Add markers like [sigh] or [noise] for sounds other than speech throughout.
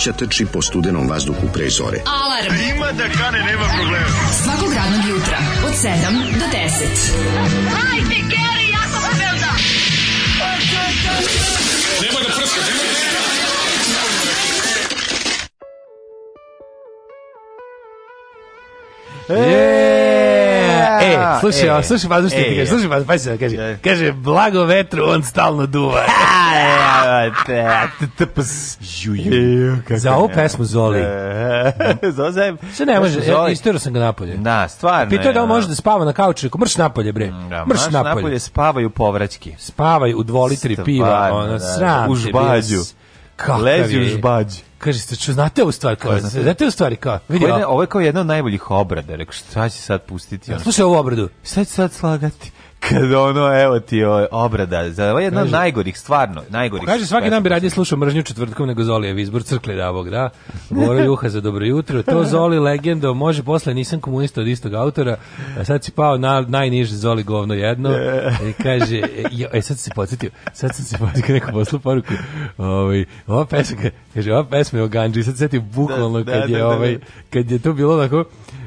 mladića trči po studenom vazduhu pre zore. Alarm! A e, ima da kane, nema problema. Svakog radnog jutra, od 7 do 10. Hajde, Geri, ja sam Belda! Nema da prska, nema da prska! E, e, e slušaj, e, slušaj, pa što ti kaže, slušaj, pa pa se pa, kaže. Kaže blago vetru, on stalno duva. [laughs] ju, ju. Za ovu pesmu Zoli. [laughs] Zozem. Sve ne može, e, istero sam ga napolje. Da, stvarno. Pitao da on može da spava na kauču, mrš napolje, bre. Mm, da, mrš napolje. napolje spavaju povraćki. Spavaju u dvolitri piva, pa, ona, da, da, sram. U žbađu. Lezi u žbađu. Kaže, ste ču, znate ovu stvar, kao, znate ovu stvari, kao, vidi ovo. Ovo je kao jedna od najboljih obrada, rekao, šta će sad pustiti? Slušaj ovu obradu. Šta će sad slagati? kad ono, evo ti o, obrada, za ovo je jedna od najgorih, stvarno, najgorih. Kaže, svaki dan bi radije slušao mržnju četvrtkom nego Zolijev izbor crkle davog, da. Boro da. Juha za dobro jutro, to Zoli legendo, može posle, nisam komunista od istog autora, a sad si pao na, najniže Zoli govno jedno, [laughs] i kaže, jo, e, sad se podsjetio, sad sam se podsjetio neku poslu poruku, ovaj, ova pesma, kaže, ova pesma je o ganđi, sad se sjetio bukvalno da, kad da, je, ovaj, kad je to bilo onako,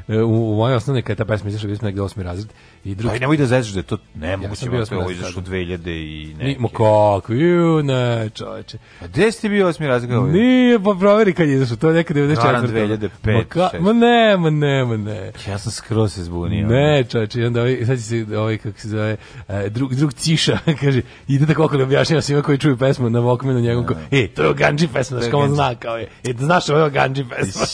E, u, u mojoj osnovnoj kada ta pesma izašla, bio sam negde osmi razred. I drugi... Aj, nemoj da zezaš da je to nemoguće, ja bio ovo izašlo 2000 i neke. Nimo kako, ju, ne, čoveče. A gde si ti bio osmi razred? Ovaj? Nije, pa proveri kad je izašlo, to je nekada 94. Naravno 2005, ma, ka, ma ne, ma ne, ma ne. Ja sam skroz se zbunio. Ne, čoveče, i onda ovaj, sad će se, ovaj, kako se zove, e, drug, drug ciša, [laughs] kaže, ide tako da okolo objašnjava svima koji čuju pesmu na Vokmenu njegovom, ko, e, to je Ganji pesma, znaš kao on zna, kao je, e, znaš ovo je Ganji pesma.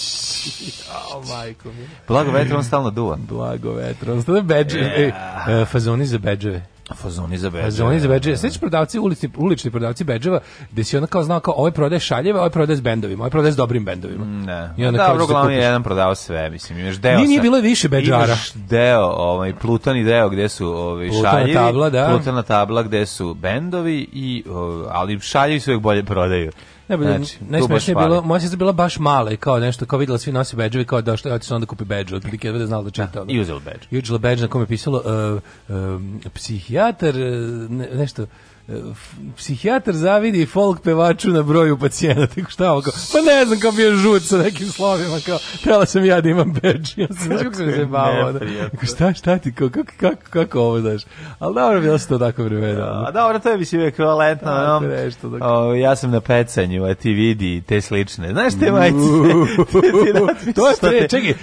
oh, [laughs] majko mi. Blago vetrom stalno duva. Blago vetrom, stalno bedže. Yeah. E, fazoni za bedževe. Fazoni za bedževe. Fazoni za bedževe. Sveći prodavci, ulični, ulični prodavci bedževa, gde si ona kao znao kao, ovaj prodaje šaljeve, ovaj prodaje s bendovima, ovaj prodaje s dobrim bendovima. Mm, ne. I onda da, kao, uglavnom je jedan prodavao sve, mislim, imaš deo. Nije, nije bilo više bedžara. Imaš deo, ovaj, plutani deo gde su ovaj, šaljevi, plutana tabla, da. plutana tabla gde su bendovi, i, ovaj, ali šaljevi su uvijek bolje prodaju. Ne, znači, znači, najsmešnije je bilo, moja sestra bila baš mala i kao nešto, kao videla svi nosi bedževi, kao da što je otišla onda kupi bedž, otprilike da znala da čita. Da, I uzela bedž. I uzela badge na kome je pisalo uh, uh, psihijatar, e, ne, nešto, psihijatar zavidi folk pevaču na broju pacijenata, tako [laughs] šta ovo pa ne znam kao bio žut sa nekim slovima, kao, trebala sam ja da imam beč, ja sam znaš kako se bavao, da, kako, šta, šta ti, kao, kako, kako, kako ovo, znaš, ali dobro, bilo se to tako vremena. Da, a dobro, to je bi si ekvivalentno, tako, nešto, tako. O, ja sam na pecanju, a ti vidi, te slične, znaš te majice, [laughs] to je, pre, čekaj,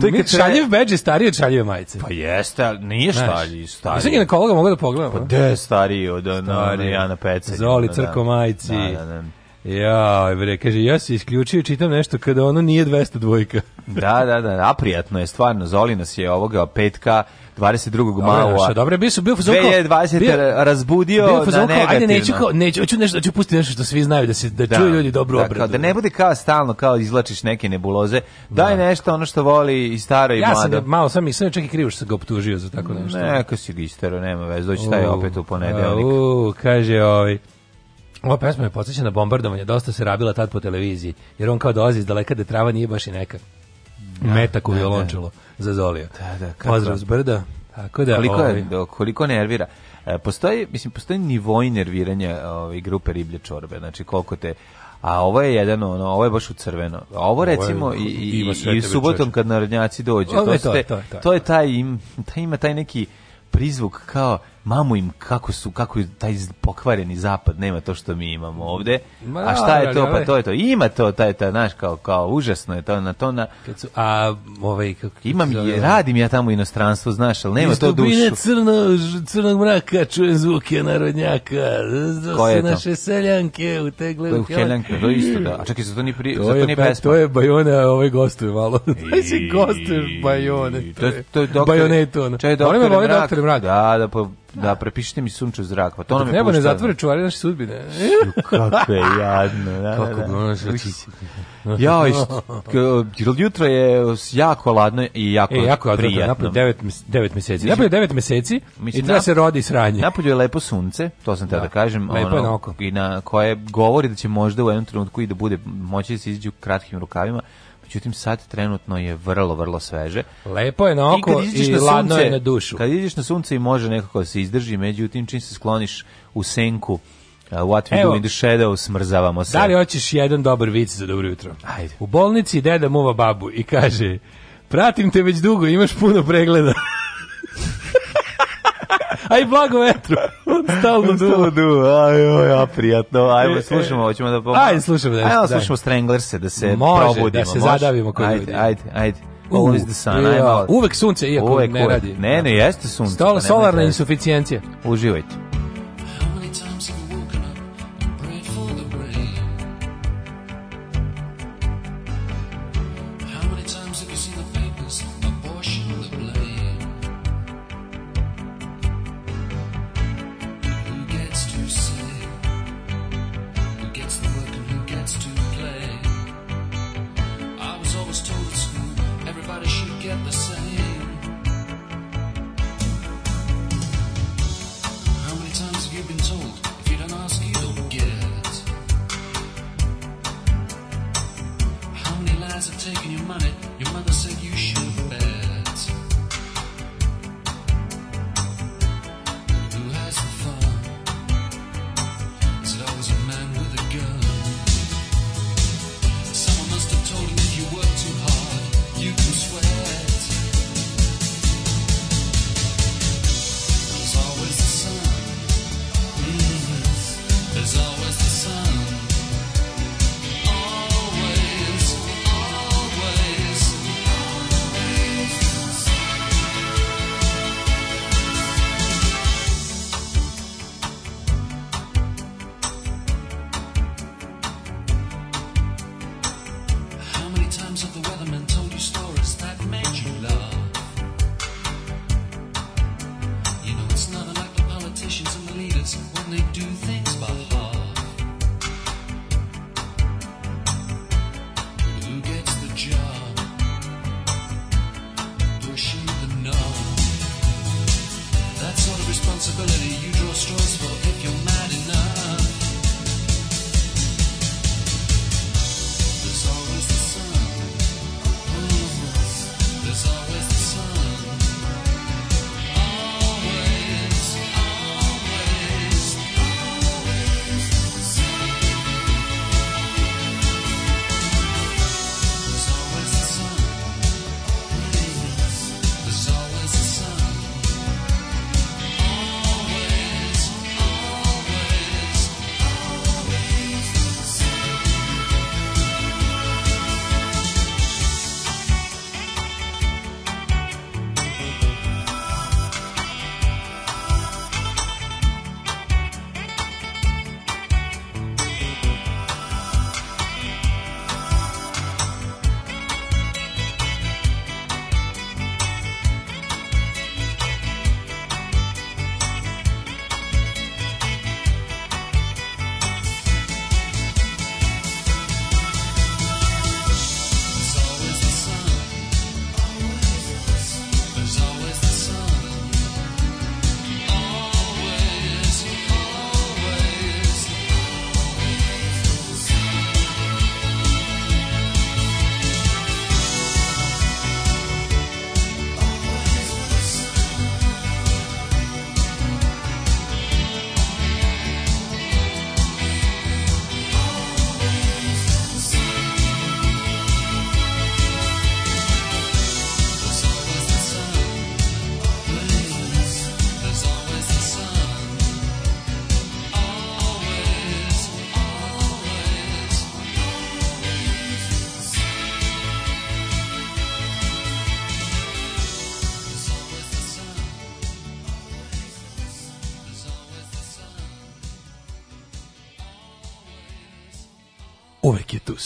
to je kad šaljev beč je stariji od šaljeve majice. Pa jeste, ali nije šalji, stariji. Ja sam ginekologa mogu da pogledam. Pa gde je stariji od, na, Marijana Pecelj. Zoli da. Crko Majci. Da, da, da. Ja, bre, kaže, ja se isključio čitam nešto kada ono nije 202. da, da, da, a prijatno je, stvarno, Zoli nas je ovoga petka 22. maja. Dobro, bio su bio fuzon. 2020 razbudio bio na negativno. Ajde neću kao neću hoću nešto da ću pustiti nešto što svi znaju da se da, da čuju ljudi dobro da, obradu. Da, kao, da ne bude kao stalno kao izlačiš neke nebuloze. Daj da. nešto ono što voli i staro i ja mlado. Ja sam malo sam mislio čak i krivo što sam ga optužio za tako nešto. Neka si gistero, nema vez, doći taj opet u ponedeljak. U, kaže ovaj ova pesma je podsjeća na bombardovanje, dosta se rabila tad po televiziji, jer on kao dolazi iz daleka da trava nije baš i neka da, metak u violončelo da, da. za Zolija. Da, da, kako? Pozdrav s brda. Tako da, koliko, ovaj... koliko nervira. E, postoji, mislim, postoji nivoj nerviranja ovaj, grupe riblje čorbe, znači koliko te, a ovo je jedan ono, ovo je baš u crveno. A ovo recimo je, i i, i subotom kad narodnjaci dođu, to, to, to, to, je taj im, taj ima taj neki prizvuk kao mamu im kako su kako je taj pokvareni zapad nema to što mi imamo ovde Ma, a šta je to pa ovaj- to je to ima to taj ta znaš kao kao užasno je to na to na Kad su, a ovaj kako imam i radim ja tamo u inostranstvu znaš al nema to dušu je crno crnog mraka čujem zvuke narodnjaka Koje naše seljanke u tegle u seljanke to isto da a čekaj se ni pri to, to, je, nije to je Bajona ovaj gostuje malo znači [laughs] se gostuje Bajone to to je pa doktor Bajone to čaj doktor Mrak da da pa Da. da, prepišite mi sunče zrak. Pa to nam je. Nebo ne zatvore čuvari naše sudbine. Kako je jadno. Da, Kako da, da. Ja, jutro je jako ladno i jako e, jako je prijatno. Napolje 9 9 meseci. Napolje 9 meseci Mislim, i treba se rodi sranje. Napolje je lepo sunce, to sam te da, da kažem, lepo ono, je na oko. i na koje govori da će možda u jednom trenutku i da bude moći da se izađu kratkim rukavima međutim sad trenutno je vrlo, vrlo sveže. Lepo je na oko i, i na ladno sunce, je na dušu. Kad ideš na sunce i može nekako da se izdrži, međutim čim se skloniš u senku, Uh, what we Evo, do in the shadow, smrzavamo se. Da li hoćeš jedan dobar vic za dobro jutro? Ajde. U bolnici deda muva babu i kaže, pratim te već dugo, imaš puno pregleda. [laughs] aj blago vetru. Stalno duva. Stalno duva, aj, aj, aj, prijatno. Ajmo, e, e. slušamo, hoćemo da pomoći. Ajde, slušamo. Da- ajmo, da slušamo Stranglerse, da se Može, probudimo. da se Može? zadavimo kod ljudi. Ajde, ajde, ajde. Always the sun. Ja, uvek sunce, iako uvek, ne radi. Ne, ne, jeste sunce. Stalo, pa solarna insuficijencija. Uživajte.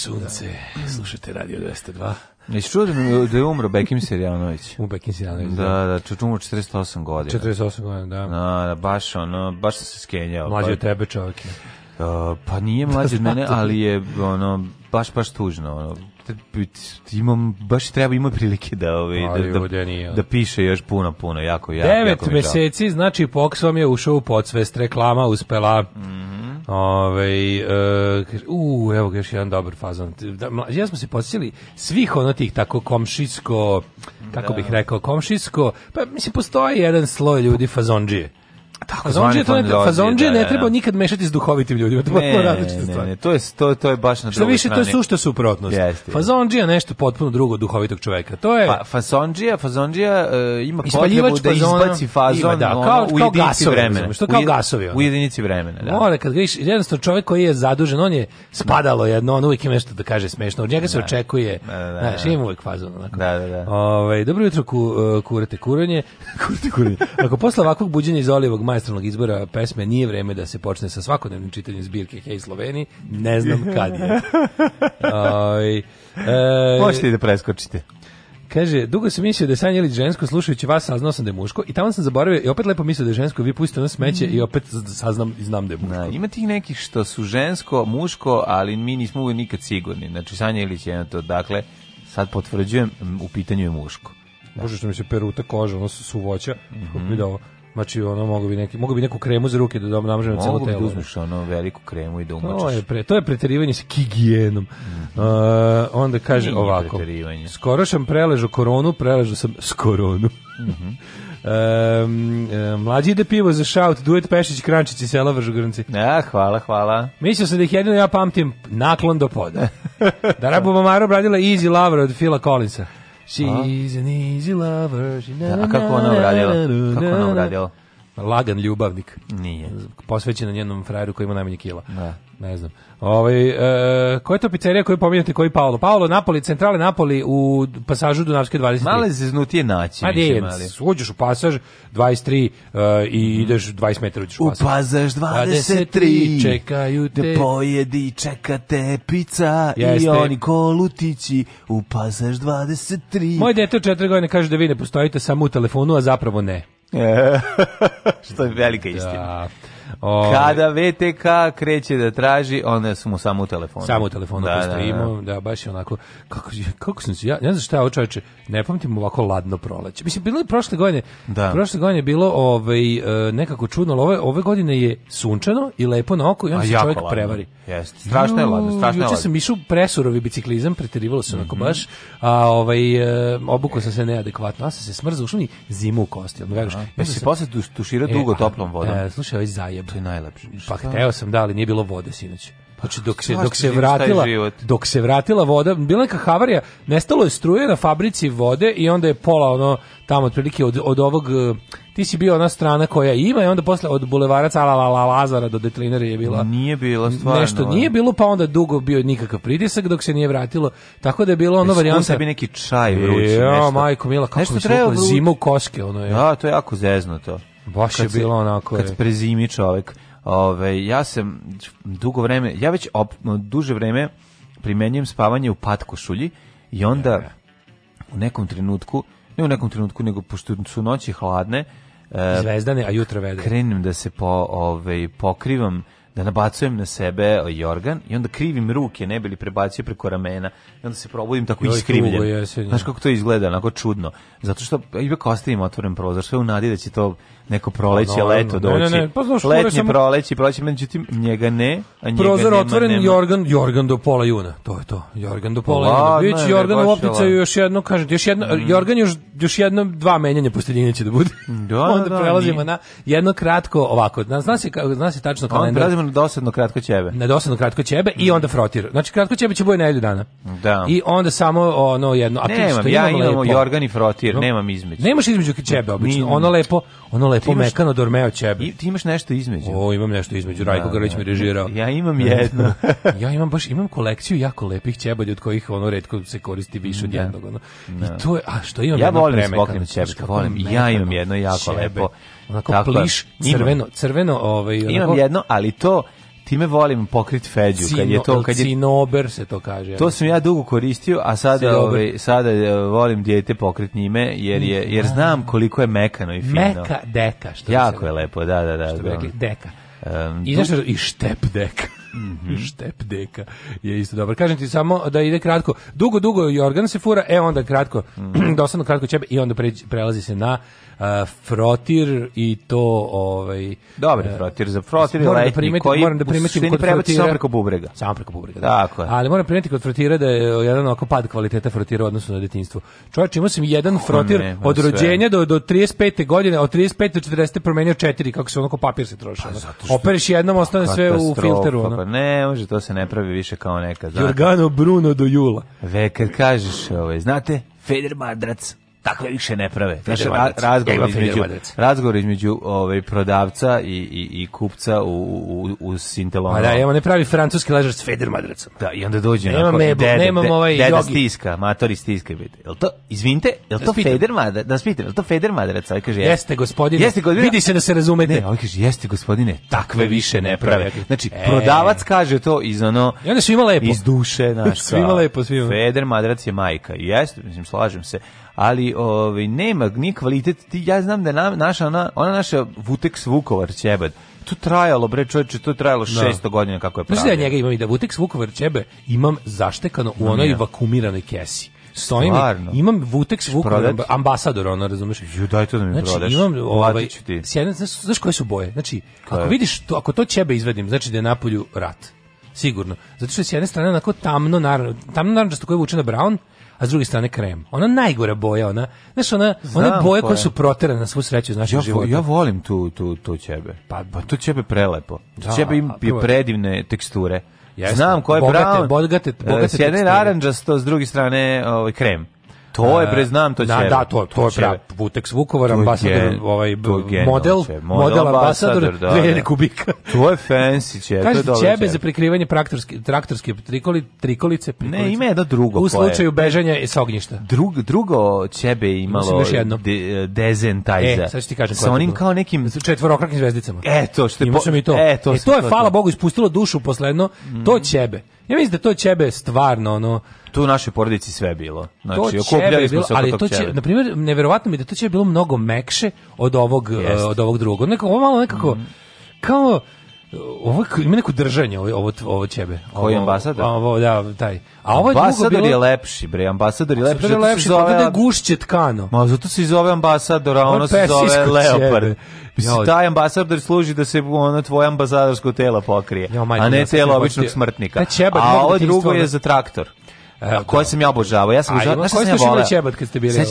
sunce, da. slušate Radio 202. Jesi čuo da, da, je umro Bekim Serjanović? U Bekim Serjanović. Da, da, da čuo 48 godina. 48 godina, da. Da, da, baš ono, baš se skenjao. Mlađe pa, tebe čovjek. Uh, pa nije mlađe od mene, [laughs] ali je ono, baš, baš tužno. Ono, imam baš treba ima prilike da ovaj da, da, da piše još puno puno jako jako 9 jako meseci znači Pox vam je ušao u podsvest reklama uspela mm Ove, mhm. Ovaj eh, u, evo ga još jedan dobar fazon. Da, ja smo se podsjetili svih ono tih tako komšijsko, kako da. bih rekao, komšijsko, pa mislim, postoji jedan sloj ljudi fazondžije Tako zvani fondozije. Fazonđe ne da, da, treba da. nikad mešati s duhovitim ljudima. To je različita stvar. Ne, ne, to je to to je baš na drugoj strani. to je sušta suprotnost. Fazondžija nešto potpuno drugo od duhovitog čoveka. To je pa, fazondžija, fazondžija uh, e, ima potrebu da izbaci fazon da, ono, kao, u jedinici gasovi, vremena. Što kao gasovi. Ono. U jedinici vremena, da. Mora kad greš, jednostavno čovjek koji je zadužen, on je spadalo jedno, on uvijek ima nešto da kaže smešno. Od njega se očekuje, znaš, ima uvijek fazon onako. Da, da, da. Ovaj dobro jutro ku, e, kurate kuranje, [laughs] kurate kuranje. Ako posle ovakvog buđenja iz olivog majestralnog izbora pesme nije vreme da se počne sa svakodnevnim čitanjem zbirke Hej Sloveni, ne znam kad je. [laughs] Aj, e, Možete i da preskočite. Kaže, dugo sam mislio da je Sanja Ilić žensko, slušajući vas saznao sam da je muško i tamo sam zaboravio i opet lepo mislio da je žensko, vi pustite ono smeće i opet saznam i znam da je muško. Na, ima tih nekih što su žensko, muško, ali mi nismo uvijek nikad sigurni. Znači, Sanja Ilić je na to, dakle, sad potvrđujem, u pitanju je muško. Da. Bože što mi se peruta koža, ono su voća, mm -hmm. Znači, ono, mogu bi, neki, mogu bi neku kremu za ruke da dom namažem na celo da telo. Mogu da uzmeš ono veliku kremu i da umočiš. To je, pre, to je preterivanje sa higijenom. Mm. Uh, onda kaže Nije ovako. Skoro sam preležu koronu, preležu sam s koronu. Mm -hmm. [laughs] Um, um, mlađi ide pivo za šaut, duet Pešić, Krančić i Sela Vržugranci. Ja, hvala, hvala. Mislio sam da ih jedino ja pamtim naklon do poda. [laughs] da Rabu Mamaro bradila Easy Lover od Fila Collinsa. She's an easy lover. da, a kako ona uradila? Kako ona uradila? Lagan ljubavnik. Nije. Posvećen na njenom frajeru koji ima najmanje kila. Da. Ne znam. Ovaj e, koja je to pizzerija koju pominjate koji Paolo? Paolo Napoli, centrale Napoli u pasažu Dunavske 23. Male zeznutije naći, pa mislim, ali. Uđeš u pasaž 23 e, i ideš 20 metara uđeš u pasaž. U pasaž 23, čekaju te. Da pojedi, čekate pica Jeste. i oni kolutići u pasaž 23. Moje dete od 4 godine kaže da vi ne postojite samo u telefonu, a zapravo ne. [laughs] Što je velika istina. Da. O, ovaj, Kada VTK kreće da traži, onda su mu samo u telefonu. Samo u telefonu da, postojimo, da, da. da, baš je onako, kako, kako sam se, ja ne znam šta je ne pamtim ovako ladno proleće. Mislim, bilo je prošle godine, da. prošle godine je bilo ovaj, e, nekako čudno, ali ove, ove godine je sunčano i lepo na oko i onda se čovjek ladno. prevari. Jeste, strašno je ladno, strašno je ladno. sam išao presurovi biciklizam, preterivalo se onako mm -hmm. baš, a ovaj, e, obuko sam se neadekvatno, a sam se smrzao, ušao mi zimu u kosti. Ja, pa si posle tuširao e, dugo toplom vodom. E, slušaj, ovaj zajem jebote. To je najlepše. Pa hteo sam da, ali nije bilo vode sinoć. Znači dok se dok se vratila dok se vratila voda, bila neka havarija, nestalo je struje na fabrici vode i onda je pola ono tamo otprilike od, od ovog e, ti si bio ona strana koja ima i onda posle od bulevara Cala la, la, Lazara do Detlinere je bila nije bilo stvarno nešto nije bilo pa onda dugo bio nikakav pritisak dok se nije vratilo tako da je bilo ono varijanta bi neki čaj vruć jo, nešto majko mila kako nešto treba zimu koške ono je ja da, to je jako zezno to Baš je bilo onako. Kad e. prezimi čovjek. Ove, ovaj, ja sam dugo vreme, ja već op, duže vreme primenjujem spavanje u patkošulji i onda u nekom trenutku, ne u nekom trenutku, nego pošto su noći hladne, e, Zvezdane, a jutro vede. Krenem da se po, ove, ovaj, pokrivam da nabacujem na sebe jorgan i onda krivim ruke, ne bili prebacio preko ramena i onda se probudim tako Joj, iskrivljen. Znaš kako to izgleda, onako čudno. Zato što ipak ostavim otvoren prozor, sve u nadi da će to neko proleće, no, pa, leto doći. Ne, ne, ne, pa znaš, Letnje sam... proleće, proleće, međutim njega ne, a njega Prozor nema, otvoren, nema. Jorgan, jorgan do pola juna, to je to. Jorgan do pola Ladno, juna. Bić Jorgan u opticaju još jedno, kažem, još jedno, mm. Jorgan još, još jedno dva menjanja posteljine će da bude. Da, [laughs] onda da, prelazimo nije. na jedno kratko ovako, zna, zna se, zna se tačno kalendar dosadno kratko ćebe. Na dosadno kratko ćebe i onda frotir. Znači kratko ćebe će boje nedelju dana. Da. I onda samo ono jedno, a nemam, ja imam jorgan i frotir, no, nemam između. Nemaš između ćebe obično. Ono lepo, ono lepo imaš, mekano dormeo ćebe. I, ti imaš nešto između. O, imam nešto između. Rajko da, Grlić mi da. režirao. Ja imam jedno. [laughs] ja imam baš imam kolekciju jako lepih ćebadi od kojih ono retko se koristi više od da. jednog. Ono. I da. to je, a što imam? Ja volim smokano ćebe, volim. Ja imam jedno jako lepo onako Tako, pliš, imam. crveno, crveno, ovaj, onako, Imam jedno, ali to time volim pokrit feđu Cino, kad je to kad je cinober se to kaže. To sam ja dugo koristio, a sada ovaj sada eh, volim dijete pokrit njime jer je jer da. znam koliko je mekano i fino. Meka deka što Jako je lepo, da da da. Što bi da. deka. Um, I znaš, i štep deka. Mm -hmm. [laughs] Štep deka je isto dobro. Kažem ti samo da ide kratko. Dugo, dugo Jorgan se fura, e onda kratko, mm. [clears throat] dosadno da kratko ćebe i onda pređi, prelazi se na frotir i to ovaj dobar e, frotir za frotir moram da primetim, koji moram da primetim kod frotira samo preko bubrega samo preko bubrega da. Tako je. ali moram primetiti kod frotira da je jedan oko pad kvaliteta frotira u odnosu na detinjstvo čovjek imao sam jedan Kome, frotir od rođenja do do 35. godine od 35 do 40 promenio četiri kako se onako papir se troši pa, opereš jednom ostane sve u filteru pa ne može to se ne pravi više kao nekad Jorgano Bruno do jula ve kad kažeš ovaj znate Feder Madrac Takve više ne prave. Znaš, ra razgovor, ja između, razgovor između ovaj, prodavca i, i, i kupca u, u, u Sintelonu. Ma pa da, evo ne pravi francuski ležar s Federmadracom. Da, i onda dođe nema onako, mebo, deda, nemam de, ovaj deda jogi. stiska, matori stiska. Jel to, izvinite, jel da to Feder Federmadrac? Da spitam, jel to Federmadrac? Ovaj kaže, jeste, gospodine, jeste, gospodine, vidi se da se razumete. Ne, ovaj kaže, jeste, gospodine, takve više ne prave. Znači, e. prodavac kaže to iz ono... I onda svima lepo. Iz duše, naš. [laughs] svima lepo, svima. Feder Madrac je majka. Jeste, mislim, slažem se ali ovaj nema ni kvalitet. Ti ja znam da na, naša ona, ona naša Vutex Vukovar ćebe to trajalo bre čoveče to trajalo 600 da. godina kako je pravio. Znaš ja njega imam i da Vutex Vukovar ćebe imam zaštekano u onoj vakumiranoj kesi stojim imam Vutex Vukovar ambasador ono razumeš ju daj to da mi znači, prodaš imam ovaj sjedan znaš, znaš koje su boje znači Kaj? ako vidiš to ako to ćebe izvedim znači da je napolju rat sigurno zato što je s jedne strane onako tamno naravno tamno narandžasto koje vuče na brown a s druge strane krem. Ona najgora boja, ona, znaš, ona, one boje koje su proterane na svu sreću iz našeg ja, Ja volim tu, tu, tu ćebe. Pa, pa tu ćebe prelepo. Da, ćebe im je predivne teksture. Jesno. Znam koje je bogate, brown. Bogate, bogate, bogate s jedne naranđasto, s druge strane ovaj, krem. To je bre znam to će. Da, da, to to je prav Vutex Vukovar ambasador ovaj model, model ambasador 2000 da, da. kubika. To je fancy će, to je dobro. Čebe za prikrivanje traktorske traktorske trikoli, trikolice, prikolice. Ne, ima jedno drugo. U slučaju bežanja sa ognjišta. Drug, drugo ćebe imalo de, dezentajza. E, sad ti kažem. Sa onim kao nekim četvorokrakim zvezdicama. E, to što je. E, to, e, to je fala Bogu ispustilo dušu posledno, to ćebe. Mhm. Ja mislim da to ćebe stvarno ono tu u našoj porodici sve bilo. Znači, to okupljali smo se ali to će, na primjer, neverovatno mi da to će bilo mnogo mekše od ovog Jest. od ovog drugog. Nekako malo nekako mm. kao ovo ima neko držanje ovo ovo, ovo ćebe. Koji ambasador? Ovo da, taj. A ovo ambasador je, bilo... je lepši bre, ambasador je lepši. Ambasador je lepši, pa zato je gušće tkano. Ma zato se zove ambasador, a ono se zove leopard. Mislim, taj ambasador služi da se ono tvoje ambasadorsko telo pokrije, ja, majde, a ne telo običnog smrtnika. a ovo da drugo je za traktor da. koje sam ja obožavao. Ja sam obožavao, znaš šta sam ja volao? ćebat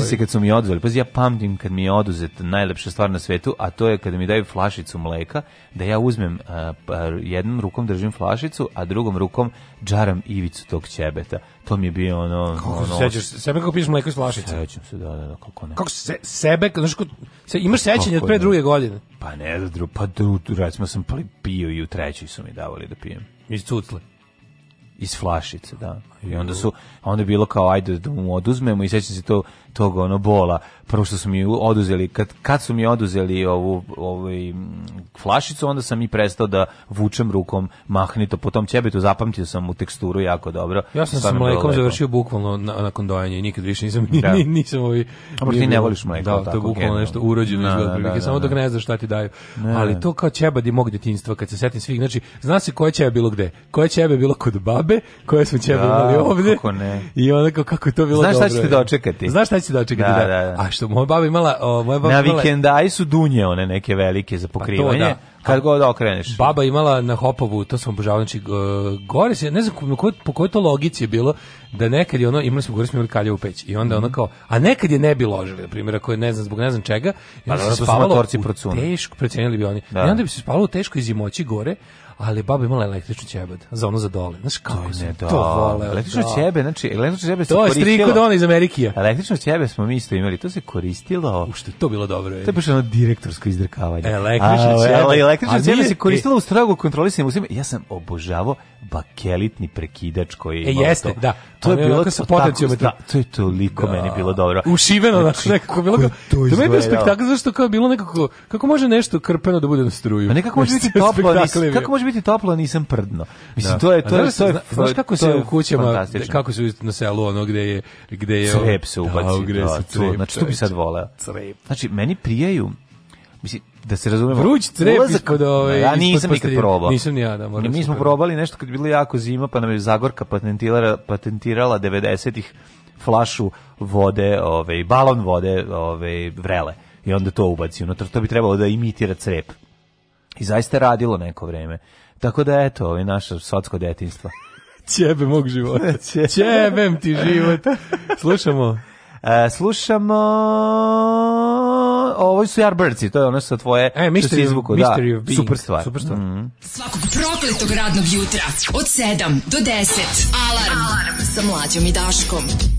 se kad su mi odveli, pazi, ja pamtim kad mi je oduzet najlepša stvar na svetu, a to je kada mi daju flašicu mleka, da ja uzmem, uh, jednom rukom držim flašicu, a drugom rukom džaram ivicu tog ćebeta. To mi je bio ono... Kako ono, se sećaš? Sebe kako piješ mleko iz flašice? Sećam se, da, da, da, kako ne. Kako se, sebe, znaš, kako, se, imaš sećanje od pre ne? druge godine? Pa ne, dru, pa dru, recimo sam pio i u trećoj su mi davali da pijem. Iz cucle? Iz flašice, da. I onda su onda je bilo kao ajde da mu oduzmemo i sećam se to tog ono bola. Prvo što su mi oduzeli kad kad su mi oduzeli ovu ovaj flašicu, onda sam i prestao da vučem rukom mahnito Potom tom ćebetu, zapamtio sam u teksturu jako dobro. Ja sam sa mlekom završio bukvalno na, nakon dojenja i nikad više nisam [laughs] da. nisam ovaj A ti ne voliš mleko, da, to je bukvalno nešto urođeno da, iz da, otprilike, da, samo dok ne znaš šta ti daju. Ali to kao di mog detinjstva kad se setim svih, znači zna se koja ćebe bilo gde. Koja ćebe bilo kod babe, koja smo ćebe ali ovdje kako ne. I onda kao kako je to bilo Znaš dobro. Znaš šta ćete dočekati? Znaš šta ćete dočekati? Da, da, da, da. A što moja baba imala, o, moja baba na imala... vikendaj su dunje one neke velike za pa pokrivanje. To, da. Kad god okreneš. Baba imala na Hopovu, to sam obožavao, znači gore se, ne znam ko, po kojoj to logici je bilo, da nekad je ono, imali smo gore smo imali kaljevu peć i onda mm -hmm. ono mhm. kao, a nekad je ne bi ložili, na primjer, ako je ne znam zbog ne znam čega, i onda pa, se spavalo u teško, precenili bi oni, i da. onda bi se spavalo u teškoj zimoći gore, ali baba imala električnu ćebed za ono za dole. Znaš kako sam to voleo. Električno da. ćebe, znači električno ćebe se to To je striko da ono iz Amerikije. Električno ćebe smo mi isto imali, to se koristilo. U to bilo dobro. To je baš ono direktorsko izdrkavanje. Električno ćebe. električno ćebe se koristilo u strogo kontrolisanim usima. Ja sam obožavao bakelitni prekidač koji je e, imao e, jeste, to. Da. To je bilo sa potencijom. to je toliko da. meni bilo dobro. Ušiveno, znači, nekako bilo. To, to je bio spektakl zašto kao bilo nekako kako može nešto krpeno da bude na struju. Pa nekako može znači, biti toplo, kako može biti toplo, nisam prdno. Mislim da. to je to, je, to je, zna, znaš kako to se u kućama kako se na selu ono gde je gde je crep se ubaci. Da, gde da, se crep, znači to bi sad voleo. Crep. Znači meni prijaju mislim da se razumemo. Vruć crep ispod ove. Ja da, nisam nikad probao. Nisam ni ja, da, moram. Mi smo probali nešto kad je bilo jako zima, pa nam je Zagorka patentirala patentirala 90-ih flašu vode, ovaj balon vode, ovaj vrele. I onda to ubaci unutra. To bi trebalo da imitira crep. I zaista radilo neko vreme. Tako da, eto, ovo je naše sotsko detinstvo. [laughs] Ćebe mog života. [laughs] Ćebem ti život. Slušamo. E, slušamo ovo su Yardbirdsi, to je ono sa tvoje e, mystery, izvuku, da, being. super stvar. Super stvar. Mm -hmm. Svakog prokletog radnog jutra od 7 do 10 alarm, alarm. sa mlađom i Daškom.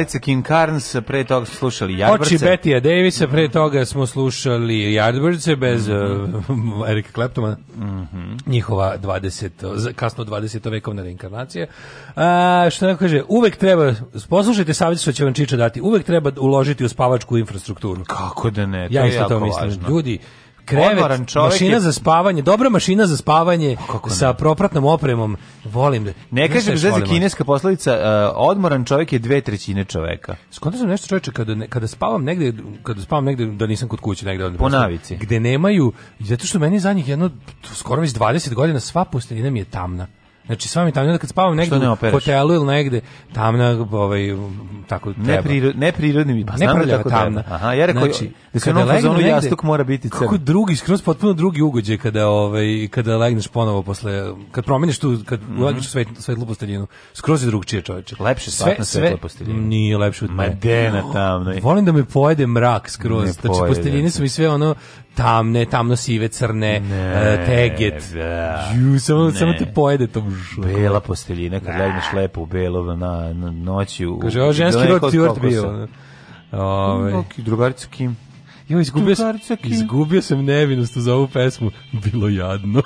drugarica King Carnes, pre toga smo slušali Yardbirds. Oči Betija Davisa, pre toga smo slušali Yardbirds bez mm -hmm. uh, Erika Kleptoma. Mm -hmm. Njihova 20 kasno 20. vekovna reinkarnacija. A, uh, što neko da kaže, uvek treba poslušajte savjet što će vam Čiča dati. Uvek treba uložiti u spavačku infrastrukturu. Kako da ne? Ja isto to mislim. Važno. Ljudi, krevet, mašina je... za spavanje, dobra mašina za spavanje sa propratnom opremom. Volim da. Ne kažem da je kineska poslovica uh, e, odmoran čovjek je dve trećine čovjeka. Skonto sam nešto čoveče kada ne, kada spavam negde, kada spavam negde da nisam kod kuće negde onda po da navici. Gde nemaju zato što meni za jedno skoro već 20 godina sva postelina mi je tamna. Znači sva mi tamo, kad spavam negde ne u hotelu ili negde tamna ovaj tako treba. Ne prirod, ne prirodni mi pa, pa znam da tako tamna. Treba. Aha, ja rekao znači, da se ono zonu jastuk mora biti crn. Kako drugi skroz potpuno drugi ugođaj kada ovaj kada legneš ponovo posle kad promeniš tu kad mm -hmm. legneš svet svetlu posteljinu. Skroz je drugčije čoveče. Lepše sve, svetla sve, posteljina. Nije lepše od Ma de na tamno. Volim da me pojede mrak skroz. Ne znači posteljine su mi sve ono tamne, tamno sive, crne, ne, uh, teget. Da, Ju, samo, ne. samo te pojede tom Bela posteljina, kad da. legneš lepo u belo na, na noći. U, Kaže, ovo ženski rod bio. Ove. Drugi drugaricu Kim. Jo, izgubio, sam, izgubio sam nevinost za ovu pesmu. Bilo jadno.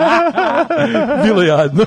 [laughs] Bilo jadno.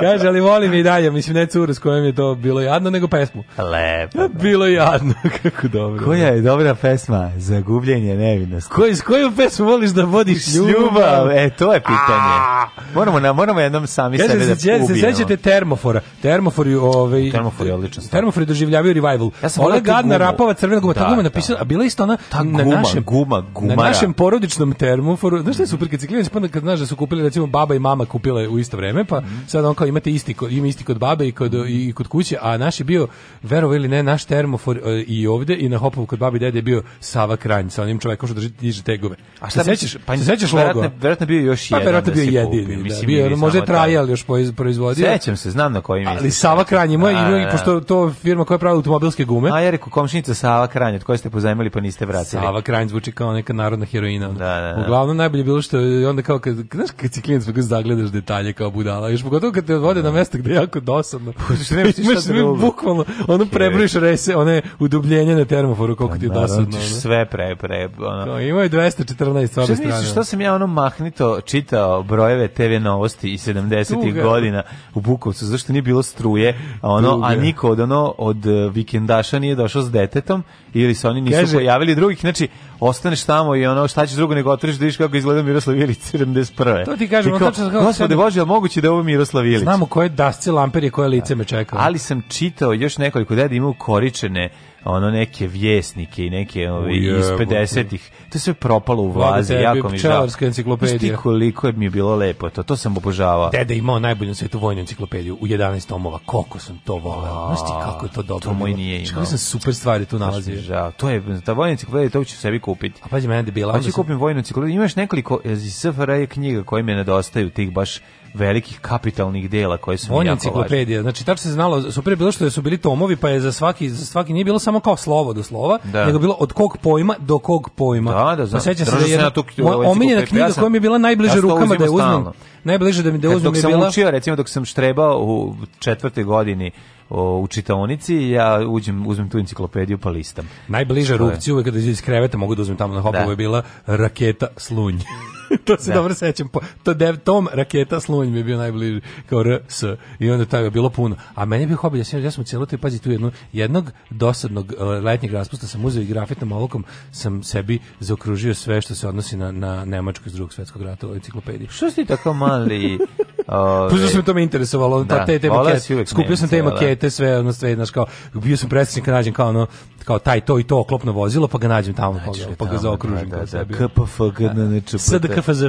Kaže, ali volim i dalje, mislim, ne curu s kojom je to bilo jadno, nego pesmu. Lepo. Bilo jadno, [laughs] kako dobro. Koja je dobra pesma za gubljenje nevinosti? Koji, s koju pesmu voliš da vodiš ljubav? ljubav? E, to je pitanje. Moramo, na, moramo jednom sami Kaže, sebe se, da se, ubijemo. Se sećate termofora. Termofori, ovaj, je odlično. Termofori doživljavaju revival. Ja sam Ona gadna rapavac crvena guma, da, ta guma da. napisala, da. a bila isto ona ta na guma, našem guma, gumara. Na našem porodičnom termoforu. Znaš šta je super kad se klinac pa kad znaš da su kupili recimo baba i mama kupile u isto vreme, pa mm. sad on kao imate isti kod ima isti kod babe i kod mm. i kod kuće, a naš je bio verovali ili ne naš termofor e, i ovde i na hopovu kod babi i dede je bio Sava Kranj sa onim čovekom što drži diže tegove. A šta sećaš? Pa se sećaš logo. Verovatno bio još pa jedan. Pa verovatno bio jedini, da, bio da, može trajal još proizvodio. Sećam se, znam na koji kojim. Ali Sava Kranj ima da, i pošto to firma koja pravi automobilske gume. A ja rekao komšinica sa Sava Kranj, od koje ste pozajmili pa niste vratili. Sava Kranj zvuči kao neka narodna heroina. Da, da, da. Uglavnom najbolje bilo što je onda kao kad, znaš kad si klinac pa zagledaš detalje kao budala, još pogotovo kad te odvode na da. mesto gde je jako dosadno. Pa, što nemaš [laughs] Bukvalno, ono prebrojiš rese, one udubljenje na termoforu koliko pa ti je dosadno. sve pre, pre, ono. Kao, ima je 214 s obe strane. Što sam ja ono mahnito čitao brojeve TV novosti iz 70-ih godina u Bukovcu, zašto nije bilo struje, a ono, Tuga. a niko od ono, od vikendaša nije došao s detetom, letom ili se oni nisu Kaže, pojavili drugih, znači ostaneš tamo i ono šta ćeš drugo nego otvoriš da vidiš kako izgleda Miroslav Ilić 71. To ti kažemo tačno kako. Gospode sebi... Bože, moguće da je ovo Miroslav Ilić. Znamo koje dasce lamperi, i koje lice me čeka. Ali sam čitao još nekoliko deda imaju koričene ono neke vjesnike i neke ove, iz 50-ih. To je sve propalo u vlazi, tebi, jako mi žao. enciklopedija. koliko je mi je bilo lepo, to, to sam obožavao. Deda imao najbolju na svetu vojnu enciklopediju u 11 tomova, koliko sam to voleo. Znaš ti kako je to dobro? To moj nije imao. Kako sam super stvari tu nalazio. Žao. To je, ta vojna enciklopedija, to ću sebi kupiti. A pađi mene debila. Hoću da kupim vojnu enciklopediju. Imaš nekoliko iz SFRA knjiga koje me nedostaju, tih baš velikih kapitalnih dela koje su Vojna enciklopedija. Znači tako se znalo, super je bilo što su bili tomovi, pa je za svaki za svaki nije bilo samo kao slovo do slova, da. nego bilo od kog pojma do kog pojma. Da, da, znam. Pa sećam se da je omiljena knjiga koja mi je bila najbliže ja rukama da je uzmem. Najbliže da mi da uzmem je bila. Dok sam učio, recimo dok sam štrebao u četvrtoj godini o, u čitaonici ja uđem, uzmem tu enciklopediju pa listam. Najbliže rukci uvek kada iz kreveta mogu da uzmem tamo na hopovu da. je bila raketa slunj. [laughs] to se da. dobro sećam. To dev Tom raketa slunj mi je bio najbliži kao RS i onda toga bilo puno. A meni je bio hobi ja, ja sam celo to pazi tu jednu jednog dosadnog uh, letnjeg raspusta sam uzeo i grafitnom olovkom sam sebi zaokružio sve što se odnosi na na nemačko iz drugog svetskog rata u enciklopediji. Što si tako mali? Ove, Pusto me to me interesovalo, da, te, te makete, skupio sam te makete, sve, ono, sve, znaš, kao, bio sam predstavnik, nađem kao, ono, kao taj to i to oklopno vozilo, pa ga nađem tamo, pa, ga, pa ga zaokružim. Da, da, KPFG, ne SDKFZ.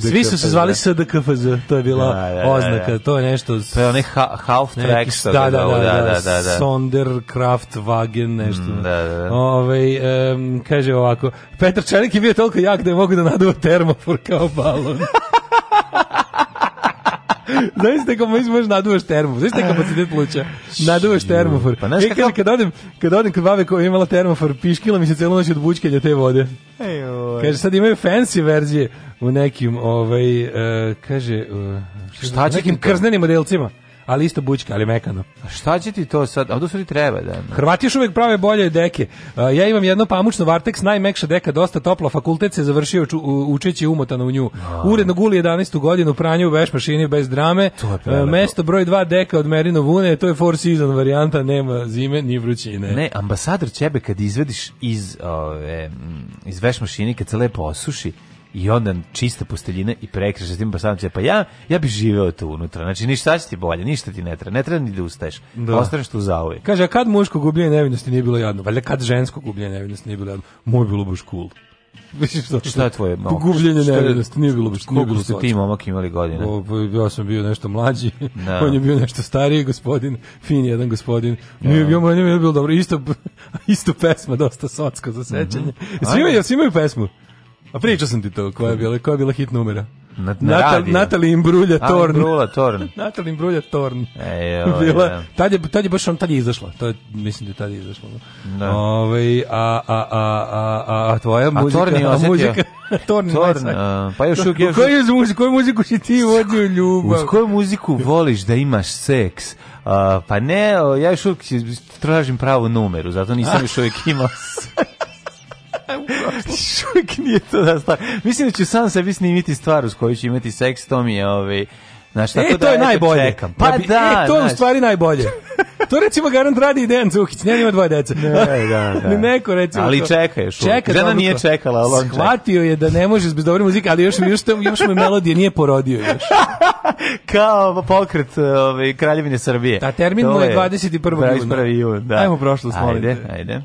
Svi su se zvali SDKFZ, to je bila da, da, da, oznaka, to je nešto... To je onaj half track, da, da, da, da, Sonderkraftwagen, nešto. Mm, da, da, da. Ovaj, kaže ovako, Petar Čelik je bio toliko jak da je mogu da naduva termofor kao balon. [laughs] Znaš te kako možeš naduvaš termofor. Znaš te kapacitet pluća. Naduvaš termofor. Pa znaš kako... Kad odem, kad odem kod babe koja imala termofor, piškila mi se celo noć od bučkelja te vode. Ejoj. Kaže, sad imaju fancy verzije u nekim, ovaj, uh, kaže... Uh, šta će nekim krznenim modelcima ali isto bućka, ali mekano. A šta će ti to sad? Odo li treba da, da. Hrvati još uvek prave bolje deke. ja imam jedno pamučno Vartex, najmekša deka, dosta topla, fakultet se završio ču, učeći umotano u nju. A. Uredno guli 11. godinu pranje u veš mašini bez drame. mesto broj 2 deka od Merino Vune, to je four season varijanta, nema zime ni vrućine. Ne, ambasador ćebe kad izvediš iz ove iz veš mašini kad se lepo osuši, i onda čista posteljina i prekrižeš tim basanom pa ja ja bih živeo tu unutra znači ništa će ti bolje ništa ti ne treba ne treba ni da ustaješ da. ostaneš tu zauvek kaže a kad muško gubljenje nevinosti nije bilo jadno valjda kad žensko gubljenje nevinosti nije bilo jadno moj bilo baš cool [laughs] Mislim što šta je tvoje malo? Gubljenje nevinosti nije bilo baš koliko ste ti momak imali godine. O, pa ja sam bio nešto mlađi. No. Da. [laughs] On je bio nešto stariji gospodin, fin jedan gospodin. No. Da. Mi bio meni je bilo dobro isto [laughs] isto pesma dosta socska za sećanje. Mm -hmm. Svi imaju, svi imaju pesmu. A pričao sam ti to, koja je bila, koja je bila hit numera? Na, na Natal, Natali Imbrulja Torn. Imbrulja Torn. [laughs] Natali Imbrulja Torn. E, [laughs] jo, Bila, ja. tad, je, tad je baš on, tad je izašla. To je, mislim da je tad je izašla. Da. Ove, ovaj, a, a, a, a, a, a tvoja a muzika... [laughs] Torn je osetio. Muzika, Torn, Torn a, pa još uvijek... Koju, koju muziku, koju muziku si ti vodio ljubav? Uz koju muziku voliš da imaš seks? Uh, pa ne, ja još uvijek tražim pravu numeru, zato nisam još uvijek imao [laughs] Šuvijek [laughs] nije to da stav. Mislim da ću sam sebi snimiti stvar uz koju ću imati seks, to mi je ovaj... Znaš, e, tako e, to da, je eto, najbolje. Čekam. Pa, pa e, da, e, to je u stvari najbolje. [laughs] to recimo garant radi i Dejan Cukić, ne ima dvoje dece. Ne, da, da. Neko recimo. Ali čeka još. Čeka, Žena nije čekala, ali on čeka. Shvatio je da ne može bez dobre muzike, ali još, još, još me melodije nije porodio još. Kao pokret ovaj, Kraljevine Srbije. A da, termin mu je 21. juna. 21. juna, da. Ajmo prošlost, molim Ajde, ajde.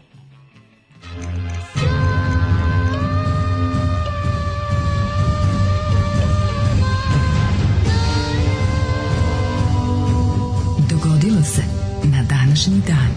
današnji dan.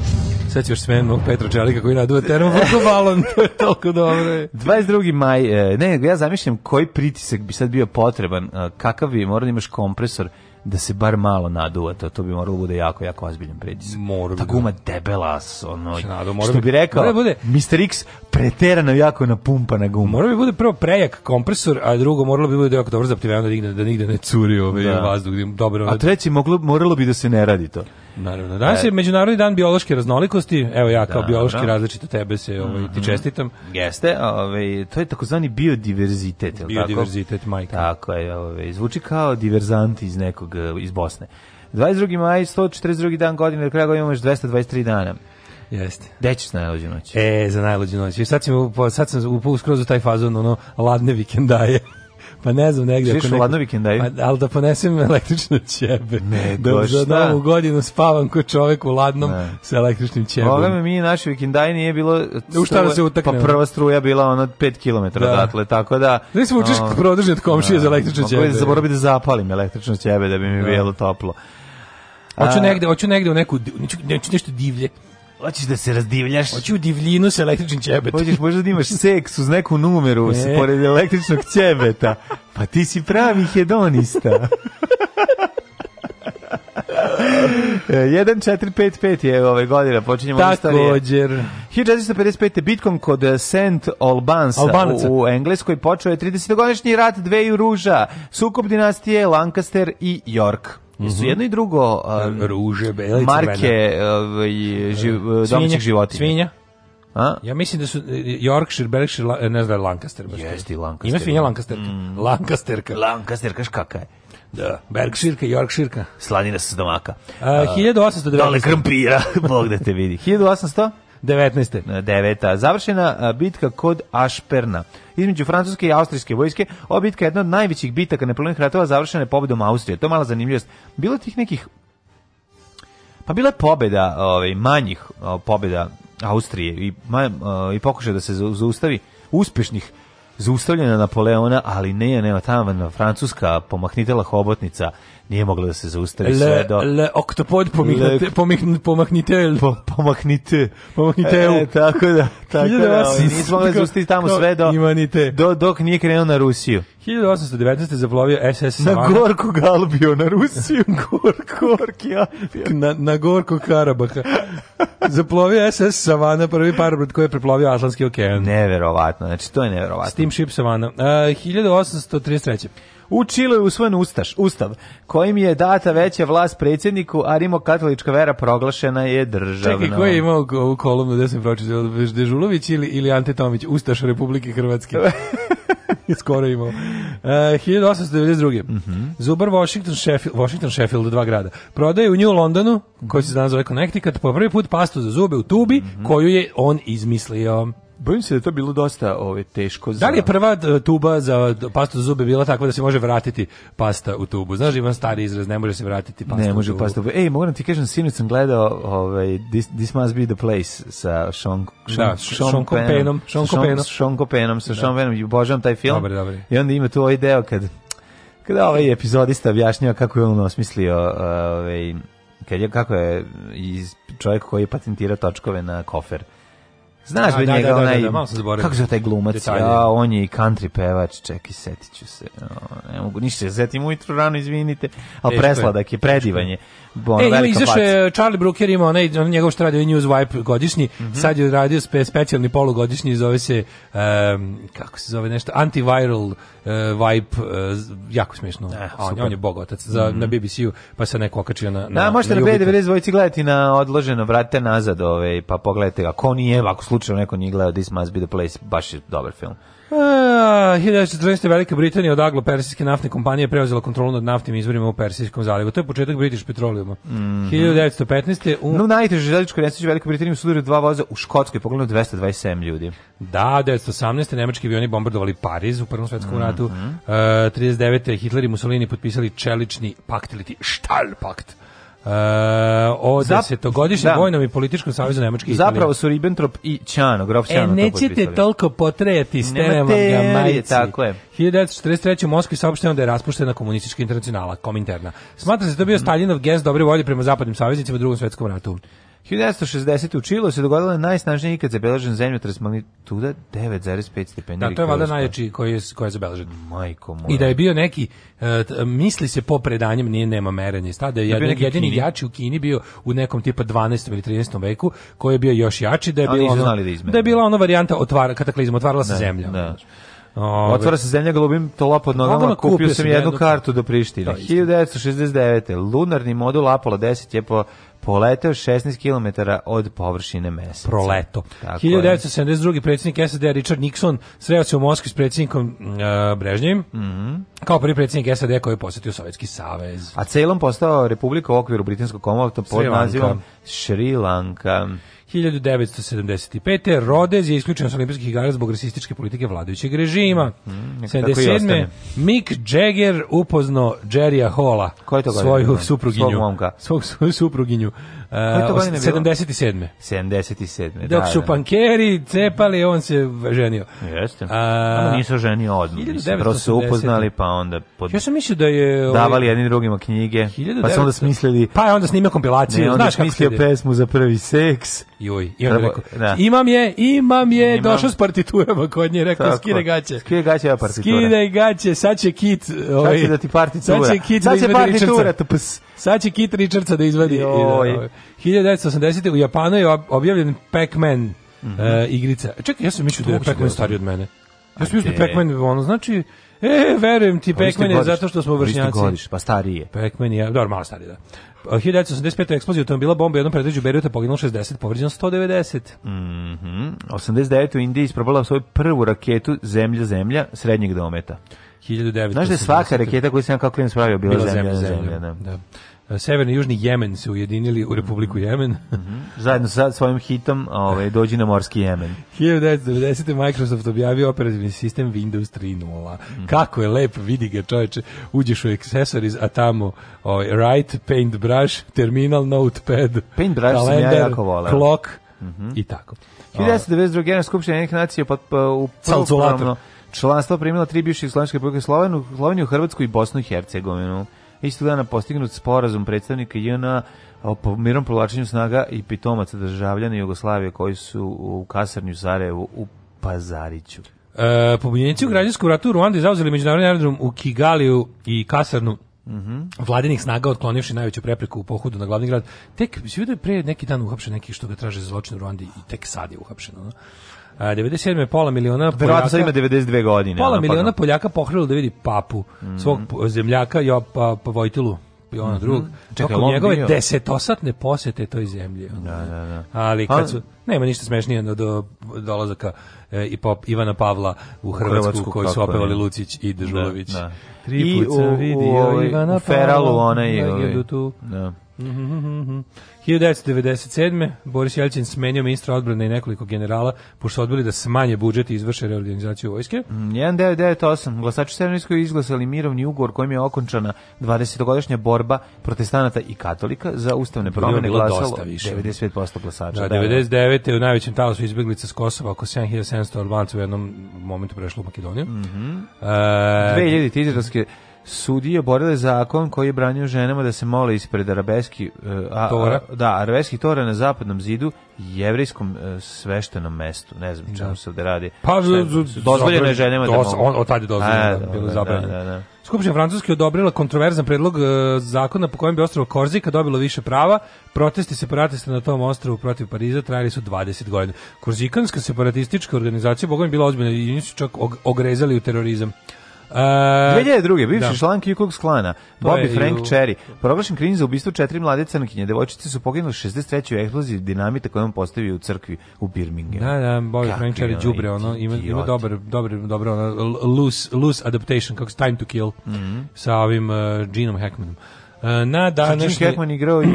Sad ću još smenuo Petra Čelika koji naduva termoforko balon, to je toliko dobro. Je. 22. maj, e, ne, ja zamišljam koji pritisak bi sad bio potreban, e, kakav bi, mora da imaš kompresor, da se bar malo naduva, to, to bi moralo da bude jako, jako ozbiljan pritisak. Mora bi. Ta da. guma debela, ono, znači, Nadu, mora što bi, rekao, mora bude, Mr. X preterano jako napumpa na gumu. Mora bi bude prvo prejak kompresor, a drugo moralo bi bude jako dobro zaptivljeno da nigde, da nigde ne curi ovaj da. vazduh. Da dobro, a treći moglo, moralo bi da se ne radi to. Naravno. Danas je e. Međunarodni dan biološke raznolikosti. Evo ja kao da, biološki da. od tebe se ovaj, ti mhm. čestitam. Jeste, ovaj, to je takozvani biodiverzitet. Biodiverzitet, tako? majka. Tako je, ovaj, zvuči kao diverzanti iz nekog, iz Bosne. 22. maj, 142. dan godine, do kraja godine imaš 223 dana. Jeste. Gde ćeš na najluđu noć? E, za najluđu noć. I sad, sam, sad sam uskroz u taj fazon, ono, ladne vikendaje pa ne znam negde. Žeš u ladno vikendaju? Pa, al da ponesem [laughs] električno ćebe. Ne, da za da. novu godinu spavam ko čovek u ladnom ne. sa električnim ćebom. Boga mi mi naši vikendaj nije bilo... U šta da se utakne? Pa prva struja bila ona 5 km da. odatle, tako da... Ne da smo učiš no, prodržnje od komšije da. za električno ćebe. Zaboravim da zapalim električno ćebe da bi mi da. bilo toplo. Hoću negde, hoću negde u neku, neću, neću nešto divlje. Hoćeš da se razdivljaš? Hoću u divljinu sa električnim ćebetom. Hoćeš možda da imaš seks uz neku numeru ne. pored električnog ćebeta. Pa ti si pravi hedonista. 1455 [laughs] e, je ove godine, počinjemo Također. 1455. bitkom kod e, St. Albansa Albanaca. u Engleskoj počeo je 30-godišnji rat dveju ruža, sukob dinastije Lancaster i York. Jer su mhm. jedno i drugo um, ruže, bele marke ovaj živ, domaćih životinja. Svinja. A? Ja mislim da su Yorkshire, Berkshire, ne znam, Lancaster. Jeste i Lancaster. Ima svinja Lancasterka. Mm. Lancasterka. Lancasterka škaka je. Da, Berkshire, Yorkshire. Slanina sa stomaka. Uh, 1890. Dole krmpira, Bog da te vidi. 1800? 19. deveta Završena bitka kod Ašperna. Između francuske i austrijske vojske, ova bitka je jedna od najvećih bitaka Napoleonih ratova završena je pobedom Austrije. To je mala zanimljivost. Bilo tih nekih Pa bila je pobeda, ovaj, manjih pobeda Austrije i, ma, i pokušaj da se zaustavi uspešnih zaustavljanja Napoleona, ali ne, nema tamo Francuska pomahnitela hobotnica nije mogla da se zaustavi le, sve do... Le octopod pomihnite, pomihnite, pomahnite, po, pomahnite, pomahnite, e, e tako da, tako da, ovaj, nismo mogli zaustaviti tamo sve do, do, dok nije krenuo na Rusiju. 1819. zaplovio SS Savana. Na Gorku Galbio, na Rusiju, [laughs] Gor, Gorki Albio. Na, na Gorku Karabaha. Zaplovio SS Savana, prvi parobrod koji je preplovio Atlantski okean. Neverovatno, znači to je neverovatno. Steamship Savana. E, uh, 1833. U Čilu je usvojen ustaš, ustav, kojim je data veća vlast predsjedniku, a rimokatolička vera proglašena je državna. Čekaj, ko je imao ovu kolumnu gde sam pročitao, Dežulović ili, ili Ante Tomić, ustaš Republike Hrvatske? [laughs] skoro imao. Uh, 1892. Mm -hmm. Zubar Washington Sheffield, Washington Sheffield dva grada. Prodaje u New Londonu, koji se danas zove Connecticut, po prvi put pastu za zube u tubi, mm -hmm. koju je on izmislio. Bojim se da to bilo dosta ove, ovaj, teško. Za... Da li je prva tuba za pastu za zube bila takva da se može vratiti pasta u tubu? Znaš, da ima stari izraz, ne može se vratiti pasta ne u može tubu. Pasta u... Ej, moram ti kažem, sinoć sam gledao ovaj, this, this, Must Be The Place sa Sean, Sean, da, Sean, Sean Pennom. Sean Sean Pennom, sa Sean Venom. Da. Obožavam taj film. Dobre, dobre. I onda ima tu ovaj deo kad, kada ovaj epizodista objašnjava kako je on osmislio ovaj, kad je, kako je iz čovjek koji patentira točkove na kofer. Znaš da, da, njega, da, da, onaj, da, malo sam Kako se taj glumac? Ja, on je i country pevač, čekaj, setit ću se. ne mogu ništa, setim ujutru rano, izvinite, ali presladak je, predivanje. Bon, e, izašao je Charlie Brooker, ima onaj, on njegov što radio News Wipe godišnji, mm -hmm. sad je radio spe, specijalni polugodišnji, zove se, um, kako se zove nešto, antiviral uh, Vibe, uh, jako smiješno. Eh, on, on, je bogotac za, mm -hmm. na BBC-u, pa se neko okačio na... na da, možete na, na B92 gledati na odloženo, vratite nazad, ove, ovaj, pa pogledajte ga, ko nije, ako slučajno neko nije gledao This Must Be The Place, baš je dobar film. E, 1914. Velika Britanija od anglo persijske naftne kompanije preuzela kontrolu nad naftnim izvorima u Persijskom zalivu. To je početak British Petroleuma. Mm -hmm. 1915. U... No, najteže želječko nesreće Velika Britanija sudari dva voza u Škotskoj, pogledano 227 ljudi. Da, 1918. Nemački avioni bombardovali Pariz u Prvom svetskom mm -hmm. ratu. E, 39. Hitler i Mussolini potpisali čelični pakt ili ti štal pakt Uh, o desetogodišnjem da. vojnom i političkom savjezu Nemačke Italije. Zapravo su Ribbentrop i Ćano, grof Ćano. E, nećete toliko potrejati, sterem vam ga majci. Tako je. 1943. u Moskvi saopšteno da je raspuštena komunistička internacionala, kominterna. Smatra se da to bio Staljinov gest dobre volje prema zapadnim saveznicima u drugom svetskom ratu. 1960. u Čilu se dogodilo je najsnažniji ikad zabeležen zemljotres magnituda 9,5 stepeni. Da, to je valjda najjači koji je, koji je zabeležen. Majko moja. I da je bio neki, uh, misli se po predanjem, nije nema merenja sta, da je, da jedini, jedini jači u Kini bio u nekom tipa 12. ili 13. veku, koji je bio još jači, da je, bilo ono, da, da je bila da. ona varijanta otvara, kataklizma, otvarala se ne, da, zemlja. Da. Ove. Otvara se zemlja golubim tola pod nogama, kupio, kupio sam jednu kartu do Prištine. 1969. Da, lunarni modul Apollo 10 je po poleteo 16 km od površine meseca. Proleto. Tako 1972. predsjednik SAD Richard Nixon sreo se u Moskvi s predsjednikom uh, Brežnjevim, mm -hmm. kao prvi predsjednik SAD koji je posjetio Sovjetski savez. A Ceylon postao republika u okviru Britanskog komovta pod nazivom Šri Šri Lanka. 1975. Rodez je isključen sa olimpijskih igara zbog rasističke politike vladajućeg režima. Mm, 77. Mhm, Mick Jagger upoznao Jerrya Hola, Koji to svoju supruginju. Svog momka. Svog, svoju supruginju. 77. 77. Eh, Dok da, su da, da. pankeri cepali, on se ženio. Jeste. A, nisu ženio odmah. Prvo su upoznali, pa onda... Pod... Ja sam mislio da je... Ovaj davali jednim drugima knjige, 1900... pa su onda smislili... Pa je onda snimio kompilaciju, ne, onda znaš kako smislio pesmu za prvi seks. Joj, i onda rekao, da. imam je, imam je, imam. došao s partiturama kod nje, rekao, skine gaće. Skine gaće, ja partitura. Skine gaće, sad će kit... Ovaj, sad će ovaj, da ti partitura. Sad će kit, sad da će partitura, tups. Sad će Kit Richardsa da izvadi. Da, da, Joj. 1980. Da. u Japanu je objavljen Pac-Man mm -hmm. uh, igrica. Čekaj, ja sam mislio da je Pac-Man stariji od mene. Ja sam mislio da je Pac-Man, ono znači... E, verujem ti, Pac-Man je zato što smo vršnjaci. Godiš, pa je. Pac-Man je, dobro, malo stariji, da. 1985. E, eksplozija automobila bomba jednom predređu Beruta poginulo 60, povređeno 190. Mm -hmm. 89. u Indiji isprobala svoju prvu raketu zemlja-zemlja srednjeg dometa. 1900. Znaš da je svaka raketa koju sam ja kao klinac pravio bila, bila zemlja, zemlja, zemlja, da. da. E, Severni i Južni Jemen se ujedinili u Republiku mhm. Jemen. Mm -hmm. Zajedno sa svojim hitom ovaj, da. dođi na morski Jemen. 1990. Microsoft objavio operativni sistem Windows 3.0. Mm -hmm. Kako je lep, vidi ga čoveče, uđeš u accessories, a tamo ovaj, right, paintbrush, terminal, notepad, paintbrush kalendar, ja clock mm -hmm. i tako. 1992. Skupština jednih nacija pod, u prvu članstvo primilo tri bivše Jugoslovenske republike Slovenu, Sloveniju, Hrvatsku i Bosnu i Hercegovinu. Isto dana postignut sporazum predstavnika JNA o mirom provlačenju snaga i pitomaca državljana Jugoslavije koji su u kasarnju Sarajevu u Pazariću. E, pobunjenici u građanskom ratu u Ruandi zauzeli međunarodni aerodrom u Kigaliju i kasarnu Mm -hmm. vladinih snaga otklonivši najveću prepreku u pohodu na glavni grad. Tek, svi da je pre neki dan uhapšen neki što ga traže za zločin u Ruandi i tek sad je uhapšen. Ono. 97. pola miliona Poljaka... Sad ima 92 godine. Pola pa da. miliona Poljaka pohrilo da vidi papu mm. svog zemljaka jo, pa, pa Vojtilu i ono mm -hmm. drugog. Čekaj, Tokom njegove bio? desetosatne posete toj zemlji. Da, da, da. Ali pa- kad su, nema ništa smešnije do dolazaka e, i pop Ivana Pavla u Hrvatsku, Hrvatsku koji su opevali Lucić i Dežulović. Da, da. Tri I put sam vidio Ivana Pavla. Feralu ona Da, da. Mm -hmm. 1997. Boris Jelćin smenio ministra odbrane i nekoliko generala, pošto odbili da smanje budžet i izvrše reorganizaciju vojske. 1998. Mm, glasači Severnijskoj izglasali mirovni ugovor kojim je okončana 20-godišnja borba protestanata i katolika za ustavne promjene glasalo 95% glasača. Da, da 99. Da. u najvećem talosu izbjeglica s Kosova oko 7700 Albanca u jednom momentu prešlo u Makedoniju. Mm -hmm. e, 2000. izraelske sudije borile zakon koji je branio ženama da se mole ispred arabeski e, a, tora. A, da, arabeski tora na zapadnom zidu jevrejskom e, sveštenom mestu, ne znam čemu da. se ovde radi. Pa, dozvoljeno je ženama da mole. On, od tad je dozvoljeno da, bilo da, Da, da, da. Skupština Francuske odobrila kontroverzan predlog e, zakona po kojem bi ostrvo Korzika dobilo više prava. Protesti separatista na tom ostrovu protiv Pariza trajali su 20 godina. Korzikanska separatistička organizacija, bogom je bila ozbiljna i nisu čak ogrezali u terorizam. E, uh, 2002. bivši da. član Ku Klana, Bobby Frank u... Cherry, proglašen krivim za ubistvo četiri mlade crnkinje. Devojčice su poginule 63. u eksploziji dinamita koju on postavio u crkvi u Birminghamu. Da, da, Bobby Frank Cherry đubre, ono ima ima dobar, dobar, dobro ono loose loose adaptation kako Time to Kill mm -hmm. sa ovim uh, e, Genom Hackmanom. E, na današnji... Jim Hackman igrao [clears throat] i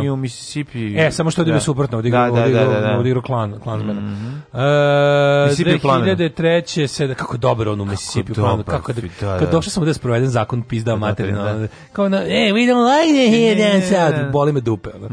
u, i u Mississippi. E, samo što da. odigrao da. suprotno, odigrao, da, da, odigrao, da, da, da. odigrao klan, klansmena. Mm -hmm. uh, 2003. Se, kako dobro on u Mississippi. Kako dobro, kako da, da, kad da. došao sam da sproveden zakon pizdao materina. Da, da. da kao na, e, we don't like the here down south. Boli me dupe. Da.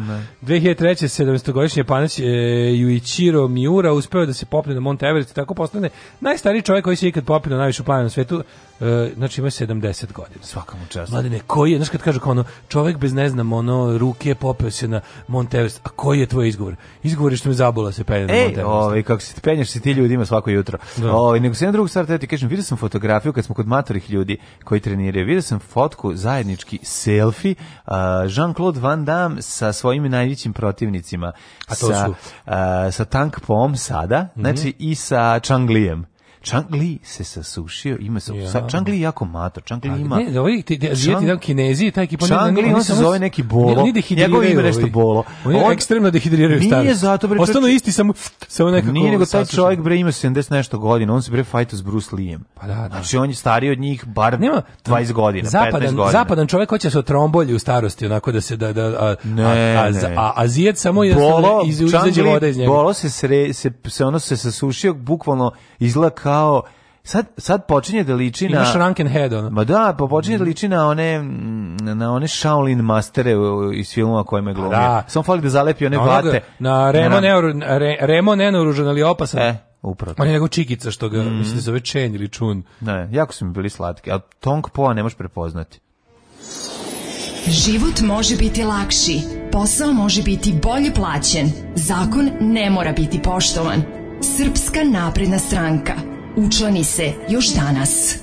2003. 17-godišnji Japanac e, Yuichiro Miura uspeo da se popne na Mount Everest i tako postane najstariji čovjek koji se ikad popio na najvišu planinu na svetu E, znači ima 70 godina. Svaka mu čast. Mladine, koji je, znaš kad kažu kao ono, čovek bez ne znam, ono, ruke popeo se na Mount a koji je tvoj izgovor? Izgovor je što me zabola se penje na e, Mount Everest. Ej, ovaj, kako se penješ se ti ljudima svako jutro. Da. Ovaj, nego se jedna druga stvar, ti kažem, vidio sam fotografiju kad smo kod matorih ljudi koji treniraju, vidio sam fotku zajednički selfie uh, Jean-Claude Van Damme sa svojim najvećim protivnicima. A to sa, su? Uh, sa Tank Pom sada, mm -hmm. znači mhm. i sa Changlijem. Chang Li se sasušio, ima se ja. sa Chang Li jako mator. Chang Li ima. Ne, ovaj ti Azijati dan Kinezi, taj ekipa Chang Li on se zove neki bolo. Oni dehidriraju. Njegovo ime nešto bolo. Oni on, ekstremno dehidriraju stari. Nije zato bre. Ostano isti samo samo nekako. Nije nego taj čovjek bre ima 70 nešto godina, on se bre fajta s Bruce lee Lijem. Pa da, da. Znači on je stariji od njih bar Nema, 20 godina, zapadan, 15 godina. Zapadan čovjek hoće da se otrombolji u starosti, onako da se da da a, ne, a, ne. a, Azijat samo je bolo, iz, izađe voda iz njega. Bolo se se, se ono se sasušio bukvalno izlaka kao sad sad počinje da liči na Imaš Ranken Head ona. Ma da, pa počinje da mhm. liči na one mm, na one Shaolin mastere iz filmova kojima je glumio. Da. Samo fali da zalepi one vate. Na Remo Neoru, Re, Remo Neoružan ali opasan. E. Upravo. On je nego čikica što ga, mm. mislim, zove Čen ili Čun. Ne, da, jako su mi bili slatki, a Tong Poa ne možeš prepoznati. Život može biti lakši, posao može biti bolje plaćen, zakon ne mora biti poštovan. Srpska napredna stranka – Učlani se još danas.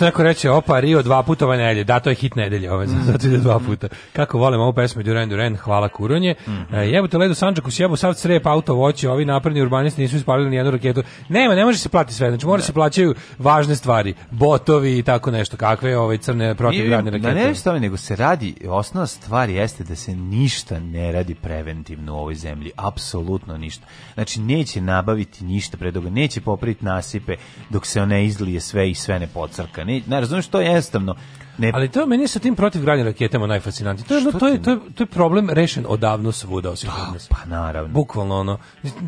što neko reče, opa, Rio dva puta ova nedelje. Da, to je hit nedelje, ove, zato je dva mhm. puta. Kako volim ovu pesmu Duran Duran, hvala Kuronje. Mm -hmm. E, jebote ledu Sanđaku, sjebo sav crep auto voće, ovi napredni urbanisti nisu ispalili ni jednu raketu. Nema, ne može se platiti sve, znači mora ne. se da. plaćaju važne stvari, botovi i tako nešto, kakve ove crne protivgradne rakete. Ne, ne nešto nego se radi, osnovna stvar jeste da se ništa ne radi preventivno u ovoj zemlji, apsolutno ništa. Znači neće nabaviti ništa predoga, neće popriti nasipe dok se one izlije sve i sve ne podcrka ne, ne razumiješ, to je jednostavno. Ne. Ali to meni sa tim protivgradnim raketama najfascinantnije. To je, no, to, je, to, je, to je problem rešen odavno svuda osim kod da, nas. Pa naravno. Bukvalno ono.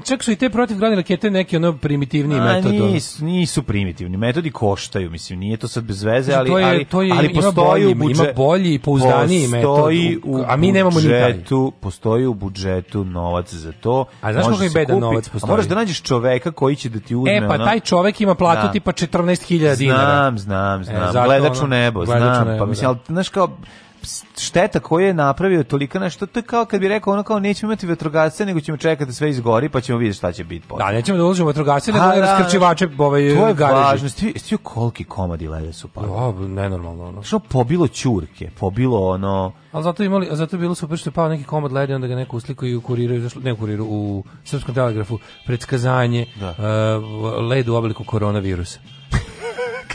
Čak su i te protivgradne rakete neki ono primitivni metod. Nisu, nisu primitivni. Metodi koštaju, mislim, nije to sad bez veze, ali je, ali, to je, ali postoji bolji, u budžet, ima bolji i pouzdaniji postoji metod. U, a mi nemamo budžetu, Postoji u budžetu novac za to. A znaš kako je beda novac postoji? A moraš da nađeš čoveka koji će da ti uzme. E pa ono, taj čovek ima platu da. tipa 14.000 dinara. Znam, znam, e, znam. E, Gledač u nebo, znam znam, pa mislim, da. ali, znaš, kao, šteta koju je napravio tolika nešto, to je kao kad bi rekao ono kao nećemo imati vetrogasce, nego ćemo čekati da sve izgori, pa ćemo vidjeti šta će biti posle. Da, nećemo da uložimo vetrogasce, nego da, raskrčivače ovaj To je garaži. važno, sti, sti koliki komadi lede su pali. Ja, nenormalno ono. Što pobilo ćurke, pobilo ono... Ali zato imali, a zato je bilo super što je pao neki komad leda, onda ga neko uslikao i u kuriru, ne u kuriru, u Srpskom telegrafu, predskazanje da. uh, led u obliku koronavirusa.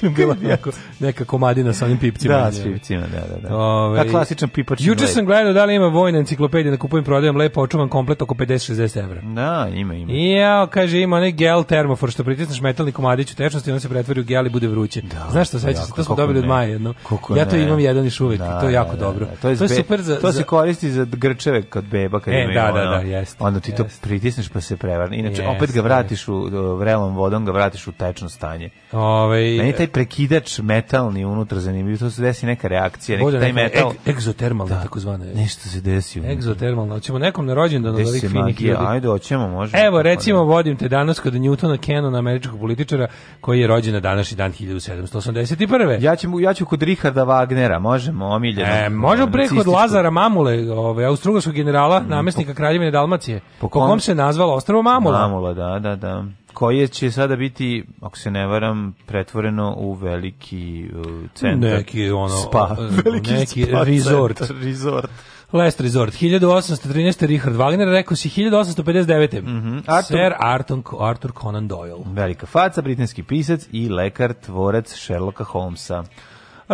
[laughs] bila onako, neka komadina sa onim pipcima. Da, s pipcima, da, da. da. Ove, ovaj, da klasičan pipač. Juče sam gledao da li ima vojna enciklopedija da kupujem, prodajem, lepo očuvam komplet oko 50-60 evra. Da, ima, ima. I ja, kaže, ima onaj gel termofor, što pritisneš metalni komadić u tečnosti i on se pretvori u gel i bude vruće. Da, Znaš što, pa sećaš se, to smo dobili ne. od Maja jedno. Ja to ne. imam jedan još uvek, da, to je jako da, dobro. Da, da. to, je, to je super za... To se koristi za grčeve kod beba, kad e, imaju da, da ono, da, da, jest, onda ti jest. to pritisneš pa se prevarne. Inače, opet ga vratiš u vrelom vodom, ga vratiš u tečno stanje. Ove, Meni taj prekidač metalni unutra zanimljiv, to se desi neka reakcija, neki taj metal. Ek, egzotermalna da, takozvana. Nešto se desi. Unutra. Egzotermalno. hoćemo nekom na rođendan od ovih finih ljudi. Ajde, hoćemo, možemo. Evo, recimo, vodim te danas kod Newtona Kenona, američkog političara, koji je rođen na današnji dan 1781. Ja ću, ja ću kod Richarda Wagnera, možemo, omiljeno. E, možemo preko kod Lazara Mamule, ovaj, austrugarskog generala, mm, namestnika Kraljevine Dalmacije, po kom, po kom se nazvalo Ostrovo Mamula. Mamula, da, da, da koje će sada biti, ako se ne varam, pretvoreno u veliki uh, centar. Neki, ono, spa. [laughs] Veliki neki spa resort. Centar, resort. Last Resort, 1813. Richard Wagner, rekao si 1859. Mm -hmm. Arthur, Sir Arthur, Arthur Conan Doyle. Velika faca, britanski pisac i lekar, tvorac Sherlocka Holmesa. Uh,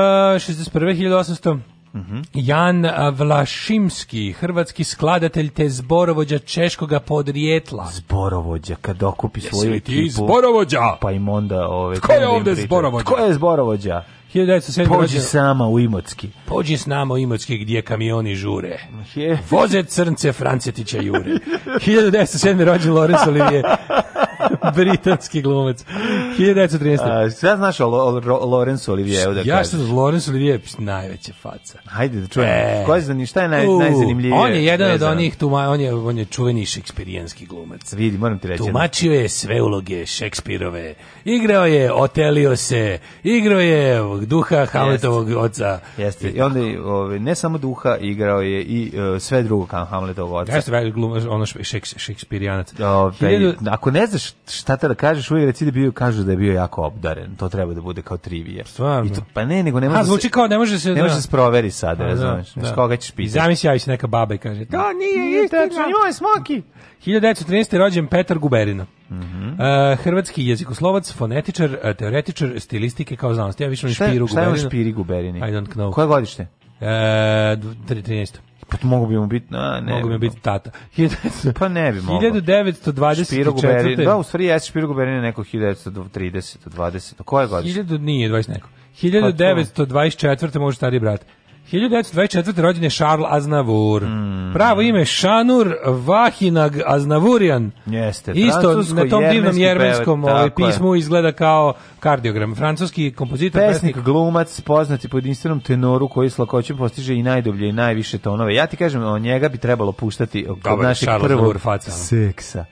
61. 1800. Mm -hmm. Jan Vlašimski, hrvatski skladatelj te zborovođa češkoga podrijetla. Zborovođa, kad okupi svoju ekipu. Jesi ti zborovođa? Pa im onda... Ove, Tko je da ovde zborovođa? Tko je zborovođa? 1907. Pođi sama u Imotski. Pođi s nama u Imotski gdje kamioni žure. Voze crnce Francetića Jure. 1907. rođen Lorenz Olivier. [laughs] Britanski glumac. 1913. A, znaš o Lorenzo Olivieru da ja kažeš? Ja što Lorenzo Olivier najveća faca. Hajde da čujem. E. Koji zna šta je naj, uh, najzanimljivije? On je jedan od onih, tuma, on, je, on je čuveni šekspirijanski glumac. Vidi, moram ti reći. Tumačio je sve uloge Šekspirove. Igrao je Otelio se, igrao je duha Hamletovog Jest. oca. Jeste. I onda ove, ne samo duha, igrao je i uh, sve drugo kao Hamletovog oca. Jeste, glumac, ono šek, šekspirijanac. Da, ovaj, ako ne znaš šta te da kažeš, u reci da bio kažu da je bio jako obdaren. To treba da bude kao trivija. Stvarno. I to, pa ne, nego ne može. A zvuči kao ne može se ne da. se proveri sad, A, pa, razumeš. Da, da. Znači, koga ćeš pitati? Zamisli javi se neka baba i kaže: "To da, da. nije, nije istina, joj Smoki." 1913. rođen Petar Guberina. Mm -hmm. uh, hrvatski jezikoslovac, fonetičar, e, teoretičar stilistike kao znanosti. Ja više ne špiru Guberina. Šta je Špiri Guberini? I don't know. Koje godište? Uh, e, 13. Pa mogu bi mu biti, na, ne. Mogu bi mu biti tata. [laughs] pa ne bi mogu. 1924. Špiroguberin, da, u stvari jesi Špiroguberin je neko 1930, 20, koje godine? 1000 nije, 20 neko. 1924. Pa može stari brat. 1924. rođen je Charles Aznavour. Mm. Pravo ime je Šanur Vahinag Aznavurian. Jeste. Isto na tom divnom jermenskom ovaj, pismu je. izgleda kao kardiogram. Francuski kompozitor. Pesnik, pesnik. glumac, poznati po jedinstvenom tenoru koji s lakoćem postiže i najdublje i najviše tonove. Ja ti kažem, o njega bi trebalo puštati od naših prvog seksa.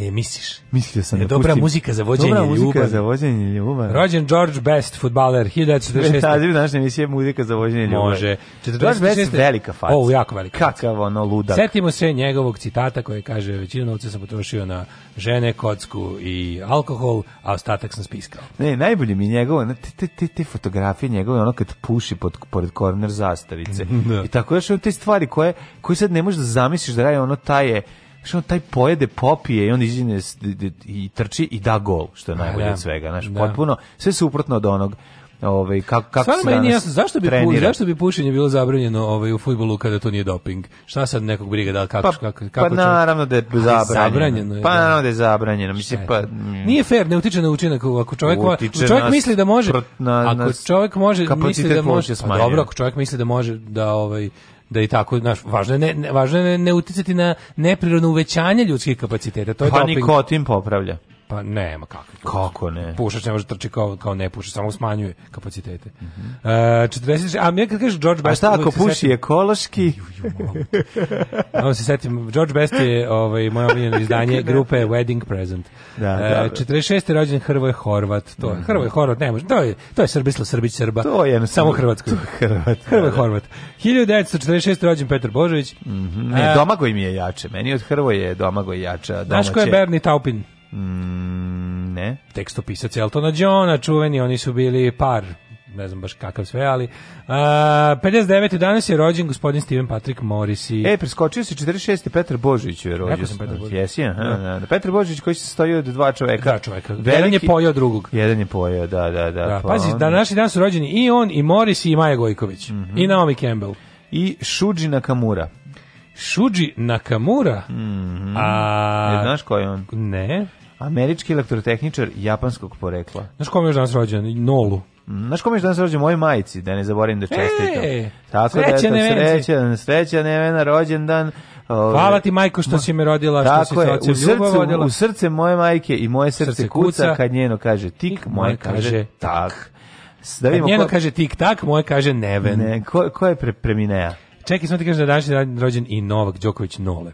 E, misliš? Mislio sam e, dobra pustim. muzika za vođenje ljubav. Dobra muzika ljubav. za vođenje ljubav. Rođen George Best, futbaler, 1946. Saziv naše emisija muzika za vođenje ljubav. Može. 46. George Best velika faca. O, jako velika Kakav ono ludak. Setimo se njegovog citata koji kaže većinu novca sam potrošio na žene, kocku i alkohol, a ostatak sam spiskao. Ne, najbolje mi njegove, te, te, te, fotografije njegove, ono kad puši pod, pored korner zastavice. [laughs] da. I tako još te stvari koje, koje sad ne možeš da zamisliš da je ono taj je, što taj pojede, popije i on izine i trči i da gol, što je pa najbolje da, od svega, znaš, da. potpuno sve suprotno od onog ovaj kako kako se meni jasno zašto bi zašto bi pušenje bilo zabranjeno ovaj u fudbalu kada to nije doping šta sad nekog briga da kako pa, kako kako pa naravno da je zabranjeno, zabranjeno je, pa da. naravno da je zabranjeno mislim pa mm. nije fer ne utiče na učinak ako čovjek utiče čovjek nas, misli da može na, ako čovjek može misli da može pa dobro ako čovjek misli da može da ovaj da i tako znaš važno je ne, ne važno je ne uticati na neprirodno uvećanje ljudskih kapaciteta to je pa nikotin popravlja Pa nema kako. Kako ne? Pušač ne može da trči kao, kao ne puši, samo smanjuje kapacitete. Mm -hmm. uh, 46, a mi kad kažeš George Best... A šta ako puši setim, ekološki? Evo se setim, George Best je ovaj, moje omiljeno [laughs] izdanje da. grupe Wedding Present. Da, uh, e, 46. rođen Hrvoje Horvat. To, mm -hmm. Hrvoje Horvat ne može, to je, to je Srbisla Srbić Srba. To je samo Hrvatsko. Hrvat. Da, Hrvoje Horvat. 1946. rođen Petar Božović. Mm -hmm. Ne, uh, Domagoj mi je jače. Meni od Hrvoje je Domagoj jača. Znaš ko je Berni Taupin? Mm, ne. Tekstopisac Eltona Johna, čuveni, oni su bili par ne znam baš kakav sve, ali a, 59. danas je rođen gospodin Steven Patrick Morris i... E, preskočio se 46. Petar Božić je rođen. Rekao sam Petar Božić. Jesi, aha, da. da, da. Petar Božić koji se stoji od dva čoveka. Dva čoveka. Veliki... Jedan je pojao drugog. Jedan je pojao, da, da, da. da pa pazi, on... današnji dan su rođeni i on, i Morris, i Maja Gojković, mm -hmm. i Naomi Campbell. I Shuji Kamura. Shuji Nakamura. Mm -hmm. A... Ne znaš ko je on? Ne. Američki elektrotehničar japanskog porekla. Znaš kome je danas rođen? Nolu. Mm, znaš kome je danas rođen? Moj majici, da ne zaboravim da e, čestitam. E, Tako sreće da, srećan, srećan Nevena, rođendan. Ovaj, Hvala ti majko što ma, si me rodila, što si se ocem ljubav vodila. U srce moje majke i moje srce, srce kuca, kuca, kad njeno kaže tik, moje kaže tak. Da vidimo njeno ko... kaže tik tak, moje kaže neven. Ne, ko, ko je pre, premineja? Čeki, sam ti kažem da danas rođen i Novak Đoković Nole.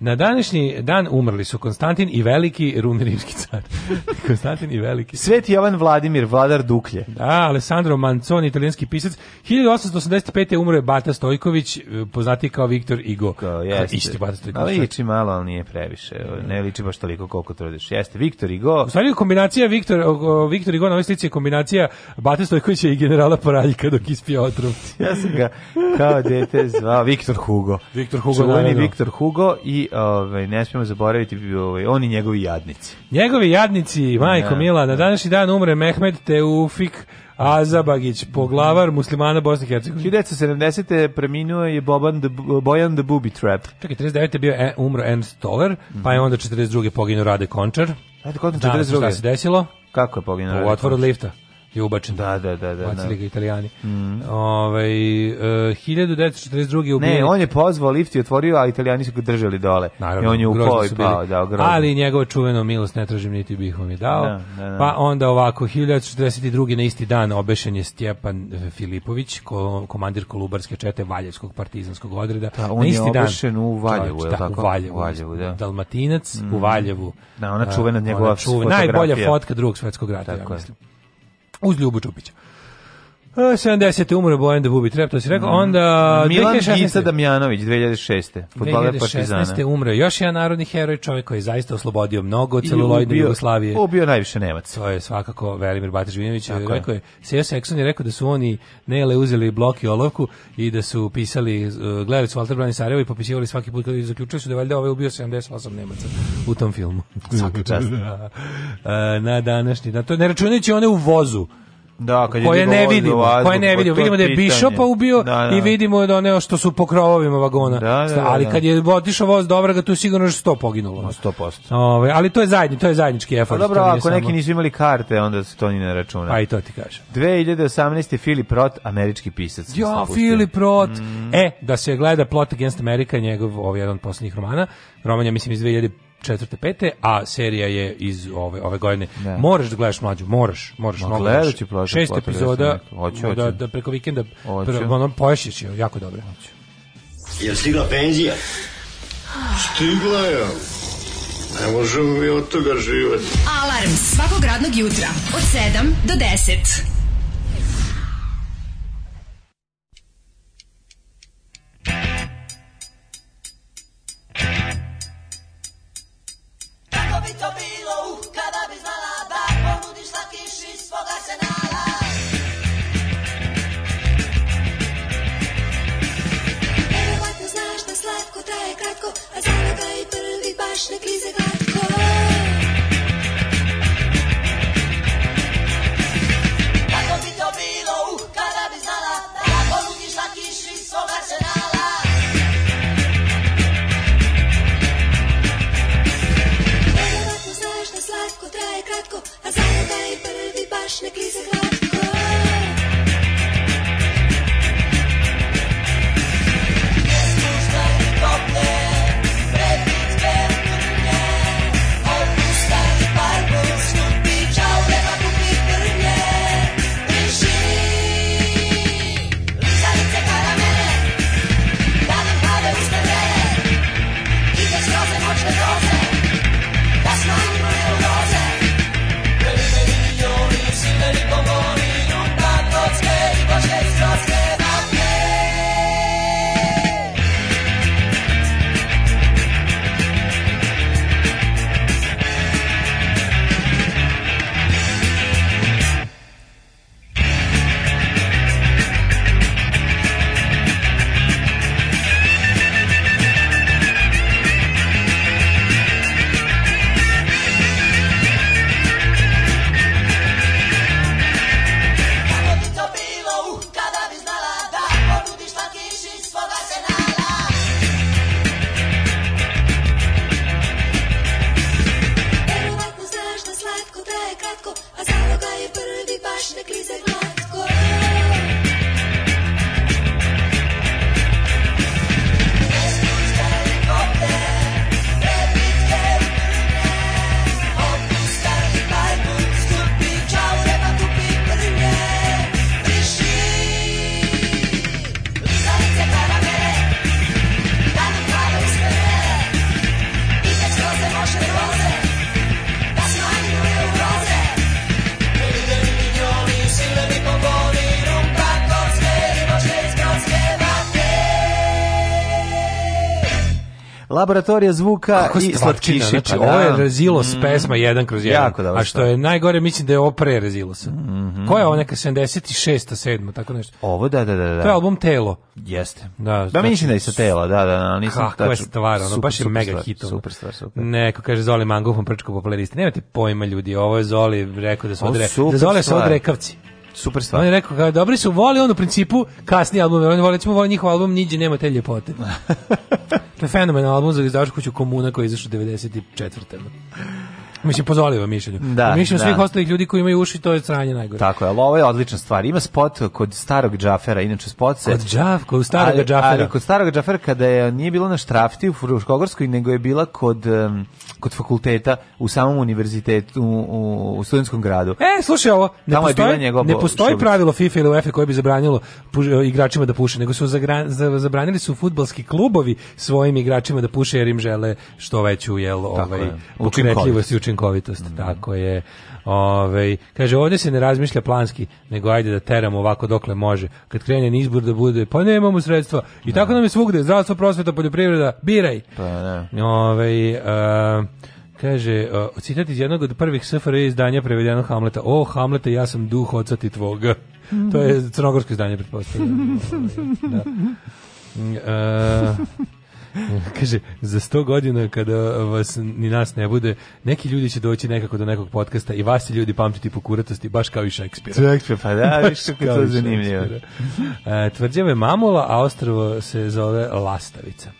Na današnji dan umrli su Konstantin i Veliki Run car. [laughs] Konstantin i Veliki. Sveti Jovan Vladimir, vladar Duklje. Da, Alessandro Manconi, italijanski pisac. 1885. umro je Bata Stojković, e, poznati kao Viktor Igo. Kao, Isti Bata Stojković. Ali znači. liči malo, ali nije previše. Da. Ne liči baš toliko koliko trudiš. Jeste, Viktor Igo. U stvari kombinacija Viktor, Viktor Igo na ovoj slici je kombinacija Bata Stojkovića i generala Poraljka dok ispija otrov. ja sam ga kao dete zvao Viktor Hugo. Viktor Hugo, Čuveni Viktor Hugo i ovaj ne smijemo zaboraviti ovaj oni njegovi jadnici. Njegovi jadnici, majko ja, da, mila, na da. današnji dan umre Mehmed Teufik Azabagić, poglavar muslimana Bosne i Hercegovine. 1970. preminuo je Boban the, Bojan the Booby Trap. Čekaj, 39. je bio e, umro Ernst Toller, mm. pa je onda 42. poginuo Rade Končar. Ajde, Končar, 42. Da, šta se desilo? Kako je poginuo? U otvoru od lifta je ubačen. Da, da, da, da. Bacili da. ga Italijani. Mm. Ovaj eh, e, 1942 ubijen. Ne, on je pozvao lift i otvorio, a Italijani su ga držali dole. Naravno, I on je upao i pao, da, Ali njegovo čuveno milost ne tražim niti bih vam je dao. Da, da, da. Pa onda ovako 1942 na isti dan obešen je Stjepan eh, Filipović, ko, komandir Kolubarske čete Valjevskog partizanskog odreda. Da, on na isti je obešen u Valjevu, je da, tako? U Valjevu, Valjevu da. Dalmatinac mm. u mhm. Valjevu. Da, ona čuvena eh, njegova čuvena, najbolja fotka drugog svetskog rata, tako ja mislim. Je uz Ljubu Čupića. 70. E, umro Bojan da Bubi Trep, to si rekao. Mm. Onda, Milan 2016. Gica Damjanović, 2006. Futbaler Partizana. 2016. umro još jedan narodni heroj, čovjek koji je zaista oslobodio mnogo celuloidne Jugoslavije. Ubio najviše Nemac. To je svakako Velimir Batić Vinović. Rekao je, Seo Sekson je rekao da su oni Nele uzeli blok i olovku i da su pisali, e, gledali su Walter Brani Sarajevo i popisivali svaki put kada i zaključili su da valjda ovaj ubio 78 Nemaca u tom filmu. Svaka čast. [laughs] E, na današnji, na to, ne računajući one u vozu da, kad je ne ovaj vidimo, vazduh, koje ne pa vidimo. Vidimo da je Bišopa ubio da, da. i vidimo da ono što su po krovovima vagona. Da, da, da ali da. kad je otišao voz dobra, ga tu sigurno je 100 poginulo. 100%. Ove, ali to je zajedni, to je zajednički efort. Pa dobro, ako neki nisu imali karte, onda se to ni ne računa. Pa i to ti kažem. 2018. Philip Roth, američki pisac. Jo, Philip Roth. Mm. E, da se gleda Plot Against America, njegov ovaj jedan od poslednjih romana. Romanja, mislim, iz 2000 četvrte, pete, a serija je iz ove ove godine. Ne. Da. Moraš da gledaš mlađu, moraš, moraš Ma, gledaš. Šest epizoda, Hoće, hoće. Da, da preko vikenda prvo ono poješiš je jako dobro. Hoće. Je stigla penzija? Stigla je. Ne možemo mi od toga živjeti. Alarm svakog radnog jutra od 7 do 10. to bilo, kada bi znala da ponudiš slatkiš iz svoga senala. Verovatno znaš da slatko traje kratko, a za i prvi baš ne klize glava. please, please, please. laboratorija zvuka Kako i slatkiši. Znači, pa, ovo je da. Rezilos mm, pesma 1 kroz 1. Jako da A što je najgore, mislim da je ovo pre Rezilosa. Mm -hmm. Koja je ovo neka 76. 7. tako nešto? Ovo, da, da, da. da. To je album Telo. Jeste. Da, da mislim znači, da je sa Tela, da, da, da. Nisam Kako taču, je stvar, ono, baš je super mega hit. Super stvar, super. Neko kaže Zoli Mangohom, prčko popularista. Nemate pojma ljudi, ovo je Zoli, rekao da su odre... Da Zoli su odrekavci super stvar. On je rekao kao dobri su, voli on u principu kasni album, oni voli, recimo voli njihov album Niđe nema te ljepote. [laughs] to je fenomenal album za izdavačku kuću Komuna koji je izašao 94. Mislim, pozvali vam da, mišljenju. Da, mišljenju svih ostalih ljudi koji imaju uši, to je stranje najgore. Tako je, ali ovo je odlična stvar. Ima spot kod starog džafera, inače spot se... Kod džaf, kod starog ali, džafera. Ali kod starog džafera, kada je, nije bila na štrafti u Fruškogorskoj, nego je bila kod, um, kod fakulteta u samom univerzitetu u, u, u studentskom gradu. E, slušaj ovo, ne Tamo postoji, njegov, ne postoji pravilo FIFA ili UEFA koje bi zabranilo puš, e, igračima da puše, nego su zagra, zabranili su futbalski klubovi svojim igračima da puše jer im žele što veću jel, ovaj, pokretljivost i učinkovitost, mm. tako je. Ove, ovaj, kaže, ovdje se ne razmišlja planski, nego ajde da teramo ovako dokle može. Kad krene izbor da bude, pa nemamo sredstva. I ne. tako da. nam je svugde, zdravstvo, prosveta, poljoprivreda, biraj. Pa ne. Da. Ove, ovaj, a, Kaže, uh, citat iz jednog od prvih SFRJ izdanja prevedenog Hamleta. O, Hamlete, ja sam duh oca ti tvoga. to je crnogorsko izdanje, pretpostavljam. [laughs] da. Uh, [laughs] Kaže, za sto godina kada vas ni nas ne bude, neki ljudi će doći nekako do nekog podcasta i vas će ljudi pamtiti po kuratosti, baš kao i Šekspira. pa da, [laughs] viš kako to zanimljivo. E, Tvrđava je mamula, a ostrovo se zove Lastavica.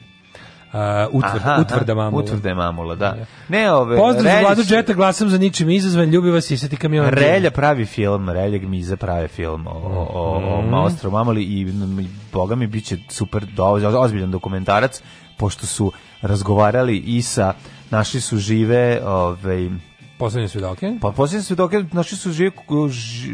Uh, utvrd, aha, utvrda mamula. Utvrda mamula, da. Ne, ove, Pozdrav za Vladu Džeta, glasam za ničim izazvan, ljubi vas i Iseti kamion. Relja pravi film, Relja Gmiza pravi film o, o, o, mm. Maostro Mamuli i boga mi bit će super, ozbiljan dokumentarac, pošto su razgovarali i sa, našli su žive, ovaj Poslednje svedoke? Pa poslednje svedoke naši su žive,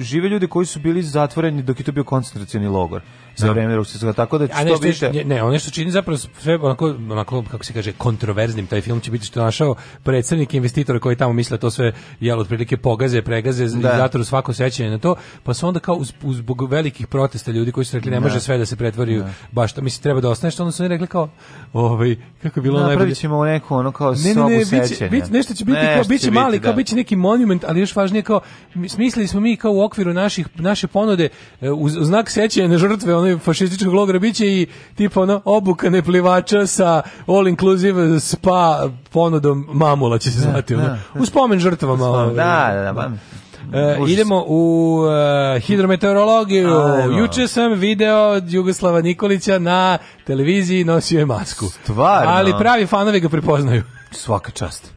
žive ljudi koji su bili zatvoreni dok je to bio koncentracioni logor za da. vreme Ruskog tako da što biše... ne, ne, ono što čini zapravo sve onako, onako kako se kaže kontroverznim taj film će biti što našao predsednik investitora koji tamo misle to sve jel otprilike pogaze, pregaze, da. zatvoru svako sećanje na to, pa su onda kao uz, uzbog velikih protesta ljudi koji su rekli ne, da. može sve da se pretvori ne. baš to, mislim treba da ostane što onda su oni rekli kao ovaj kako je bilo najbolje. Napravićemo neko ono kao ne, ne, ne, biće, biće, nešto će biti nešto kao biće mali kao biće neki monument, ali još važnije kao smislili smo mi kao u okviru naših naše ponude e, u znak sećanja na žrtve onog fašističkog logora biće i tipa ono obuka neplivača sa all inclusive spa ponudom Mamula će se da, zvati da, ono. U spomen žrtvama. Ono, da, da, da. da. E, idemo u e, hidrometeorologiju. Ajmo. Juče sam video Jugoslava Nikolića na televiziji, nosio je masku. Stvarno? Ali pravi fanovi ga prepoznaju. Svaka čast.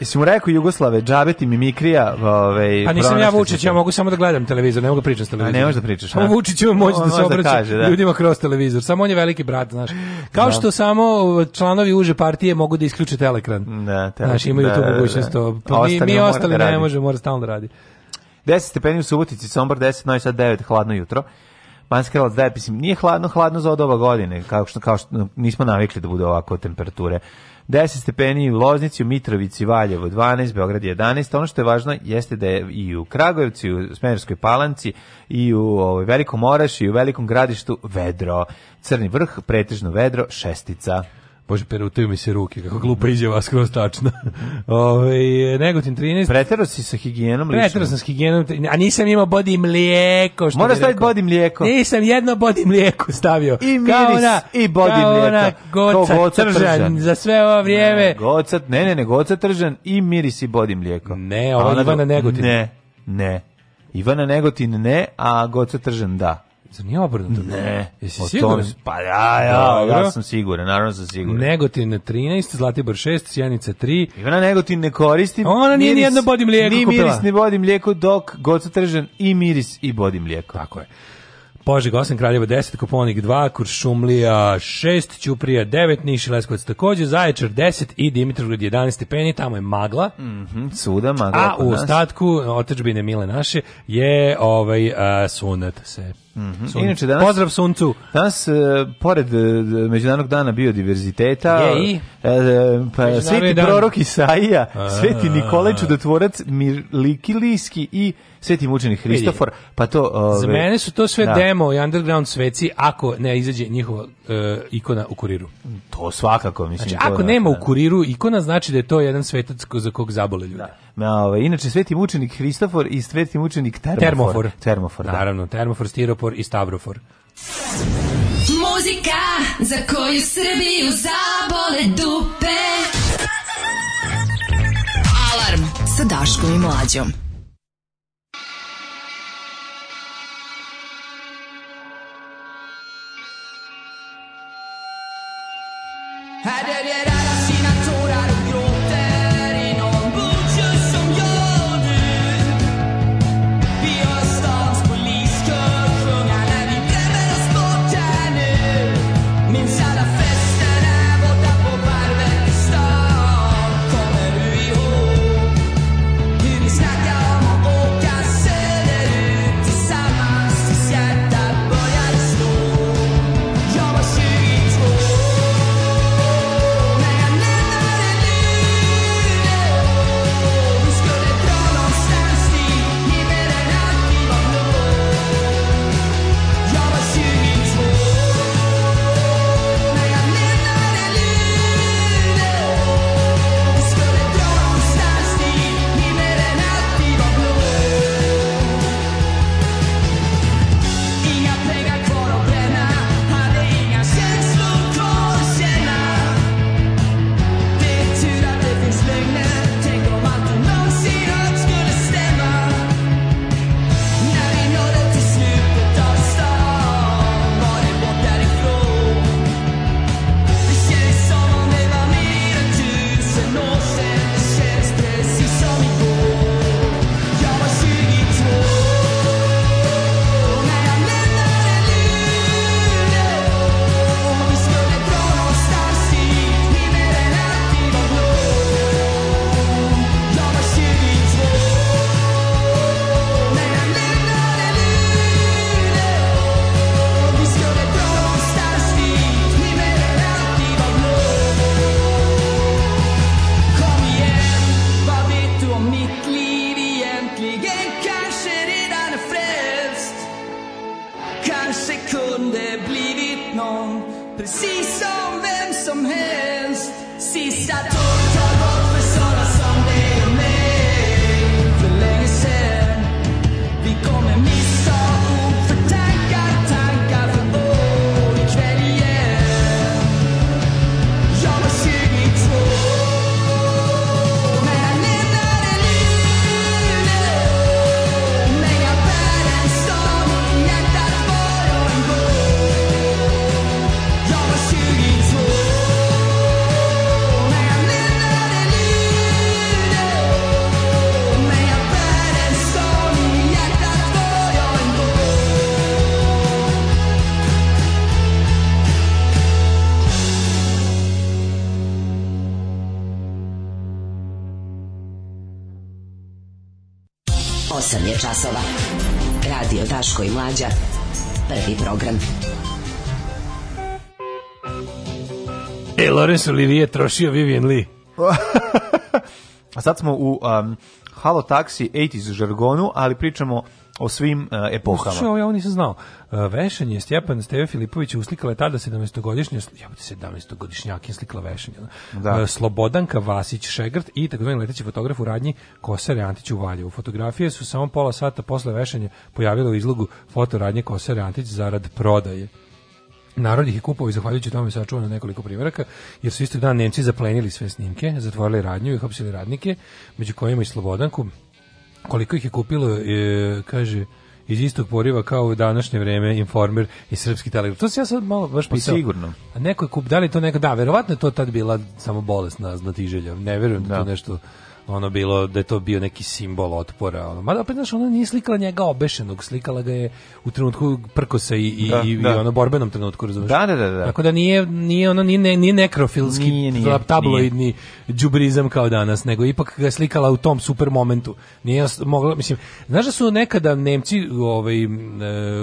Jesi mu rekao Jugoslave, džabe ti mimikrija, ovaj Pa nisam ja Vučić, ja mogu samo da gledam televizor, ne mogu da pričam sa televizorom. A ne možeš da pričaš. a? Da. Vučić ima moć da se da obraća da da. ljudima kroz televizor. Samo on je veliki brat, znaš. Kao da. što samo članovi uže partije mogu da isključe telekran. Da, te, Znaš, imaju da, tu mogućnost to. Pa mi, mi ostali ne možemo, mora stalno da radi. 10 stepeni u Subotici, Sombor 10, Novi Sad 9, hladno jutro. Banski Karlovac da je, mislim, nije hladno, hladno za od ova godine, kao što, kao što nismo navikli da bude ovako temperature. 10 stepeni u Loznici, u Mitrovici, Valjevo 12, Beograd 11. Ono što je važno jeste da je i u Kragujevcu, i u Smenerskoj palanci, i u ovaj, Velikom Oraši, i u Velikom gradištu vedro. Crni vrh, pretežno vedro, šestica. Bože, perutaju mi se ruke, kako glupa izjava, skroz tačna. [laughs] Ove, Negotin 13. Pretero si sa higijenom lično. Pretero sam s higijenom, a nisam imao body mlijeko. Što Mora staviti body mlijeko. Nisam jedno body mlijeko stavio. I miris, ona, i body kao mlijeka. Ona goca, goca tržan, tržan, za sve ovo vrijeme. Ne, goca, ne, ne, ne, goca tržan i miris i body mlijeko. Ne, ova Ivana Negotin. Ne, ne. Ivana Negotin ne, a goca tržan da. Zar nije obrnuto? Ne. Jesi siguran? pa ja, ja, ja sam siguran, naravno sam siguran. Negotin 13, Zlatibor 6, Sjenica 3. Ivana Negotin ne koristi. Ona nije ni jedno bodi mlijeko ni kupila. Ni miris, ni bodi mlijeko, dok god se tržan i miris i bodi mlijeko. Tako je. Požeg 8, Kraljeva 10, Kuponik 2, Kuršumlija 6, Ćuprija 9, Niš i Leskovac takođe, Zaječar 10 i Dimitrovgrad 11 stepeni, tamo je magla. Mm -hmm, suda magla. A u ostatku otečbine mile naše je ovaj a, sunat se. Mm -hmm. Inače danas Pozdrav suncu. Danas uh, pored uh, međunarodnog dana biodiverziteta, je i e, pa Sveti dan. prorok Isaija, Sveti Nikolaj čudotvorac Mirlikilijski i Sveti mučenik Hristofor, pa to... Ove, Za mene su to sve da. demo i underground sveci ako ne izađe njihova e, ikona u kuriru. To svakako, mislim. Znači, ako da, nema da. u kuriru ikona, znači da je to jedan svetac za kog zabole ljudi. Da. Ove, ovaj, inače, sveti mučenik Hristofor i sveti mučenik Termofor. Termofor, termofor da. Naravno, Termofor, Stiropor i Stavrofor. Muzika za koju Srbiju zabole dupe. Alarm sa Daškom i Mlađom. I did it. Laurence Olivier trošio Vivian Lee. [laughs] A sad smo u um, Halo Taxi 80s žargonu, ali pričamo o svim uh, epohama. Što ja ovo nisam znao. Uh, vešanje Stjepan Steve Filipović uslikala je tada 17-godišnja, ja 17 godišnjak je slikala vešanje. Da. Uh, Slobodanka Vasić Šegrt i takozvani leteći fotograf u radnji Kosare Antić u Valjevu. Fotografije su samo pola sata posle vešanja pojavile u izlogu fotoradnje Kosare Antić zarad prodaje. Narod ih je kupovao i zahvaljujući tome sačuvano nekoliko primjeraka, jer su istog dana Nemci zaplenili sve snimke, zatvorili radnju i hapsili radnike, među kojima i Slobodanku. Koliko ih je kupilo, e, kaže, iz istog poriva kao u današnje vreme informer i srpski telegraf. To se ja sad malo baš pa pitao. Sigurno. A neko je kup, da li to neka, da, verovatno je to tad bila samo bolesna na znatiželja. Ne verujem da, da to nešto ono bilo da je to bio neki simbol otpora ono mada opet znaš ona nije slikala njega obešenog slikala ga je u trenutku prkosa i i, da, i, da. i ono borbenom trenutku razumeš da, da da da tako da nije nije ono nije nije nekrofilski nije, nije, tabloidni džubrizam kao danas nego ipak ga je slikala u tom super momentu nije mogla mislim znaš da su nekada Nemci ovaj e,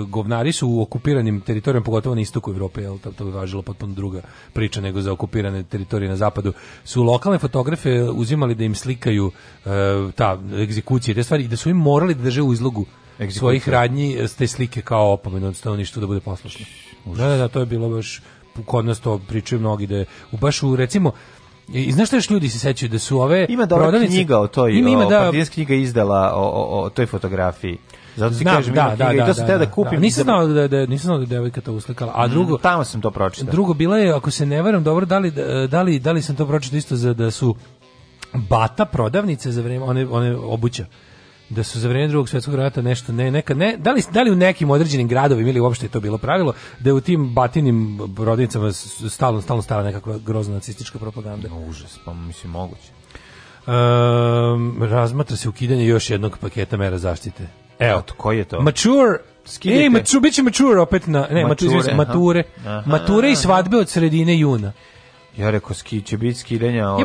govnari su u okupiranim teritorijama pogotovo na istoku Evrope jel to, to bi važilo potpuno druga priča nego za okupirane teritorije na zapadu su lokalne fotografe uzimali da im slikaju snimaju e, ta egzekucije, te stvari, i da su im morali da drže u izlogu Egzekucija. svojih radnji e, te slike kao opomenu od stanovništva da bude poslušno. Da, da, da, to je bilo baš kod nas to pričaju mnogi da je u baš u recimo I znaš što još ljudi se sećaju da su ove Ima dobra prodavnice... knjiga o toj, ima, ima da... Pa knjiga izdala o, o, o toj fotografiji. Zato ti Znam, kažem, da, ima da, knjiga da, i to sam da, da, da, da, kupim. Da, nisam znao da, da, nisam znao da devojka to uslikala. A mm, drugo, mm, tamo sam to pročitao. Drugo, bila je, ako se ne varam, dobro, da li, da li, da li sam to pročitao isto za da su bata prodavnice za vrijeme one one obuća da su za vrijeme drugog svjetskog rata nešto ne neka ne da li da li u nekim određenim gradovima ili uopšte je to bilo pravilo da je u tim batinim rodnicama stalno stalno stala nekakva grozna nacistička propaganda. No, užas, pa mislim moguće. Um, razmatra se ukidanje još jednog paketa mera zaštite. Evo, Od koji je to? Mature Skidite. E, mature, bit će mature opet na... Ne, mature, mature, aha. mature, aha, mature aha, i svadbe od sredine juna. Ja rekao, ski, će biti skidanja, ovaj,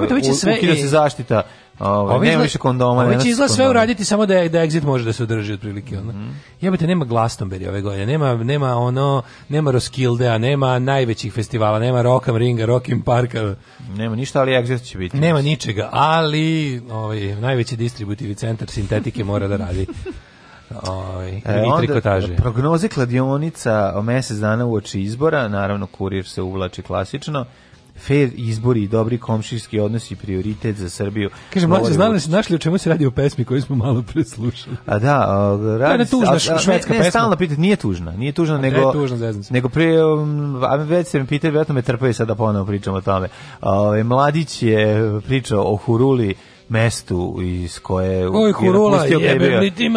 ukida se zaštita, ovaj, nema više kondoma. Ovaj će izgleda sve uraditi samo da, da exit može da se održi otprilike. Ono. Mm -hmm. Jebate, nema Glastonbury ove godine, nema, nema ono, nema Roskildea, nema najvećih festivala, nema Rock Rock'em Ringa, Rock Rock'em Parka. Nema ništa, ali exit će biti. Nema ničega, ali ovaj, najveći distributivni centar sintetike mora da radi. Oj, ovaj, e, i trikotaže. Prognoze kladionica o mesec dana uoči izbora, naravno kurir se uvlači klasično fair izbori i dobri komšijski odnosi prioritet za Srbiju. Kaže mlađe, znali li da našli o čemu se radi u pesmi koju smo malo pre slušali? A da, a, radi ne, tužna a, a, švedska ne, ne, pesma. Stalno pitati, nije tužna, nije tužna, a, nego, ne, tužna, zeznice. nego pre, um, a već se mi pitaju, vjerojatno me trpaju sada da ponovno pričam o tome. Ovaj mladić je pričao o Huruli, mestu iz koje Oj, Hurula, je jebem li ti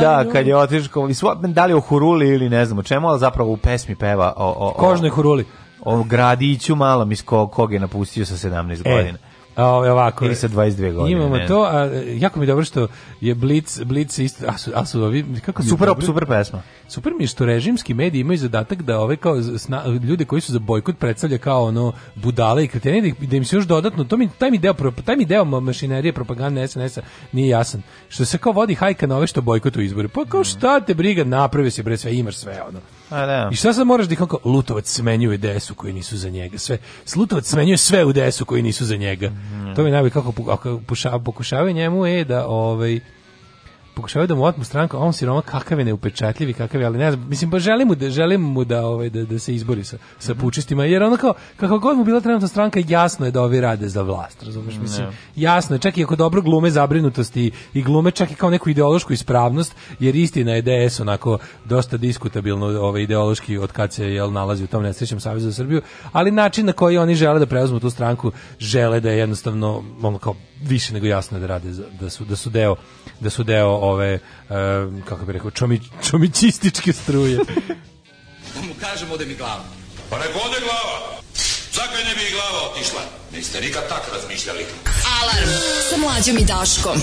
Da, kad je otišao, da li o Huruli ili ne znam o čemu, ali zapravo u pesmi peva o... o, o Kožnoj Huruli o gradiću malom iz kog, kog je napustio sa 17 e. godina. A ovako. Ili sa 22 e, godine. Imamo ne. to, a jako mi je dobro što je Blitz, Blitz isto, a su, a su ovi, kako super, dobro, super pesma. Super mi je što režimski mediji imaju zadatak da ove kao sna, ljude koji su za bojkot predstavlja kao ono budale i kretene, da, da im se još dodatno, to mi, taj mi deo, taj mi deo mašinerije propagande SNS-a nije jasan. Što se kao vodi hajka na ove što bojkotu izbore. Pa kao mm. šta te briga, napravi se bre sve, imaš sve ono. A, da. I šta sad moraš da ih onko, Lutovac smenjuje DS-u koji nisu za njega. Sve, Lutovac smenjuje sve u DS-u koji nisu za njega. Mm. To mi najbolje kako, ako pokušavaju njemu, je da, ovaj, pokušavaju da mu otmu stranku, a on siroma kakav je neupečatljivi, kakav je, ali ne znam, mislim, pa želim mu da, želim mu da, ovaj, da, da se izbori sa, sa mhm. pučistima, jer ono kao, kako god mu bila trenutna stranka, jasno je da ovi rade za vlast, razumeš, mislim, jasno je, čak i ako dobro glume zabrinutosti i, i glume čak i kao neku ideološku ispravnost, jer istina je DS da onako dosta diskutabilno ovaj, ideološki od kad se jel, nalazi u tom nesrećem Savjezu za Srbiju, ali način na koji oni žele da preuzmu tu stranku, žele da je jednostavno, ono kao, više nego jasno da rade da su da su deo da su deo ove um, kako bih rekao čomi, čomičističke struje. da [laughs] mu kažemo da mi glava. Pa nek ode glava. Zakaj ne bi glava otišla? Niste nikad tak razmišljali. Alarm sa mlađom i Daškom.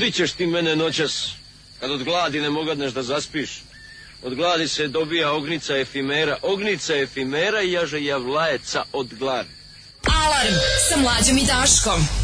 Budit ti mene noćas, kad od gladi ne mogadneš da zaspiš. Od gladi se dobija ognica efimera, ognica efimera i jaže javlajeca od gladi. Alarm sa mlađom i Daškom.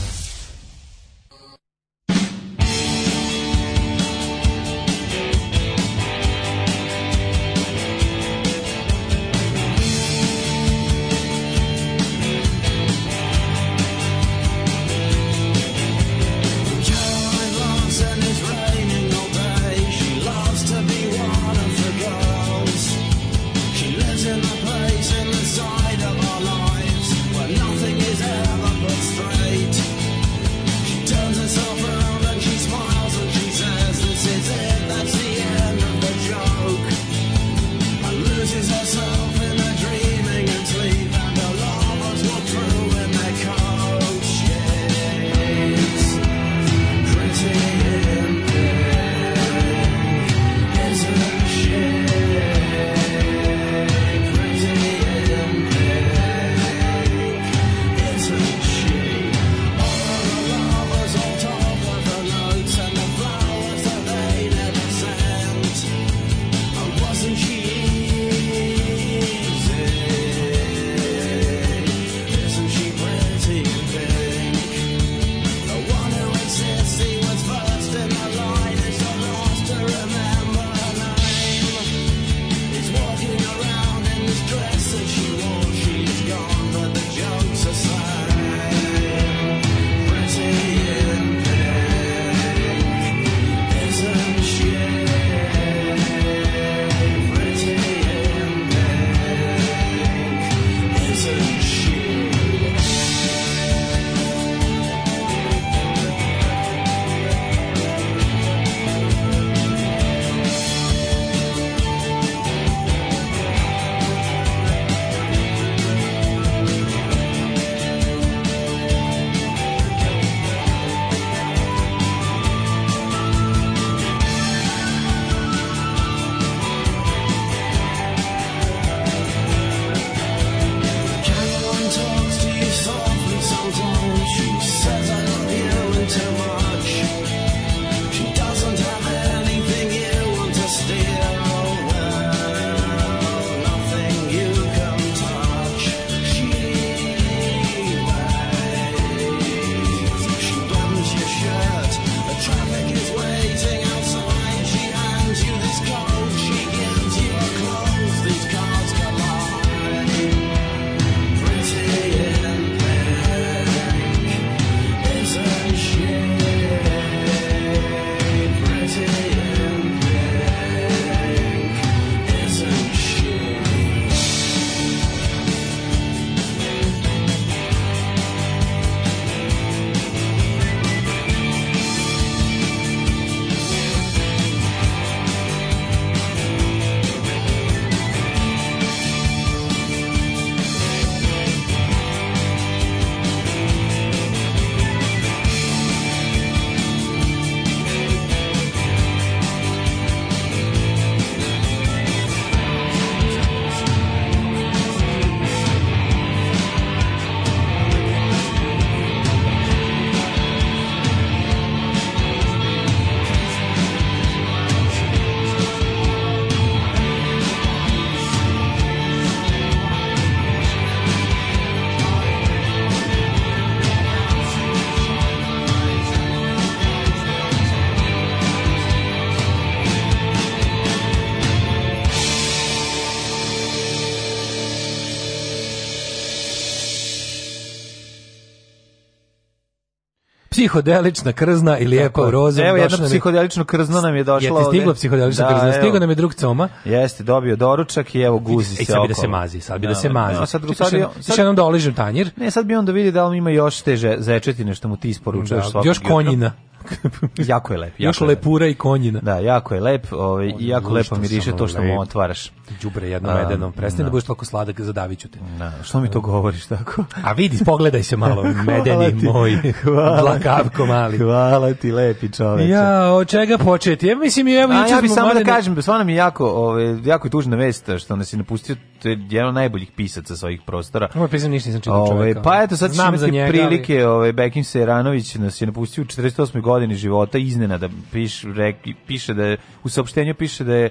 psihodelična krzna ili epa roza. Evo jedna psihodelična krzna nam je došla. Jeste stigla psihodelična da, krzna, stigla nam je drug coma. Jeste, dobio doručak i evo guzi se. oko. I sad bi da se mazi, sad bi da, da se da. mazi. No, sad sad bi sad jednom da oližem tanjir. Ne, sad bi on da vidi da li ima još teže zečetine što mu ti isporučuješ. Da, još konjina. [laughs] jako je lep. Jako Još lepura i konjina. Da, jako je lep, ovaj i jako lepo miriše to što mu ovaj, otvaraš. Đubre jedno medenom. Prestani da. da budeš toliko sladak za Daviću te. Da, što mi to govoriš tako? A vidi, pogledaj se malo, [laughs] medeni moj. Hvala. Dlakavko mali. Hvala ti, lepi čoveče. Ja, od čega početi? Ja mislim evo juče ja bih samo da kažem, stvarno mi jako, ovaj jako tužna vest što nas je napustio to je jedan od najboljih pisaca sa ovih prostora. Ovo pisam ništa nisam čitao Ovaj pa eto sad ćemo imati prilike, ovaj Bekim Seranović nas je napustio u 48. godini godini života iznenada piš, rek, piše da je, u saopštenju piše da je e,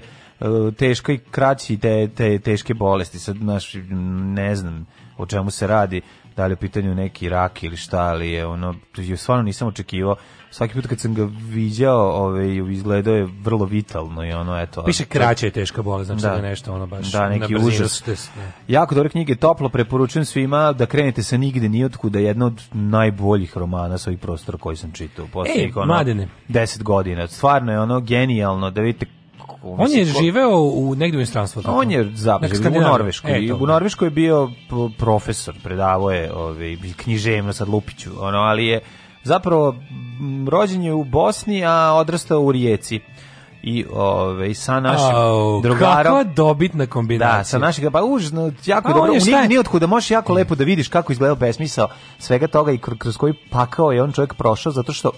teško i kraći te, te teške bolesti sad naš ne znam o čemu se radi da li je u pitanju neki rak ili šta, ali je ono, stvarno nisam očekivao, svaki put kad sam ga viđao, ovaj, izgledao je vrlo vitalno i ono, eto. Piše kraće je teška bolest, znači da, da je nešto ono baš da, neki na užas. Jako dobre knjige, toplo preporučujem svima da krenete sa nigde ni otkuda, jedna od najboljih romana sa ovih prostora koji sam čitao. Poslednjih, e, Ej, ono, madene. 10 godina. Stvarno je ono genijalno da vidite on je živeo u negdje u inostranstvu tako. On je zapravo u Norveškoj. E, u Norveškoj je bio profesor, predavao je ovaj književno sad Lupiću, ono, ali je zapravo mm, rođen je u Bosni, a odrastao u Rijeci i ove ovaj, sa našim oh, drugarom. Kakva dobitna kombinacija. Da, sa našim pa užno, jako a, dobro. Ni ni otkud da možeš jako lepo da vidiš kako izgleda besmisao svega toga i kroz koji pakao je on čovjek prošao zato što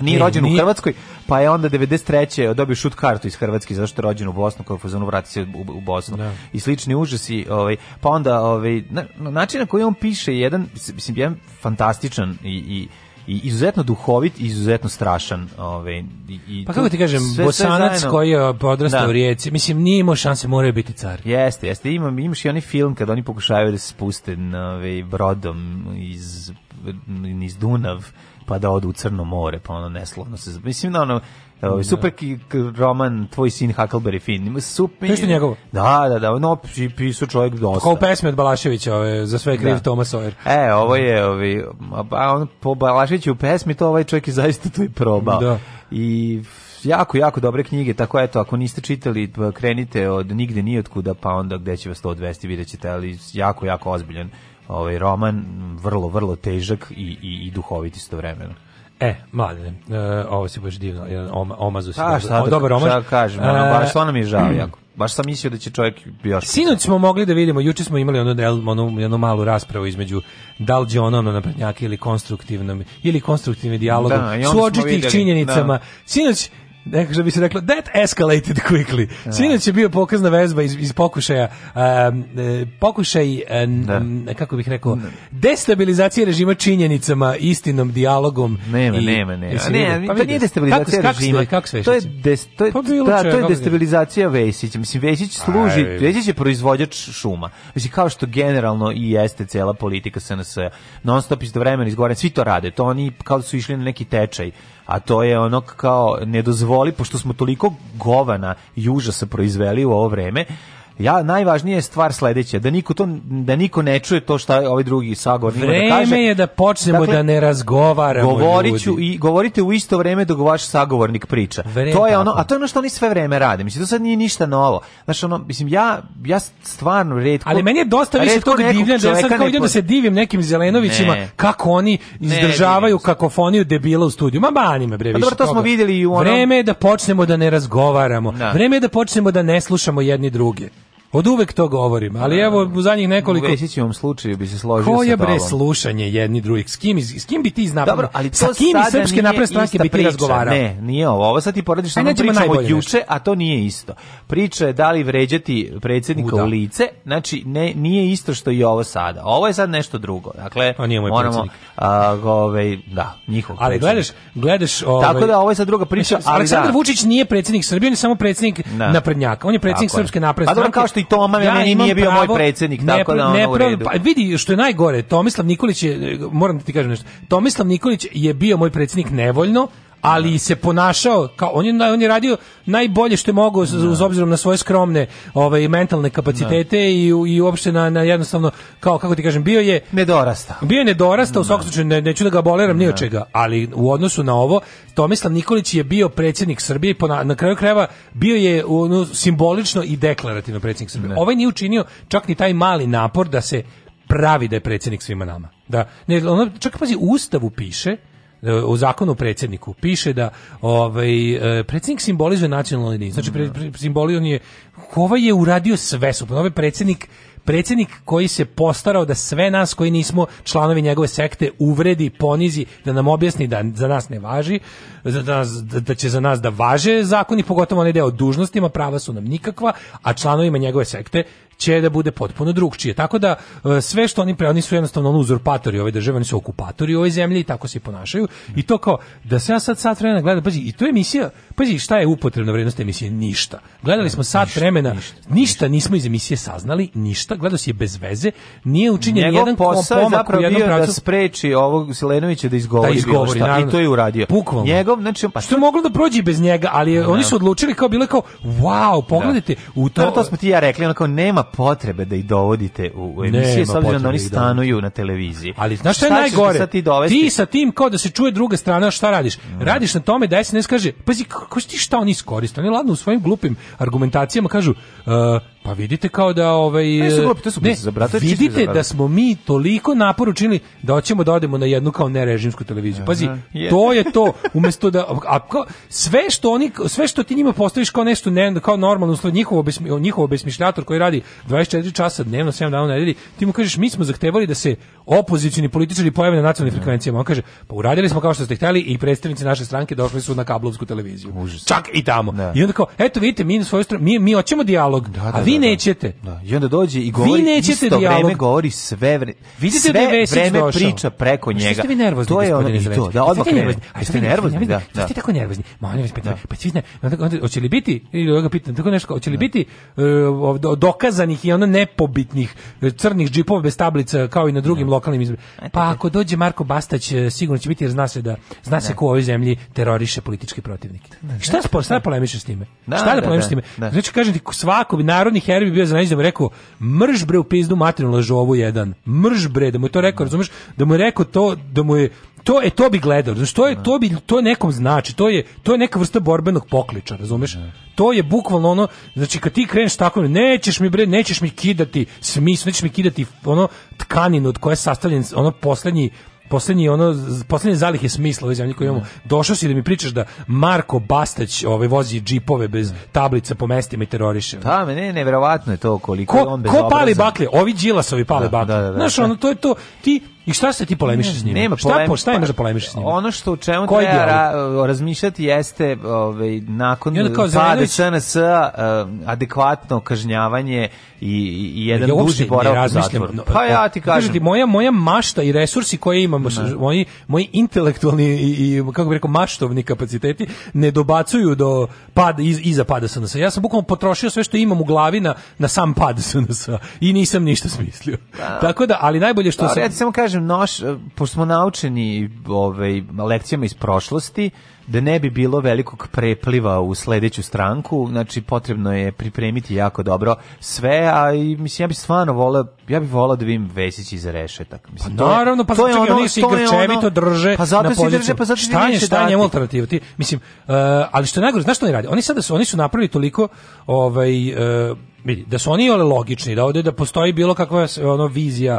Nije rođen nije. u Hrvatskoj, pa je onda 93. dobio šut kartu iz Hrvatske zašto je rođen u Bosnu, kao fazonu vrati se u, u Bosnu. Da. I slični užasi, ovaj, pa onda ovaj, na, način na koji on piše jedan, mislim, jedan fantastičan i, i i izuzetno duhovit i izuzetno strašan. Ove, ovaj, i, i pa kako ti kažem, sve, bosanac sve koji je odrastao da. u rijeci, mislim, nije imao šanse, moraju biti car. Jeste, jeste, imam, imaš i onaj film kada oni pokušavaju da se spuste na, ove, ovaj, brodom iz niz Dunav pa da odu u Crno more, pa ono neslovno se... Mislim da ono, Ovaj da. super roman tvoj sin Huckleberry Finn. Ima super. Nešto njegovo. Da, da, da, no pisao čovjek dosta. Kao pesme od Balaševića, ove, za sve da. kriv da. Toma Sawyer. E, ovo je, ovi, ovaj, a on po Balaševiću u pesmi to ovaj čovjek je zaista to i probao. Da. I jako, jako dobre knjige, tako eto, ako niste čitali, krenite od nigde nijotkuda, pa onda gde će vas to odvesti, vidjet ćete, ali jako, jako ozbiljan ovaj roman vrlo vrlo težak i i, i duhovit istovremeno. E, mladen, e, ovo si baš divno, jedan oma, omazu si. A, pa, šta, da dobar omaž. Šta da kažem, ono, e, baš stvarno mi je žao [clears throat] jako. Baš sam mislio da će čovjek još... Sinoć smo mogli da vidimo, juče smo imali ono, ono, jednu malu raspravu između da li će ono, ono naprednjaki ili konstruktivnom, ili konstruktivni dijalogom, da, suočiti ih da. činjenicama. Da. Sinoć, Neko što bi se reklo, that escalated quickly. Da. Sinoć je bio pokazna vezba iz, iz pokušaja, um, pokušaj, um, da. kako bih rekao, destabilizacije režima činjenicama, istinom, dijalogom. Nema, i, nema, nema. I ne, pa to nije destabilizacija kako, režima. Kako sve, kako to je, des, to je, pa da, to je destabilizacija Vesića. Mislim, Vesić služi, Aj, Vesić je proizvođač šuma. Mislim, kao što generalno i jeste cela politika SNS. Non stop vremena izgovoren, svi to rade. To oni kao da su išli na neki tečaj a to je ono kao ne dozvoli, pošto smo toliko govana i užasa proizveli u ovo vreme, Ja najvažnija je stvar sledeća, da niko to da niko ne čuje to što ovaj drugi sagovornik da kaže. Vreme je da počnemo dakle, da ne razgovaramo. Govoriću ljudi. i govorite u isto vreme dok vaš sagovornik priča. Vreme, to je tako. ono, a to je ono što oni sve vreme rade. Mislim to sad nije ništa novo. Znaš ono, mislim ja ja stvarno retko Ali meni je dosta više tog divljenja, da ja sad kao idem da se divim nekim Zelenovićima ne. kako oni izdržavaju ne, kakofoniju debila u studiju. Ma bani me bre pa više. Pa dobro, to toga. smo videli i u onom... Vreme je da počnemo da ne razgovaramo. Da. Vreme je da počnemo da ne slušamo jedni druge. Od uvek to govorim, ali da, evo u zadnjih nekoliko... U Vesićevom slučaju bi se složio sa Ko je bre slušanje jedni drugih? S kim, s kim bi ti iz Dobro, ali to sa kim iz Srpske napredne stranke bi ti razgovarao? Ne, nije ovo. Ovo sad ti porediš samo pričamo od juče, znači. a to nije isto. Priča je da li vređati predsjednika u, lice, znači ne, nije isto što i ovo sada. Ovo je sad nešto drugo. Dakle, a nije moj moramo, a, ove, ovaj, da, njihov Ali gledaš, gledaš... Ove, ovaj- Tako da ovo je sad druga priča, znači, ali Aleksandar da. Vučić nije predsjednik Srbije, on je samo predsjednik da. naprednjaka. On je predsjednik Srpske napredne pa stranke i Toma ja meni nije bio pravo, moj predsednik, ne, tako da ono u redu. Pa, vidi, što je najgore, Tomislav Nikolić je, e, moram da ti kažem nešto, Tomislav Nikolić je bio moj predsednik nevoljno, ali se ponašao kao on je on je radio najbolje što je mogao uz obzirom na svoje skromne ovaj mentalne kapacitete da. i i uopšte na, na jednostavno kao kako ti kažem bio je nedorasta. Bio je nedorasta, u da. svakom slučaju ne, neću da ga boleram ni od da. čega, ali u odnosu na ovo Tomislav Nikolić je bio predsjednik Srbije po na, na kraju krajeva bio je ono, simbolično i deklarativno predsjednik Srbije. Ne. Da. Ovaj nije učinio čak ni taj mali napor da se pravi da je predsjednik svima nama. Da, ne, ono, čak pazi, u Ustavu piše Da, u zakonu o predsjedniku piše da ovaj e, predsjednik simbolizuje nacionalnu jedinicu. Znači pre, pre, simbolion je ovaj je uradio sve su. Ovaj predsjednik predsjednik koji se postarao da sve nas koji nismo članovi njegove sekte uvredi, ponizi, da nam objasni da za nas ne važi, da, nas, da će za nas da važe zakoni, pogotovo onaj deo dužnostima, prava su nam nikakva, a članovima njegove sekte će da bude potpuno drugčije. Tako da e, sve što oni pre, oni su jednostavno ono uzurpatori ove države, oni su okupatori ove zemlje i tako se ponašaju. I to kao da se ja sad sat vremena gledam, pazi, i to je emisija, pazi, šta je upotrebna vrednost emisije? Ništa. Gledali smo sat vremena, ništa, ništa, ništa, nismo iz emisije saznali, ništa, gledao si je bez veze, nije učinjen Njegov jedan posao je zapravo bio pravcu, da spreči ovog Silenovića da izgovori, da izgovori šta, i to je uradio. Bukvalno. Njegov, znači, pa, pa što je moglo da prođe bez njega, ali je, oni su odlučili kao bile kao wow, pogledajte, da. u to, to, to smo ti ja rekli, onako nema potrebe da ih dovodite u, emisije, s obzirom da oni da stanuju na televiziji. Ali znaš šta je najgore? Ti, ti, sa tim kao da se čuje druga strana, šta radiš? Mm. Radiš na tome da SNS kaže, pazi, kako ti šta oni iskoriste? Oni ladno u svojim glupim argumentacijama kažu, uh, Pa vidite kao da ovaj ne, e, su glupi, su ne, vidite da smo mi toliko napor učinili da hoćemo da odemo na jednu kao nerežimsku televiziju. Pazi, Aha, yeah. to je to umesto da a, kao, sve što oni sve što ti njima postaviš kao nešto ne, kao normalno uslov njihovo besmi, njihovo besmišljator koji radi 24 časa dnevno 7 dana u nedelji, ti mu kažeš mi smo zahtevali da se opozicioni političari pojave na nacionalnim da. frekvencijama. On kaže pa uradili smo kao što ste hteli i predstavnici naše stranke došli su na kablovsku televiziju. Užas. Čak i tamo. Da. I onda kao eto vidite mi na svoju stranu mi mi hoćemo dijalog, da, da, a vi Da, da. nećete. Da. I onda dođe i govori vi nećete isto dijalog. vreme, govori sve vreme. Vidite sve da vreme došao. priča preko njega. Što ste vi nervozni, to je ono i to. Da, odmah nervozni. A ste nervozni, da. Što ste da. tako nervozni? Ma, pa pa ne, pa, pa svi ne. hoće li biti, ili ga pitam, tako nešto, hoće li biti eh, dokazanih i ono nepobitnih eh, crnih džipova bez tablica kao i na drugim lokalnim izborima. E, pa ako dođe Marko Bastać, eh, sigurno će biti jer zna se da zna se ko u ovoj zemlji teroriše političke protivnike. Šta spor, šta polemiše s time? Šta da polemiše s time? Znači kažem ti svako narodnih Herbie bio za da mu rekao mrž bre u pizdu materinu lažovu jedan. Mrž bre da mu je to rekao, razumeš? Da mu je rekao to, da mu je to e to bi gledao. Znači to je to bi to nekom znači, to je to je neka vrsta borbenog pokliča, razumeš? Da. To je bukvalno ono, znači kad ti kreneš tako, nećeš mi bre, nećeš mi kidati smis, nećeš mi kidati ono tkaninu od koje je sastavljen ono poslednji poslednji ono poslednje zalihe smisla u zemlji koju imamo. Došao si da mi pričaš da Marko Bastać ovaj vozi džipove bez tablica po mestima i teroriše. Da, ne, ne, verovatno je to koliko ko, je on bez Ko pali baklje? Ovi Đilasovi pale da, da baklje. Da, da, da, Znaš, ono to je to. Ti I šta se ti polemišeš s njim? Nema polemi... šta, po, šta imaš da pa, polemišeš s njim? Ono što u čemu Koji treba ra, razmišljati jeste ovaj, nakon pada CNS eh, adekvatno kažnjavanje i, i jedan ja duži boravak u zatvoru. pa ja pa, ti kažem. Ti, moja, moja mašta i resursi koje imamo, moji, moji intelektualni i, i kako bih rekao, maštovni kapaciteti ne dobacuju do pada, iz, iza pada SNS. Ja sam bukvalno potrošio sve što imam u glavi na, na sam pad SNS i nisam ništa smislio. Da. Tako da, ali najbolje što da, sam... Ja ti samo kažem, kažem, noš, eh, pošto smo naučeni ove, ovaj, lekcijama iz prošlosti, da ne bi bilo velikog prepliva u sledeću stranku, znači potrebno je pripremiti jako dobro sve, a i mislim ja bih stvarno voleo, ja bih voleo da vidim Vesić iz rešetak. Mislim, pa naravno, pa to je ono, oni se drže pa zato na se drže, pa zato šta je, šta je njemu alternativa? Ti, mislim, uh, ali što je najgore, znaš što oni rade? Oni sada su, oni su napravili toliko ovaj, uh, vidi, da su oni ole logični, da ovde da postoji bilo kakva ono vizija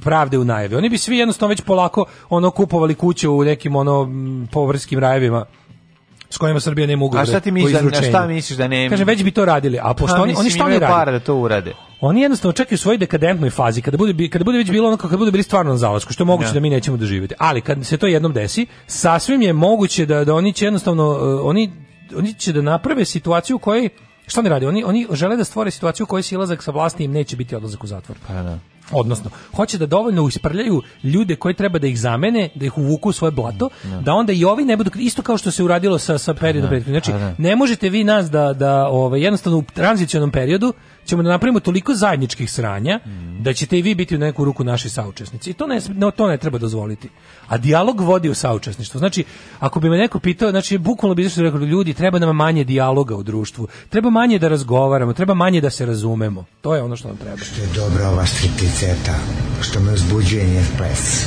pravde u najavi. Oni bi svi jednostavno već polako ono kupovali kuće u nekim ono povrskim rajevima kojima s kojima Srbija da ugovore. A šta ti misliš da šta misliš da nema? Kažem, već bi to radili, a pošto ha, oni oni šta oni rade? Para da to urade. Oni jednostavno čak i u svojoj dekadentnoj fazi kada bude kada bude već bilo ono kada bude bili stvarno na zalasku, što je moguće ja. Da. da mi nećemo doživjeti. Ali kad se to jednom desi, sasvim je moguće da da oni će jednostavno uh, oni oni će da naprave situaciju u kojoj šta ne radi? Oni oni žele da stvore situaciju u kojoj silazak sa vlasti im neće biti odlazak u zatvor. Pa da. Odnosno, hoće da dovoljno isprljaju ljude koji treba da ih zamene, da ih uvuku u svoje blato, mm, da. da onda i ovi ne budu isto kao što se uradilo sa sa periodom da, no. Znači, da, ne možete vi nas da da ovaj jednostavno u tranzicionom periodu ćemo da napravimo toliko zajedničkih sranja mm. da ćete i vi biti u neku ruku naši saučesnici. I to ne, no, to ne treba dozvoliti. A dijalog vodi u saučesništvo. Znači, ako bi me neko pitao, znači bukvalno bi rekao ljudi, treba nam manje dijaloga u društvu. Treba manje da razgovaramo, treba manje da se razumemo. To je ono što nam treba. Što je dobra ova striptica sveta, što me uzbuđuje njen ples.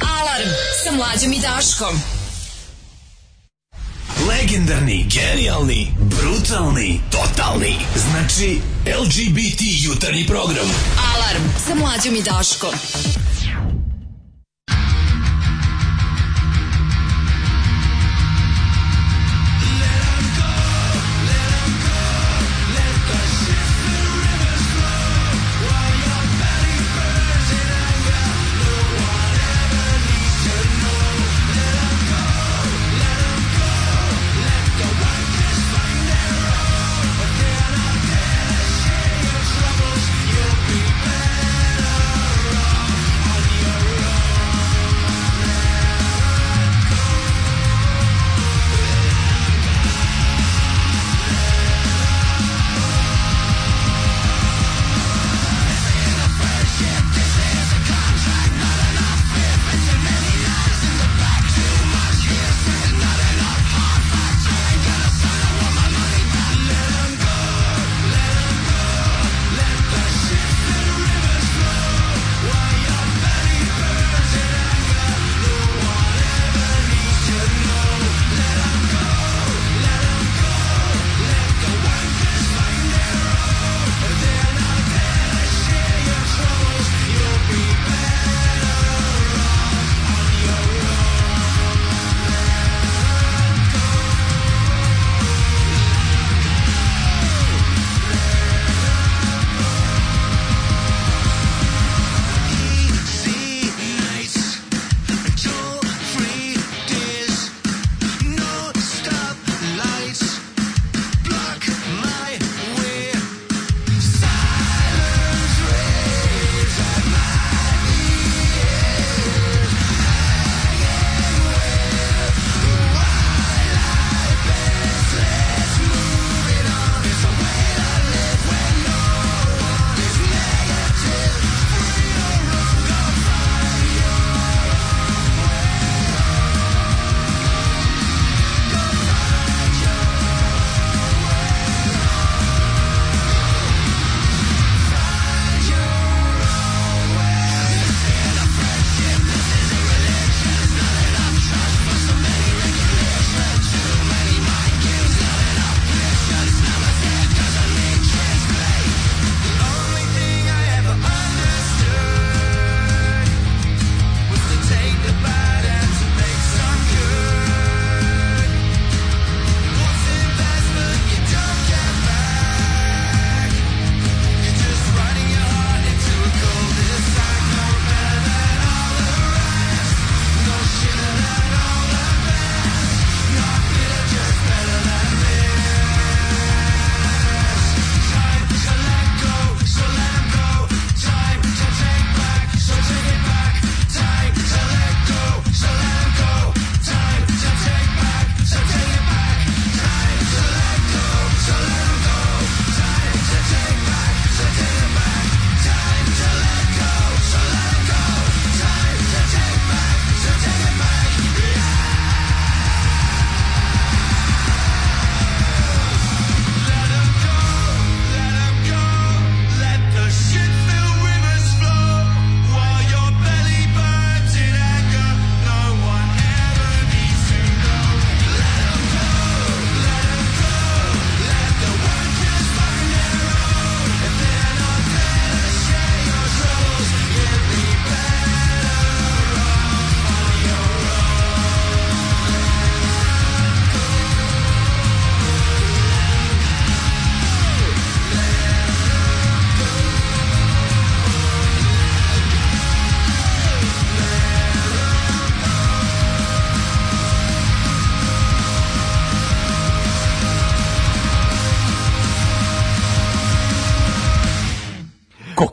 Alarm sa mlađom i Daškom. Legendarni, genijalni, brutalni, totalni. Znači, LGBT jutarnji program. Alarm sa mlađom i Daškom.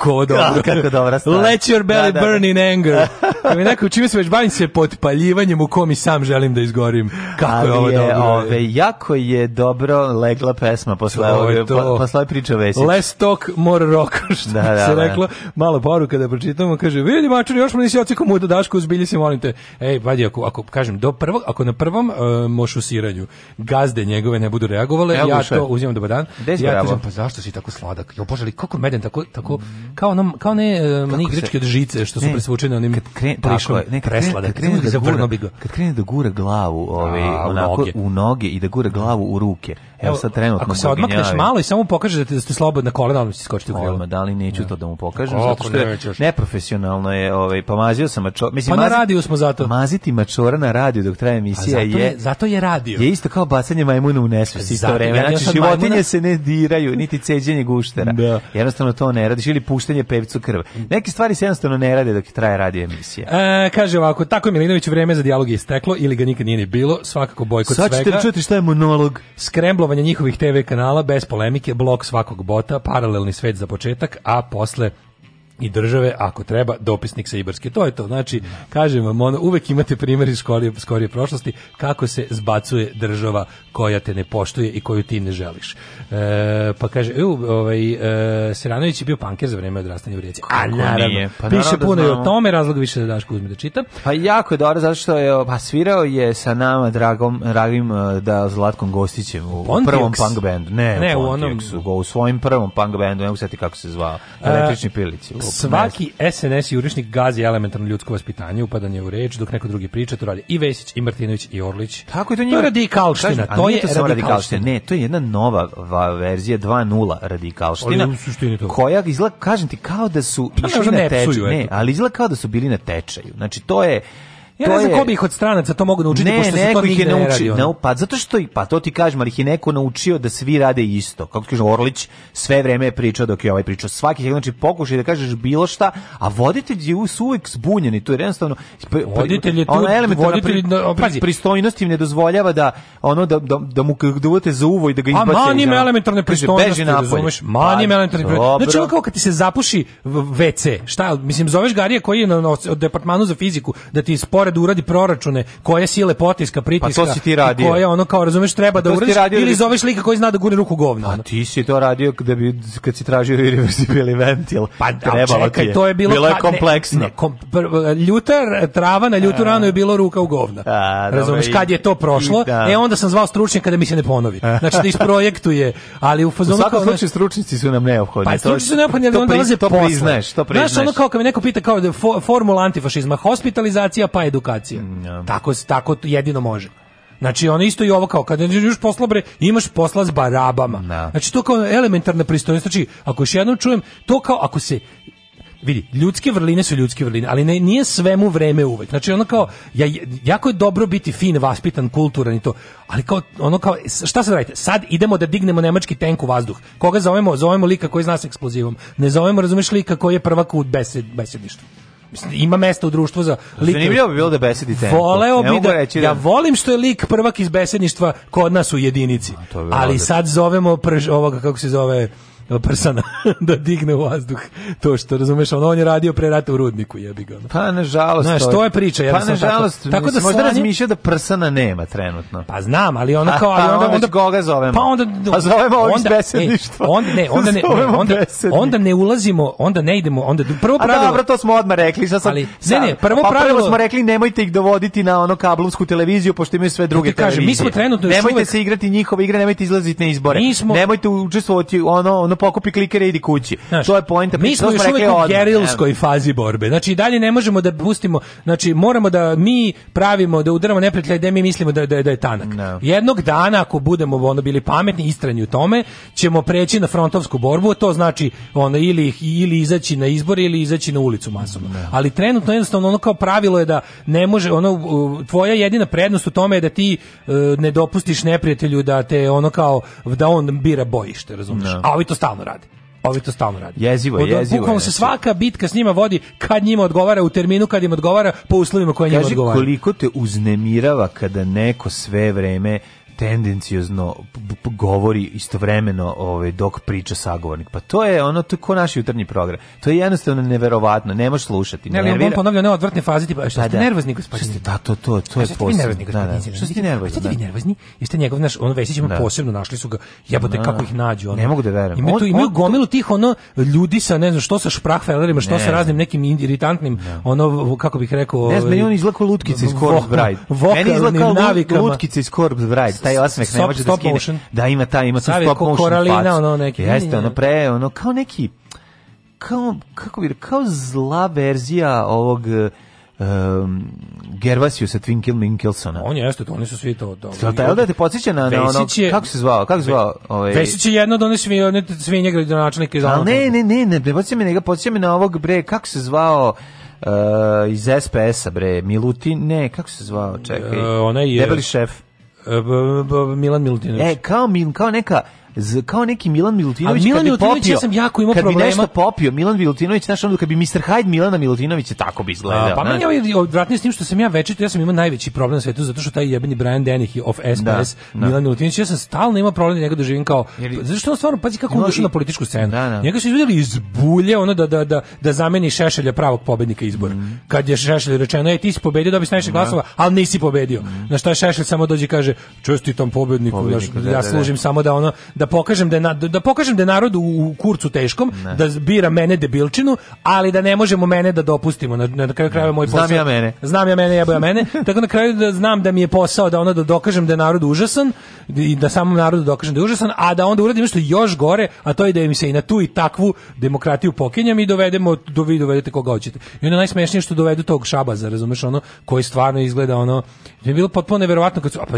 kako dobro. Da. Kako, dobro. Let your belly da, da, da. burn da. in anger. [laughs] Kad da mi neko čime se već bavim se potpaljivanjem u kom i sam želim da izgorim. Kako Ali je ovo dobro? Ove, jako je dobro legla pesma posle ove, posle priče o Less talk, more rock, [laughs] što da, da, se da, reklo. Malo poruka kada pročitamo, kaže, vidi mačuri, još mu nisi ociko mu da dašku, uzbilji se, molim te. Ej, vadi, ako, ako, kažem, do prvog, ako na prvom e, uh, siranju gazde njegove ne budu reagovale, Evo, ja to uzimam dobar dan. Desi ja kažem, pa zašto si tako sladak? Jo, bože, ali kako meden, tako, tako, mhm. kao, nam, kao ne uh, mani od žice, što su presvučene onim... Kad ne, kad kresla, kad krene, da gura, kad krene da gura glavu ove, A, ovaj, onako, noge. u noge i da gura glavu u ruke. Evo, sad trenutno Ako se odmakneš malo i samo pokažeš da ste da slobodna na kolena, odmah će skočiti u krilo. Odmah, da li neću da. to da mu pokažem, zato što je neprofesionalno je, ovaj, pa mazio sam mačora. Mislim, pa na radiju smo zato. Maziti mačora na radiju dok traje pa emisija je... Zato je radio. Je isto kao bacanje majmuna u nesvest to vreme. Znači, životinje se ne diraju, niti ceđenje guštera. Da. Jednostavno to ne radiš ili puštanje pevcu krv. Neke stvari se jednostavno ne rade dok traje radio emisija emisija. E, kaže ovako, tako je Milinović vreme za dijalog je isteklo ili ga nikad nije ni bilo, svakako bojkot svega. Sad ćete čuti šta je monolog. Skremblovanje njihovih TV kanala bez polemike, blok svakog bota, paralelni svet za početak, a posle i države, ako treba, dopisnik sa Ibarske. To je to. Znači, kažem vam, ono, uvek imate primjer iz skorije, skorije prošlosti kako se zbacuje država koja te ne poštuje i koju ti ne želiš. E, pa kaže, e, ovaj, e, Seranović je bio panker za vreme odrastanja u Rijeci. A naravno, nije? Pa, da piše puno da i o tome, razlog više da Daško uzme da čitam. Pa jako je dobro, zato što je, pa svirao je sa nama, dragom, dragim, e, da, Zlatkom Gostićem u, u prvom punk bandu. Ne, ne u, u onom... u svojim prvom punk bandu, ne mogu kako se zvao. E, Električni pilici. Svaki SNS jurišnik gazi elementarno ljudsko vaspitanje, upadanje u reč, dok neko drugi priča, to radi i Vesić, i Martinović, i Orlić. Tako je to njima. To je radikalština, Kaži, to je to radikalština. Ne, to je jedna nova va, verzija 2.0 radikalština. Ali u suštini to. Koja izgleda, kažem ti, kao da su pa, išli na tečaju. Ne, ali izgleda kao da su bili na tečaju. Znači, to je Ja to ne znam je... ko bi ih od stranaca to mogu naučiti, ne, pošto neko se to ih ne naučio, ne, pa zato što, pa to ti kažem, ali ih je neko naučio da svi rade isto. Kako ti kažem, Orlić sve vreme je pričao dok je ovaj pričao. Svaki, znači, pokušaj da kažeš bilo šta, a voditelj je uvijek i to je jednostavno... Pa- pa- voditelj je tu, voditelj... Pri, pristojnosti im ne dozvoljava da, ono, da, da, da mu duvate da za uvo i da ga izbace. A manjim elementarne pristojnosti, razumeš? Manjim pa, elementarne pristojnosti. Znači, ono kao kad ti se zapuši WC, šta, mislim, zoveš Garija koji je na, na, na, departmanu za fiziku, da ti spore mora da uradi proračune, koje sile potiska, pritiska. Pa to si ti radio. Koje ono kao razumeš treba pa da uradiš radio, ili da zoveš lika koji zna da gurne ruku govna. Pa A ti si to radio da bi kad si tražio irreversibilni ventil. Pa da, trebalo čekaj, ti je. to je bilo, bilo je kompleksno. Ne, ne, kom, ljuta trava na ljutu ranu je bilo ruka u govna. A, razumeš kad je to prošlo, da. e onda sam zvao stručnjaka da mi se ne ponovi. Znači da isprojektuje, ali u fazonu kao slučaju stručnjaci su nam neophodni. Pa stručnici su neophodni, ali onda dolaze to priznaš, to priznaš. Znaš, ono kao kad me neko pita kao da formula antifašizma, hospitalizacija pa je edukacija. Mm, ja. Tako, tako jedino može. Znači ono isto i ovo kao kada još posla bre, imaš posla s barabama. No. Da. Znači to kao elementarna pristojnost. Znači ako još jednom čujem to kao ako se vidi, ljudske vrline su ljudske vrline, ali ne, nije svemu vreme uvek. Znači ono kao ja, jako je dobro biti fin, vaspitan, kulturan i to. Ali kao ono kao šta se radite? Sad idemo da dignemo nemački tenk u vazduh. Koga zovemo? Zovemo lika koji zna s eksplozivom. Ne zovemo, razumeš, lika koji je prvak u besed, besedništvu. Mislim, ima mesta u društvu za lik. Zanimljivo bi bilo da besedi tempo. Voleo bi da, reći, ja da- volim što je lik prvak iz besedništva kod nas u jedinici. A, ali sad zovemo prž, ovoga, kako se zove, prsana [laughs] da digne u vazduh to što razumeš ono on je radio pre rata u rudniku jebi ga pa nažalost znaš to je priča pa nažalost tako, tako da možda slanje... razmišlja da prsana nema trenutno pa znam ali ona kao ali pa onda onda, onda zovemo pa onda pa zovemo ovih onda, ne, onda ne [laughs] onda ne onda, onda ne ulazimo onda ne idemo onda prvo da, pravilo a dobro to smo odmah rekli sad sam, ali ne ne prvo pa pravilo prvo smo rekli nemojte ih dovoditi na ono kablovsku televiziju pošto imaju sve druge da televizije kažem mi smo trenutno nemojte se igrati njihove igre nemojte izlaziti na izbore nemojte učestvovati ono ono pokupi klikere i idi kući. Znaš, to je poenta. Mi smo još uvijek u gerilskoj fazi borbe. Znači, dalje ne možemo da pustimo, znači, moramo da mi pravimo, da udaramo neprijatelja da mi mislimo da, da, da je tanak. No. Da. Jednog dana, ako budemo ono bili pametni, i istrani u tome, ćemo preći na frontovsku borbu, to znači ono, ili, ili izaći na izbor ili izaći na ulicu masovno. Da. Ali trenutno jednostavno ono kao pravilo je da ne može, ono, tvoja jedina prednost u tome je da ti uh, ne dopustiš neprijatelju da te ono kao, da on bira bojište, razumeš? No. Da. A ovi to stalno radi. Ovi to stalno radi. Jezivo, Od, jezivo. Bukvalno je, se znači. svaka bitka s njima vodi kad njima odgovara u terminu, kad im odgovara po uslovima koje njima odgovara. koliko te uznemirava kada neko sve vreme tendencijozno govori istovremeno ovaj dok priča sagovornik. Pa to je ono to ko naš jutarnji program. To je jednostavno neverovatno, ne možeš slušati. Ne, ali on ponavlja ne odvrtne faze tipa šta ste pa da. nervozni gospodine. Šta da to to to je posebno. Nervozni da, da. gospodine. Šta ste nervozni? Šta ste nervozni? Jeste njegov naš on Vesić ima posebno našli su ga. Jebote kako ih nađu Ne mogu da verujem. Ima tu ima gomilu tih ono ljudi sa ne znam što sa šprahfelerima, što sa raznim nekim iritantnim ono kako bih rekao. Ne znam, ovaj, on izlako lutkice iz korp Bride. Meni izlako lutkice iz korp Bride taj osmeh ne može da skine. Da, ima taj, ima tu stop motion koralina, ono neki. Jeste, ono pre, ono, kao neki, kao, kako bi, kao zla verzija ovog um, Gervasiju sa Twinkle Minkelsona. On jeste, to oni su svi to. to Jel da, da te podsjeća na, na ono, je, kako se zvao, kako se zvao? Ovaj... Vesić je jedno od one svi, one svinje gradonačnike. Ali ne, ne, ne, ne, ne podsjeća me, ne, podsjeća me na ovog bre, kako se zvao, uh, iz SPS-a, bre, Milutin, ne, kako se zvao, čekaj, uh, onaj je... Eh, Debeli šef. Milan Milutinović. E, kao, kao neka z, kao neki Milan Milutinović Milan kad Milutinović popio, ja sam jako imao kad problema. Kad bi nešto popio, Milan Milutinović, znaš, onda kad bi Mr. Hyde Milana Milutinovića tako bi izgledao. A, pa meni je ovaj odvratnije s tim što sam ja večito, ja sam imao najveći problem na svetu zato što taj jebeni Brian Dennehy of SPS, da, da, Milan da. Milutinović, ja sam stalno imao problem da njega doživim kao, zato što on stvarno, pazi kako on došao na političku scenu. Da, da. Njega su izvedeli iz bulje, ono da, da, da, da zameni Šešelja pravog pobednika izbora. Mm. Kad je Šešelj rečeno, ej, ti si pobedio, dobiš najviše da. glasova, ali nisi pobedio. Mm. Na šta Šešelj samo dođe i kaže, čestitam pobedniku, pobedniku da, ja služim samo da ono, da Da pokažem da, na, da, da pokažem da je narod u kurcu teškom, ne. da bira mene debilčinu, ali da ne možemo mene da dopustimo. Na, na kraju krajeva moj posao. Znam ja mene. Znam ja mene, jebo ja mene. [laughs] Tako na kraju da znam da mi je posao da ono da dokažem da je narod užasan i da samom narodu dokažem da je užasan, a da onda uradim nešto još gore, a to je da im se i na tu i takvu demokratiju pokenjam i dovedemo do vi dovedete koga hoćete. I onda najsmešnije što dovedu tog šabaza, razumeš, ono koji stvarno izgleda ono je bilo potpuno neverovatno kad su a pa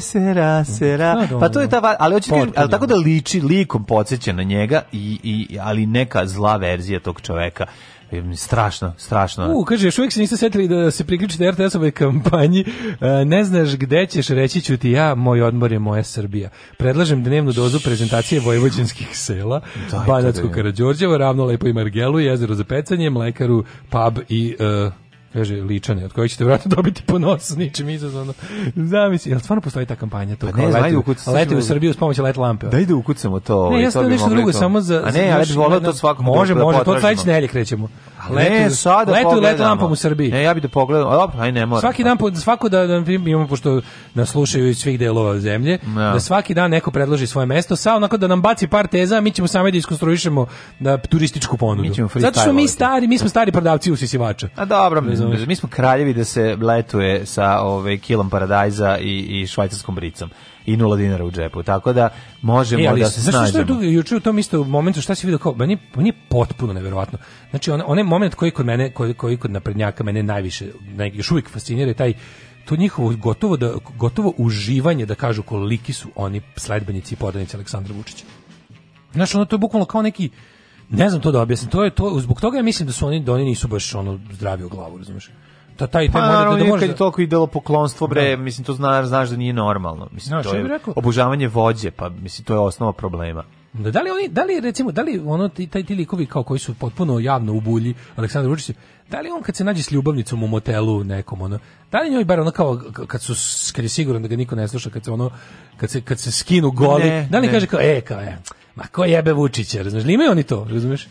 sera sera. Da, pa to je ta ali hoćete ali tako tako da liči, likom podsjeća na njega, i, i, ali neka zla verzija tog čoveka e, strašno, strašno. U, kaže, još uvijek se niste setili da se priključite RTS-ovoj kampanji. E, ne znaš gde ćeš, reći ću ti ja, moj odmor je moja Srbija. Predlažem dnevnu dozu prezentacije vojvođanskih sela, Banacko da Karadžorđevo, ravno lepo i Margelu, jezero za pecanje, mlekaru, pub i uh, kaže ličane od kojih ćete vjerojatno [laughs] dobiti ponos ničim izazvano zamisli jel stvarno postoji ta kampanja to pa ne, leti, ukucam, leti u Srbiju s pomoću let lampe da ide ukucamo to ne ja sam nešto drugo to. samo za a ne ja bih znači, voleo to svakog može da može to sledeće nelje krećemo ne, sada letu, letu lampom u Srbiji. Ne, ja bih da pogledam, a dobro, aj ne moram. Svaki dan, po, svako da, da imamo, pošto nas slušaju iz svih delova zemlje, ja. da svaki dan neko predloži svoje mesto, sa onako da nam baci par teza, mi ćemo sami da iskonstruišemo da turističku ponudu. Mi ćemo Zato što mi stari, mi smo stari prodavci u usisivača. A dobro, mi, mi smo kraljevi da se letuje sa ove, ovaj, kilom paradajza i, i švajcarskom bricom i nula dinara u džepu. Tako da možemo e, da se znaš, snađemo. Znaš što je juče u tom istom momentu, šta si vidio kao, meni, meni je potpuno neverovatno. Znači, on, onaj moment koji kod mene, koji, koji kod naprednjaka mene najviše, naj, još uvijek fascinira je taj to njihovo gotovo, da, gotovo uživanje da kažu koliki su oni sledbenici i podanici Aleksandra Vučića. Znaš, ono to je bukvalno kao neki, ne znam to da objasnim, to je to, zbog toga ja mislim da su oni, da oni nisu baš ono zdravi u glavu, razumiješ? ta da taj taj pa, može da, da može. Kad je toliko idelo poklonstvo bre, da. mislim to znaš, znaš da nije normalno. Mislim no, to je obožavanje vođe, pa mislim to je osnova problema. Da, da li oni, da li recimo, da li ono ti taj ti likovi kao koji su potpuno javno u bulji, Aleksandar Vučić, da li on kad se nađe s ljubavnicom u motelu nekom ono, da li njoj bar ono kao kad su kad je siguran da ga niko ne sluša, kad se ono kad se kad se skinu goli, ne, da li ne. kaže kao e kao e, ma ko jebe Vučića, razumeš? Imaju oni to, razumeš?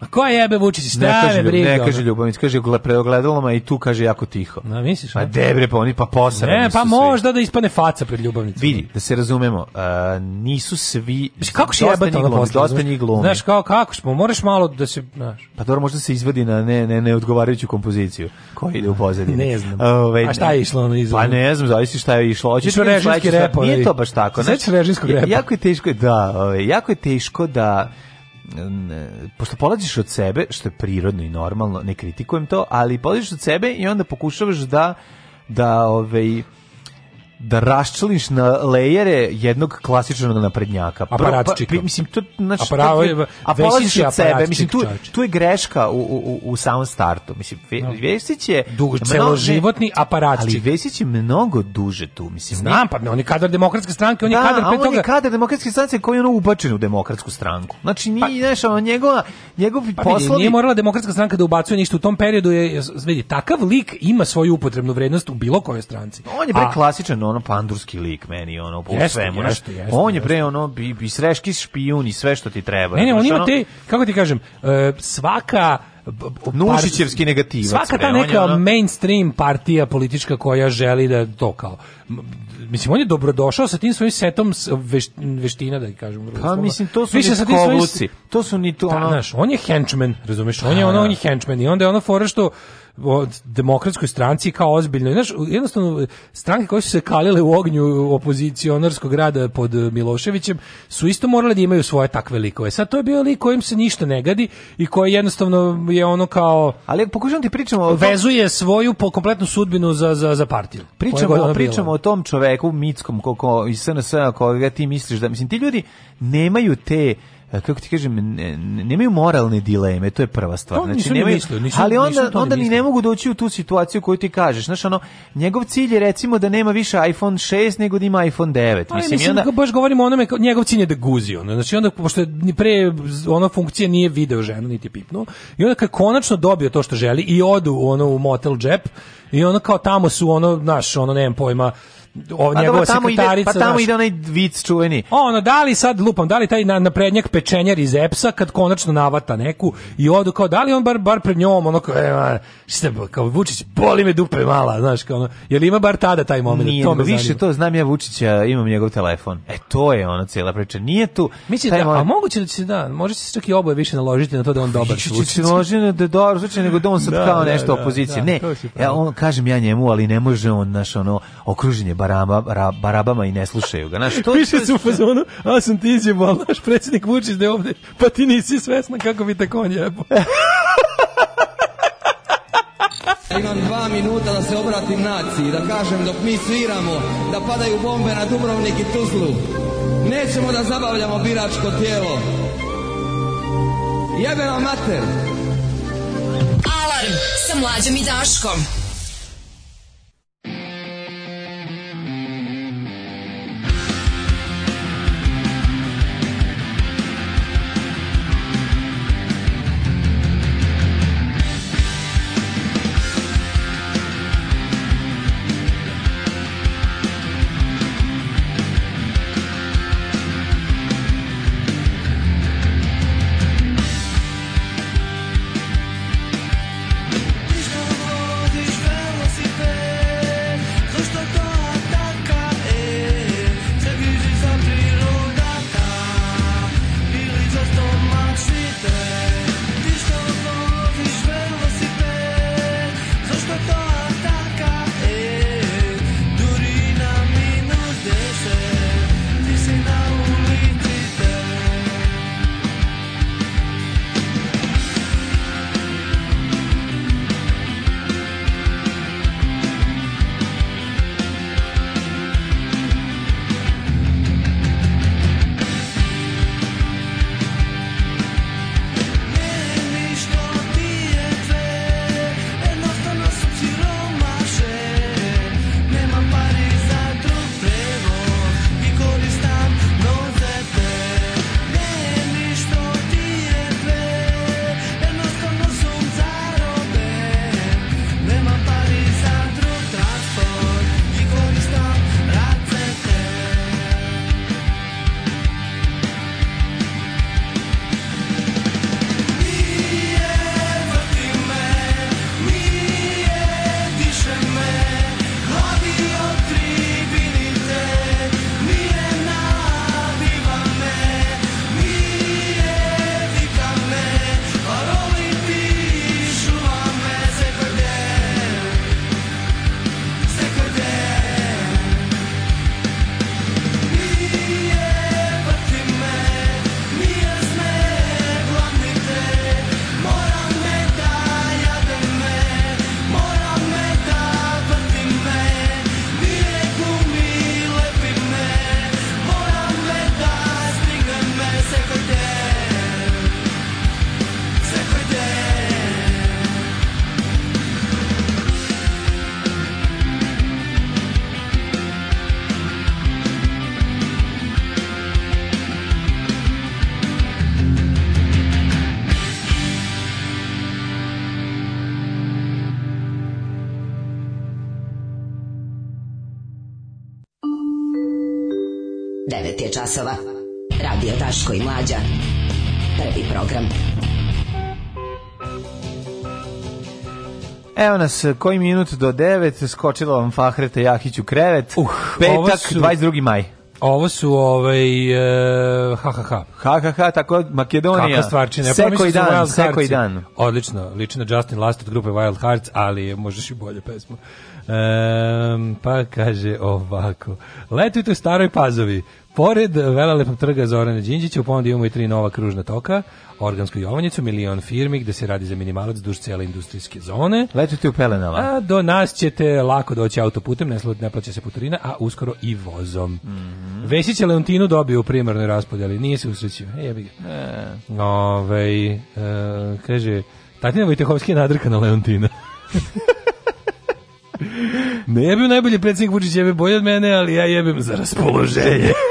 A ko jebe Vučić, stave briga. Ne kaže Ljubomić, kaže preogledaloma i tu kaže jako tiho. Na misliš? Pa debre, pa oni pa posrani Ne, pa možda svi. da ispane faca pred Ljubovnicom. Vidi, da se razumemo, uh, nisu svi... Znaš, kako se jebe to posle? Dosta njih glumi. Znaš, kao, kako smo, možeš malo da se... Znaš. Pa dobro, možda se izvadi na ne, ne, ne odgovarajuću kompoziciju Ko ide u pozadini. Ne znam. Ove, ovaj, A šta je išlo ono izvadi? Pa ne znam, zavisi šta je išlo. Oči, išlo režimski rep. Nije to baš tako. Sveći znači, režimskog repa. Jako je teško, da, ove, ovaj, jako je teško da pošto polaziš od sebe, što je prirodno i normalno, ne kritikujem to, ali polaziš od sebe i onda pokušavaš da da ovaj da raščliniš na lejere jednog klasičnog naprednjaka. Pa, Aparatčika. Pa, mislim, to, znači, Aparavo, je, a polaziš od sebe. Mislim, tu, tu je greška u, u, u samom startu. Mislim, ve, no. Vesić je... Dugo, celoživotni aparatčik. Ali Vesić je mnogo duže tu. Mislim, Znam, pa on je kadar demokratske stranke, on da, je kadar pre toga... on je kadar demokratske stranke koji je ono ubačen u demokratsku stranku. Znači, nije, pa, znaš, ono, njegova, njegov pa, poslovi... Vidi, nije morala demokratska stranka da ubacuje ništa u tom periodu. Je, vidi, takav lik ima svoju upotrebnu vrednost u bilo kojoj stranci. On je klasičan ono pandurski lik meni ono po jeste, svemu jeste, on je pre ono bi bi sreški špijun i sve što ti treba ne ne on ima te kako ti kažem e, svaka Nušićevski negativac. Svaka ta neka ono... mainstream partija politička koja želi da to kao mislim on je dobrodošao sa tim svojim setom veština da kažem pa mislim to su Više sa tim svojim... to su ni to da, ono... znaš, on je henchman razumeš on je da, ono da. on je henchman i onda je ono fora što o demokratskoj stranci kao ozbiljno. Znaš, jednostavno, stranke koje su se kalile u ognju opozicionarskog rada pod Miloševićem su isto morale da imaju svoje takve likove. Sad to je bio lik kojim se ništa ne gadi i koji jednostavno je ono kao... Ali pokušam ti pričamo... O vezuje svoju po kompletnu sudbinu za, za, za partiju. Pričamo, pričamo o tom čoveku, Mickom, ko, ko, iz SNS-a, koga ti misliš da... Mislim, ti ljudi nemaju te E, kako ti kažem, nemaju moralne dileme, to je prva stvar. To znači, nemaju, mislio, nisu, ali onda, nisu onda ni ne mogu doći u tu situaciju koju ti kažeš. Znaš, ono, njegov cilj je recimo da nema više iPhone 6 nego da ima iPhone 9. Ali, pa mislim, mislim onda... Da baš govorimo o onome, njegov cilj je da guzi. Ono. Znači, onda, pošto je pre ona funkcija nije video ženu, niti pipnu, i onda kad konačno dobio to što želi i odu ono, u motel džep, i ono kao tamo su ono, znaš, ono, nemam pojma, o, pa njegova tamo Ide, pa tamo ide onaj vic čuveni. Ono, da li sad, lupam, da li taj na, naprednjak pečenjar iz EPS-a kad konačno navata neku i odu kao, da li on bar, bar pred njom, ono kao, e, man, šta, kao Vučić, boli me dupe mala, znaš, kao ono, je li ima bar tada taj moment? Nije, to me više zanima. to, znam ja Vučića, imam njegov telefon. E, to je ono cijela priča, nije tu. Mislim, da, moment... a moguće da će, da, može se čak i oboje više naložiti na to da on dobar Vučić. Može da je dobar Vučić, nego da on sad da, kao da, nešto da, opozicije. Da, ne, ja, on, kažem ja njemu, ali ne može on, naš, ono, okruženje, bar barama, ra, barabama i ne slušaju ga. Znaš, to, Piše se u fazonu, a sam ti izjevo, ali naš predsjednik Vučić da je ovde, pa ti nisi svesna kako bi tako konj jebo. [laughs] Imam dva minuta da se obratim naciji, da kažem dok mi sviramo, da padaju bombe na Dubrovnik i Tuzlu. Nećemo da zabavljamo biračko tijelo. Jebe vam mater! Alarm sa mlađom i Daškom. časova. Radio Daško i Mlađa. Prvi program. Evo nas, koji minut do 9, skočila vam Fahreta Jahić u krevet. Uh, Petak, su... 22. maj. Ovo su ovaj e, ha ha, tako Makedonija. Kako stvarčine. Sve koji dan, sve koji dan. Odlično, liči na Justin Last od grupe Wild Hearts, ali možeš i bolje pesmu. E, pa kaže ovako. Letujte u staroj pazovi. Pored velelepog trga Zorana Đinđića u ponudu imamo i tri nova kružna toka, organsku jovanjicu, milion firmi gde se radi za minimalac duž cele industrijske zone. Letite u pelenama. A do nas ćete lako doći autoputem, ne, ne plaća se putarina, a uskoro i vozom. Mm -hmm. Vesić je Leontinu dobio u primarnoj raspodeli, nije se usrećio. E, jebi ga. E. Ove, e, kaže, Tatina Vojtehovski je nadrka na Leontina. [laughs] ne je bio najbolji predsjednik Vučić jebe bolje od mene, ali ja jebem za raspoloženje. [laughs]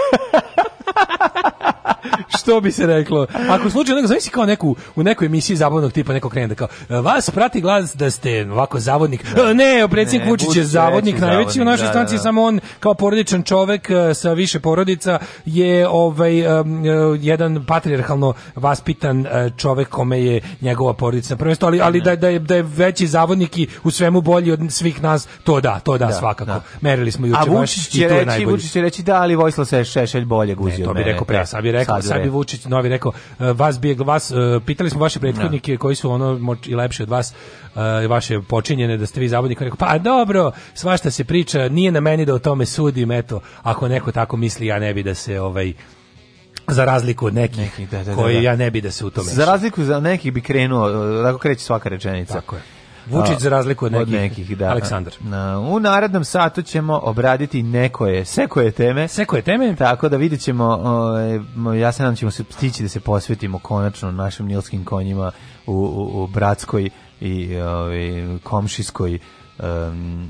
što bi se reklo. Ako slučajno nego zamisli kao neku u nekoj emisiji zabavnog tipa neko krene da kao vas prati glas da ste ovako zavodnik. Da. Ne, predsjednik Vučić je zavodnik najveći u našoj da, stanci, da, da. samo on kao porodičan čovek e, sa više porodica je ovaj um, jedan patrijarhalno vaspitan čovek kome je njegova porodica prvenstvo, ali ali da da je, da je veći zavodnik i u svemu bolji od svih nas, to da, to da, da svakako. Da. Merili smo juče baš. i to će reći, Vučić će reći da, ali Vojislav se Šešelj bolje guzio. Ne, to bi rekao pre, sad bi rekao, sad bi Vučić novi rekao, e, vas bi vas e, pitali smo vaše prethodnike ne. Da. koji su ono i lepši od vas, e, i vaše počinjene da ste vi zavodnik, rekao, pa dobro, svašta se priča, nije na meni da o tome sudim, eto, ako neko tako misli, ja ne bi da se ovaj za razliku od nekih, nekih da, da, da koji da, ja ne bi da se u tome. Za razliku za nekih bi krenuo, tako kreće svaka rečenica. Tako je. Vučić za razliku od nekih, od nekih da. Aleksandar. Na, u narednom satu ćemo obraditi nekoje, sekoje teme. Sekoje teme? Tako da vidjet ćemo, ovaj, o, ja se nadam da ćemo se stići da se posvetimo konačno našim nilskim konjima u, u, u Bratskoj i ovi, ovaj, komšiskoj um,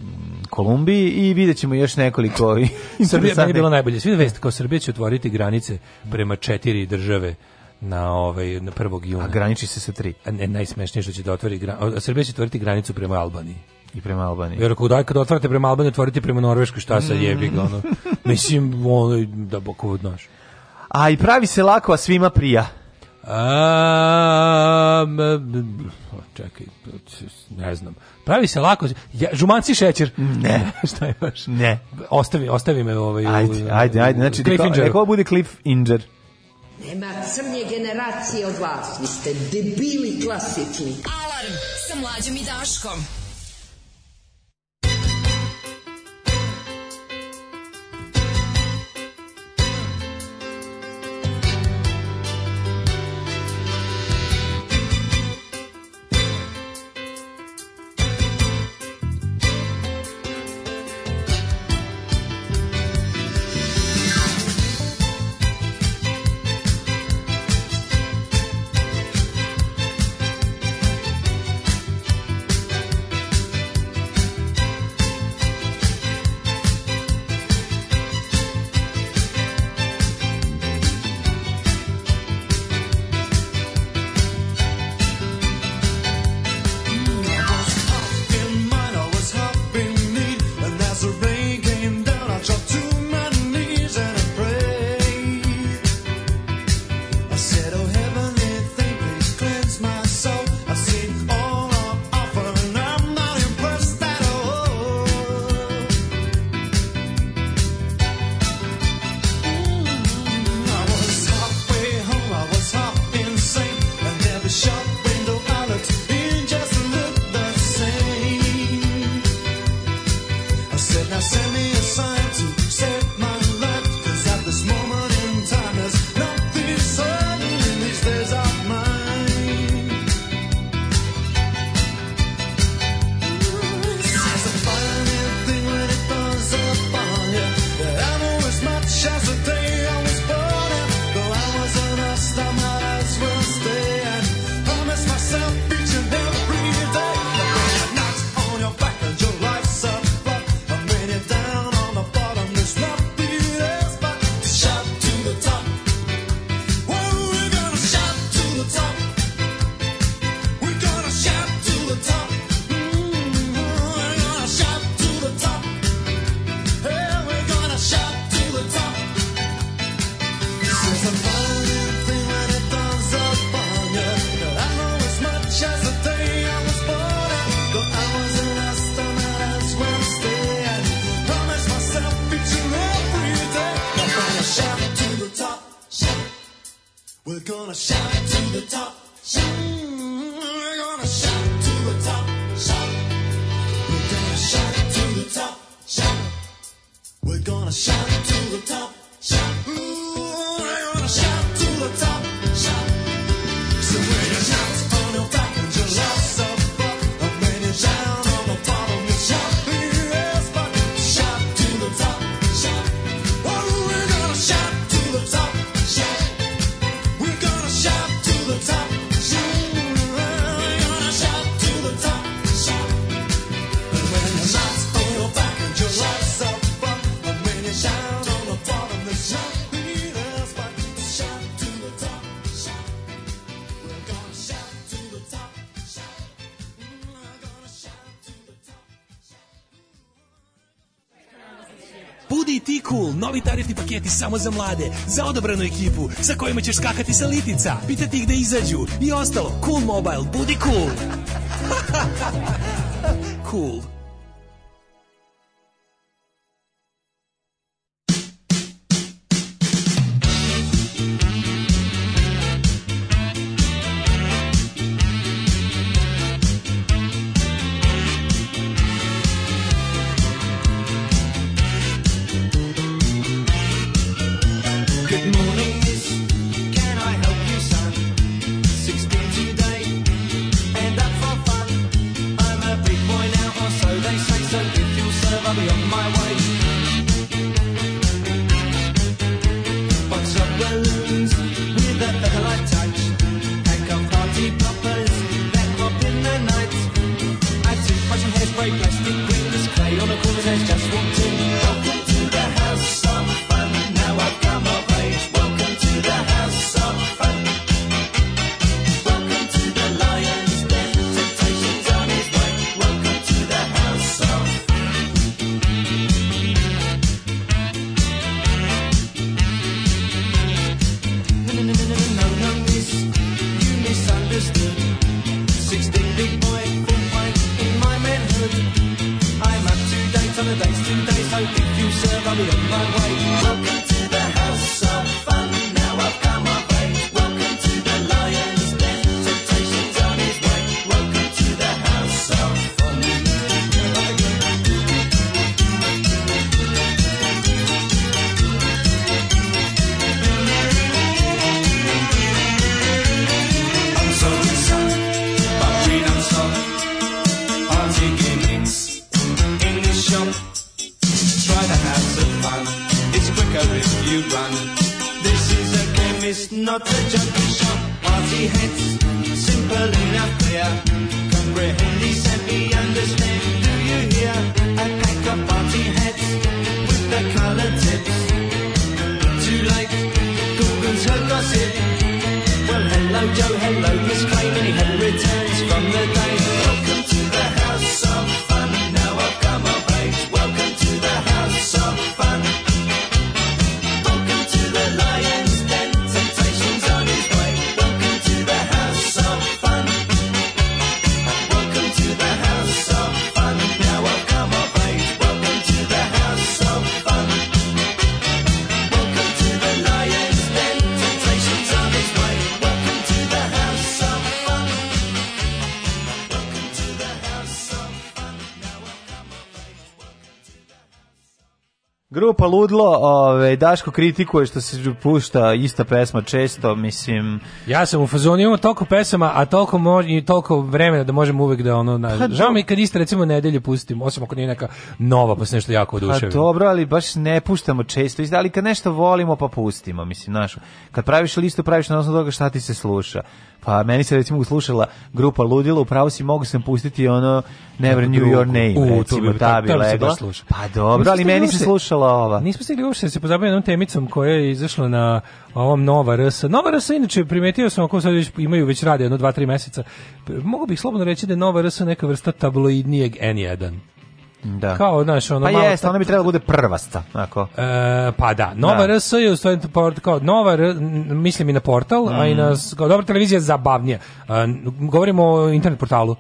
Kolumbiji i vidjet ćemo još nekoliko [laughs] Srbija je bilo najbolje. Svi vest kao Srbija će otvoriti granice prema četiri države na ovaj na 1. juna. A graniči se sa 3. A ne, najsmešnije što će da otvori gran... Srbija će otvoriti granicu prema Albaniji. I prema Albaniji. Jer ako da, kad otvarate prema Albaniji, otvorite prema Norveškoj, šta sa mm. jebi ga ono. Mislim ono da bokov naš. A i pravi se lako, a svima prija. A, čekaj, ne znam. Pravi se lako. Ja, žumanci šećer. Ne. [laughs] Šta je baš? Ne. Ostavi, ostavi me ovaj... Ajde, ajde, ajde. Znači, da neko, neko bude Cliff Inger. Nema crnje generacije od vas. Vi ste debili klasični. Alarm sa mlađom i Daškom. paketi samo za mlade, za odabranu ekipu, sa kojima ćeš skakati sa litica, pitati ih da izađu i ostalo. Cool Mobile, budi cool! [laughs] cool. grupa Ludlo, ove, Daško kritikuje što se pušta ista pesma često, mislim... Ja sam u fazonu, imamo toliko pesama, a toliko, mož, i toliko vremena da možemo uvek da ono... Na, pa, žao mi kad isto recimo nedelje pustimo, osim ako nije neka nova, pa se nešto jako oduševimo. Pa dobro, ali baš ne puštamo često, ali kad nešto volimo pa pustimo, mislim, naš, kad praviš listu, praviš na osnovu toga šta ti se sluša. Pa meni se recimo uslušala grupa Ludilo, upravo si mogu sam pustiti ono Never Knew Your Name, u, recimo, bi, ta bi legla. Pa dobro, ali meni se slušala ova. Nismo stigli uopšte da se pozabaviti jednom temicom koja je izašla na ovom Nova RS. Nova RS, inače, primetio sam ako sad već imaju već rade jedno, dva, tri meseca. Mogu bih slobodno reći da je Nova RS neka vrsta tabloidnijeg N1. Da. Kao, znaš, ono pa malo... jeste, ona bi trebala da bude prvasta, onako. E, pa da, Nova da. RS je u stvari port, kao, Nova mislim i na portal, mm. a i mm. na, dobra televizija je zabavnija. E, govorimo o internet portalu.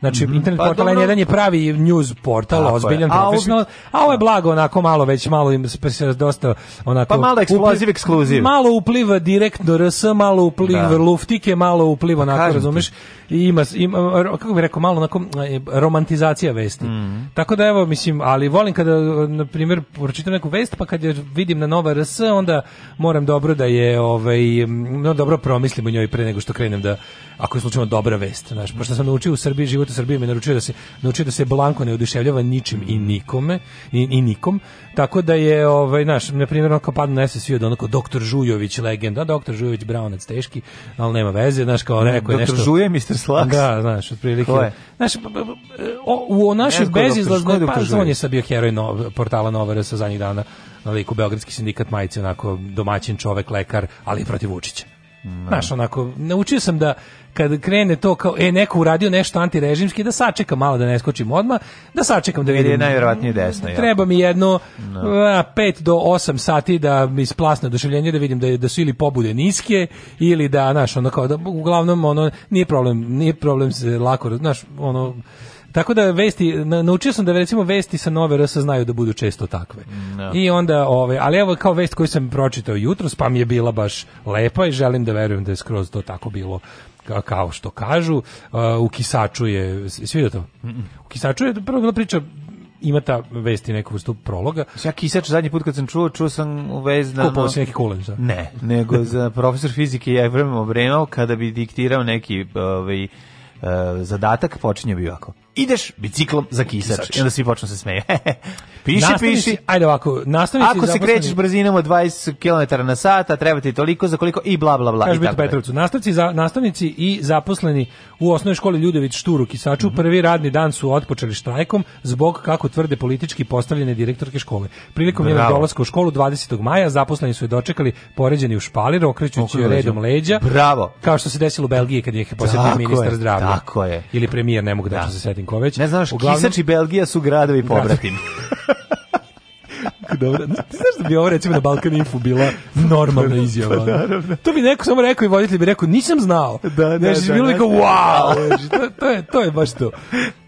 Znači, mm -hmm. internet pa, portal dobro. N1 je pravi news portal, Tako ozbiljan, profesional, a ovo je blago, onako malo već, malo im se dosta, onako... Pa malo eksploziv, ekskluziv. Malo upliva direktno RS, malo upliva da. luftike, malo upliva, pa onako, Kažem razumeš, i ima, ima, kako bih rekao, malo onako e, romantizacija vesti. Mm -hmm. Tako da, evo, mislim, ali volim kada, na primjer, pročitam neku vest, pa kad je vidim na Nova RS, onda moram dobro da je, ovaj, no, dobro promislim o njoj pre nego što krenem da, ako je slučajno dobra vest, znaš, pošto sam naučio u Srbiji život puta Srbije me naručio da se naučio da se blanko ne oduševljava ničim i mm. nikome i, i nikom. Tako da je ovaj naš na primjer kao pad na SSV od onako doktor Žujović legenda, doktor Žujović Braunac teški, ali nema veze, znaš kao rekao nešto. Doktor Žuje, Mr. Slags. Da, znaš, otprilike. Znaš, o, u našoj bezizlaznoj pa on je sabio heroj no, portala Novara sa zadnjih dana na liku Beogradski sindikat majice, onako domaćin čovek, lekar, ali protiv Vučića. Znaš, onako, naučio sam da kad krene to kao, e, neko uradio nešto antirežimski, da sačekam malo da ne skočim odma da sačekam da vidim. Je najvjerovatnije desno. Treba mi jedno 5 no. do 8 sati da mi splasne oduševljenje, da vidim da, da su ili pobude niske, ili da, znaš, ono kao, da, uglavnom, ono, nije problem, nije problem se lako, znaš, ono, Tako da vesti naučio sam da recimo vesti sa Nove RS znaju da budu često takve. No. Da. I onda ovaj ali evo kao vest koju sam pročitao jutros pa mi je bila baš lepa i želim da verujem da je skroz to tako bilo kao što kažu. Uh, u Kisaču je svi to. Mm -mm. U Kisaču je prvo priča ima ta vesti neku vrstu prologa. Ja kisač zadnji put kad sam čuo, čuo sam u vezano... Kupao si neki kulen, šta? Da. Ne, nego [laughs] za profesor fizike ja Jefrem Obrenov, kada bi diktirao neki ovaj, uh, zadatak, počinje bi ovako ideš biciklom za kisač. I onda svi počnu se smeju. [laughs] piši, nastavnici, piši. Ajde ovako, nastavnici... Ako se krećeš brzinom od 20 km na sat, a treba ti toliko za koliko i bla, bla, bla. Kaži Bito Petrovcu, nastavnici, za, nastavnici i zaposleni u osnovnoj školi Ljudović Šturu Kisaču mm -hmm. prvi radni dan su otpočeli štrajkom zbog, kako tvrde, politički postavljene direktorke škole. Prilikom njenog dolaska u školu 20. maja zaposleni su je dočekali poređeni u špalir, okrećući da redom leđa. Bravo. Kao što se desilo u Belgiji kad je posjetio ministar zdravlja. Tako je. Ili premijer, ne mogu da, da. se Martinkoveć. Ne znaš, Uglavnom... Kisač i Belgija su gradovi da. pobratim. [laughs] Dobro. Ti znaš da bi ovo recimo na Balkan Info bila normalna [laughs] pa izjava. Pa, To bi neko samo rekao i voditelj bi rekao nisam znao. Da, da, Znaš, da, bilo da, da, da, wow. to, to, je, to je baš to.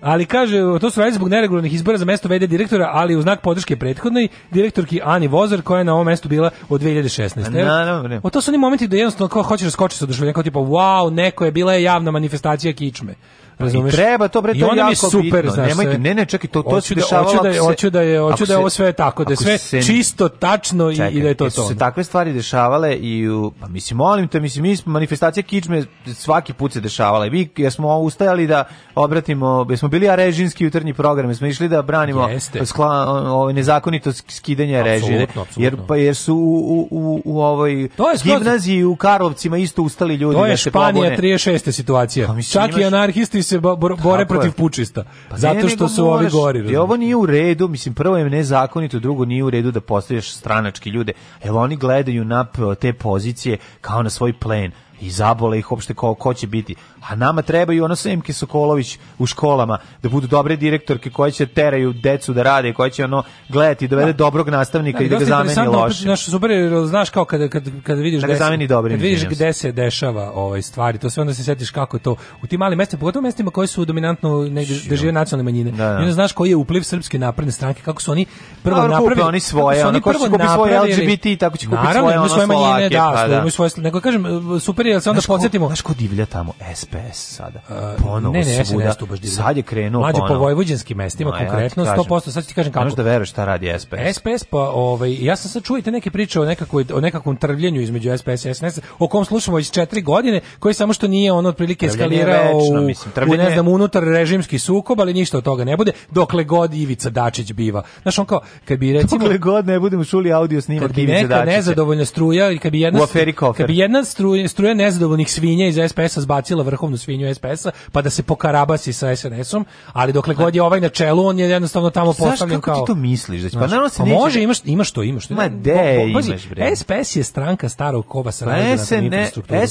Ali kaže, to su radi zbog neregularnih izbora za mesto VD direktora, ali u znak podrške prethodnoj direktorki Ani Vozer, koja je na ovom mestu bila od 2016. Naravno. O to su oni momenti da jednostavno ko hoće raskočiti sa oduševljenja kao tipa wow, neko je bila je javna manifestacija kičme. Razumeš? I treba to bre to je jako super, bitno. Nemojte, ne, ne, čekaj, to to se da- dešavalo. Hoću da je, hoću da je, hoću da je ovo sve tako, da sve se, čisto, tačno čekaj, i, da je to to. Se takve stvari dešavale i u, pa mislim molim te, mislim mi smo manifestacije kičme svaki put se dešavala i mi jesmo ustajali da obratimo, jesmo bili arežinski jutarnji program, smo išli da branimo skla, ovaj nezakonito skidanje režije. Jer pa jer su u, u, u, ovoj gimnaziji u Karlovcima isto ustali ljudi to je da se Španija pobune. 36. situacija. Pa, Čak i anarhisti se bore Tako protiv je. pučista. Pa zato što su ovi gori. Razumno. ovo nije u redu, mislim, prvo je nezakonito, drugo nije u redu da postavljaš stranački ljude. Evo, oni gledaju na te pozicije kao na svoj plen i zabole ih uopšte ko, ko će biti. A nama trebaju ono Semke Sokolović u školama, da budu dobre direktorke koje će teraju decu da rade, koje će ono gledati, dovede da, da. dobrog nastavnika da, i da ga zameni loše. Naš super, znaš kao kada, kada, kada vidiš, da ga zameni dobrim, kad vidiš gde se dešava ovaj stvari, to sve onda se setiš kako to u tim malim mestima, pogotovo mestima koje su dominantno negde da žive nacionalne manjine. Da, da. I onda znaš koji je upliv srpske napredne stranke, kako su oni prvo Naravno, napravili, oni svoje, oni prvo napravili, svoje LGBT, tako će kupiti svoje, ono, svoje manjine, da, pa svoje, da. nego kažem super ali se onda znaš podsjetimo. Znaš ko divlja tamo? SPS sada. E, ponovo ne, ne, svuda. Tu baš divlja. Sad je krenuo Mlađe po vojvođanskim mestima, no, konkretno, ja 100%, sad ti kažem kako. Znaš da veruješ šta radi SPS. SPS, pa ovaj, ja sam sad čujete neke priče o, nekakoj, o nekakvom trvljenju između SPS i SNS, o kom slušamo iz četiri godine, koji samo što nije on otprilike eskalirao u, u, ne znam, unutar režimski sukob, ali ništa od toga ne bude, dokle god Ivica Dačić biva. Znaš, on kao, kad bi recimo... Dokle god ne budemo čuli audio snimak Ivica Dačića. Kad bi neka nezadovoljna struja, kad bi jedna, kad bi jedna struja, struja nezadovoljnih svinja iz SPS-a zbacila vrhovnu svinju SPS-a, pa da se pokarabasi sa SNS-om, ali dokle god je ovaj na čelu, on je jednostavno tamo postavljen kao... kao... kako ti to misliš? Da znači, će, pa naravno se pa neće... može, imaš, imaš to, imaš to. Ma de, imaš, bre. SPS je stranka starog kova sa pa razredatom infrastrukturom.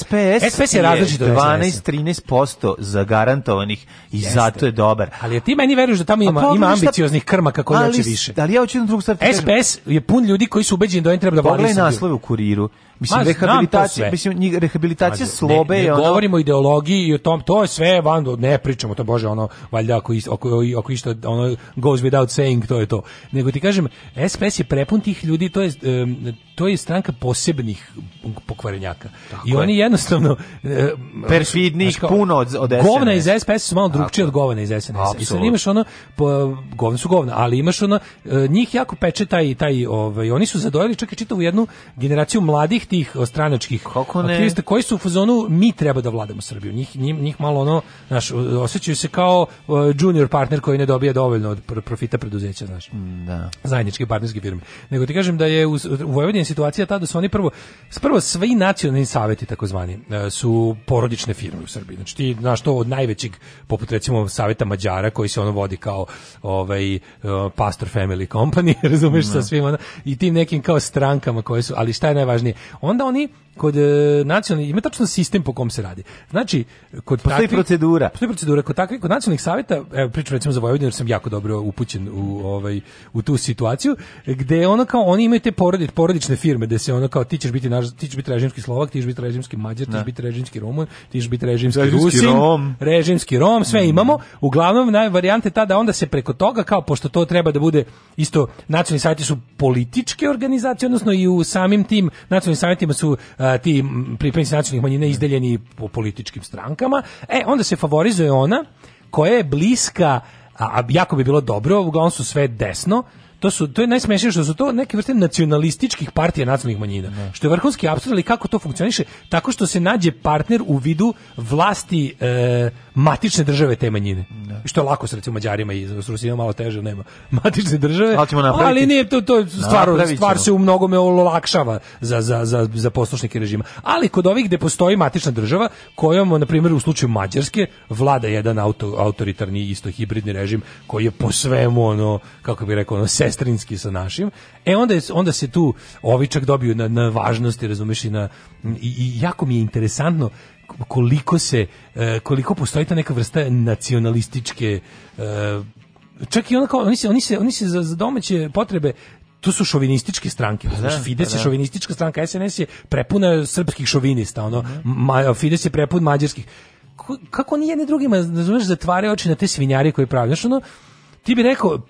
SPS, je različito 12-13% zagarantovanih i zato je dobar. Ali ti meni veruješ da tamo ima, ima ambicioznih krma kako hoće više. Ali ja hoću jednu drugu stvar. SPS je pun ljudi koji su ubeđeni da on ovaj treba da voli Pogledaj naslove u kuriru. Mislim, Ma, rehabilitacija, mislim, rehabilitacija Mazi, slobe ne, ne ono... govorimo o ideologiji i o tom, to je sve van, ne pričamo to, Bože, ono, valjda ako, is, ako, ako isto, ono, goes without saying, to je to. Nego ti kažem, SPS je prepun tih ljudi, to je, um, to je stranka posebnih pokvarenjaka. Tako I je. oni jednostavno... Um, Perfidnih kao, puno od, od SNS. Govna iz SPS su malo drugčije od govna iz SNS. I sad imaš ono, po, govna su govna, ali imaš ono, e, njih jako peče taj, taj ovaj, oni su zadojili čak i čitavu jednu generaciju mladih tih stranačkih aktivista koji su u fazonu mi treba da vladamo Srbiju. Njih, njih, njih malo ono, znaš, osjećaju se kao junior partner koji ne dobija dovoljno od profita preduzeća, znaš. Mm, da. Zajedničke partnerske firme. Nego ti kažem da je u, u Vojvodini situacija ta da su oni prvo, prvo svi nacionalni saveti takozvani e, su porodične firme u Srbiji. Znači ti znaš to od najvećeg, poput recimo saveta Mađara koji se ono vodi kao ovaj, e, pastor family company, [laughs] razumeš, da. sa svima i tim nekim kao strankama koje su, ali šta je najvažnije, Onda oni kod e, nacionalnih ima tačno sistem po kom se radi. Znači, kod postoji takvi, procedura. Postoji procedura kod takvih kod nacionalnih saveta, evo pričam recimo za Vojvodinu jer sam jako dobro upućen u ovaj u tu situaciju, gde ono kao oni imaju te porodič, porodične firme gde se ono kao ti ćeš biti naš ti ćeš biti režimski Slovak, ti ćeš biti režimski Mađar, ti ćeš da. biti režimski Rumun, ti ćeš biti režimski, režimski Rusin, Rom. režimski Rom, sve mm. imamo. Uglavnom naj varijante ta da onda se preko toga kao pošto to treba da bude isto nacionalni saveti su političke organizacije odnosno i u samim tim nacionalnim savjetima su a, ti pripadnici nacionalnih manjina izdeljeni po političkim strankama. E, onda se favorizuje ona koja je bliska, a, jako bi bilo dobro, uglavnom su sve desno, to su to je najsmešnije što su to neke vrste nacionalističkih partija nacionalnih manjina. Ne. Da. Što je vrhunski apsurd, ali kako to funkcioniše? Tako što se nađe partner u vidu vlasti e, matične države te manjine. Da. Što je lako sa recimo Mađarima i s Rusima malo teže nema. [laughs] Matične države. Ali, ćemo ali nije to to stvar stvar se u mnogome olakšava za, za, za, za poslušnike režima. Ali kod ovih gde postoji matična država kojom na primjer u slučaju Mađarske vlada jedan auto, autoritarni isto hibridni režim koji je po svemu ono kako bi rekao ono sestrinski sa našim. E onda je, onda se tu ovi dobiju na, na važnosti, razumeš i na i, i jako mi je interesantno koliko se e, koliko postoji ta neka vrsta nacionalističke e, čak i onako oni se oni se oni se za, za domaće potrebe to su šovinističke stranke. Pa znaš, da, Fides je pa da. šovinistička stranka, SNS je prepuna srpskih šovinista, ono, ma, Fides je prepun mađarskih. Kako, kako oni jedni drugima, razumeš, zatvaraju oči na te svinjari koje pravi? Znaš, ono, ti bi rekao,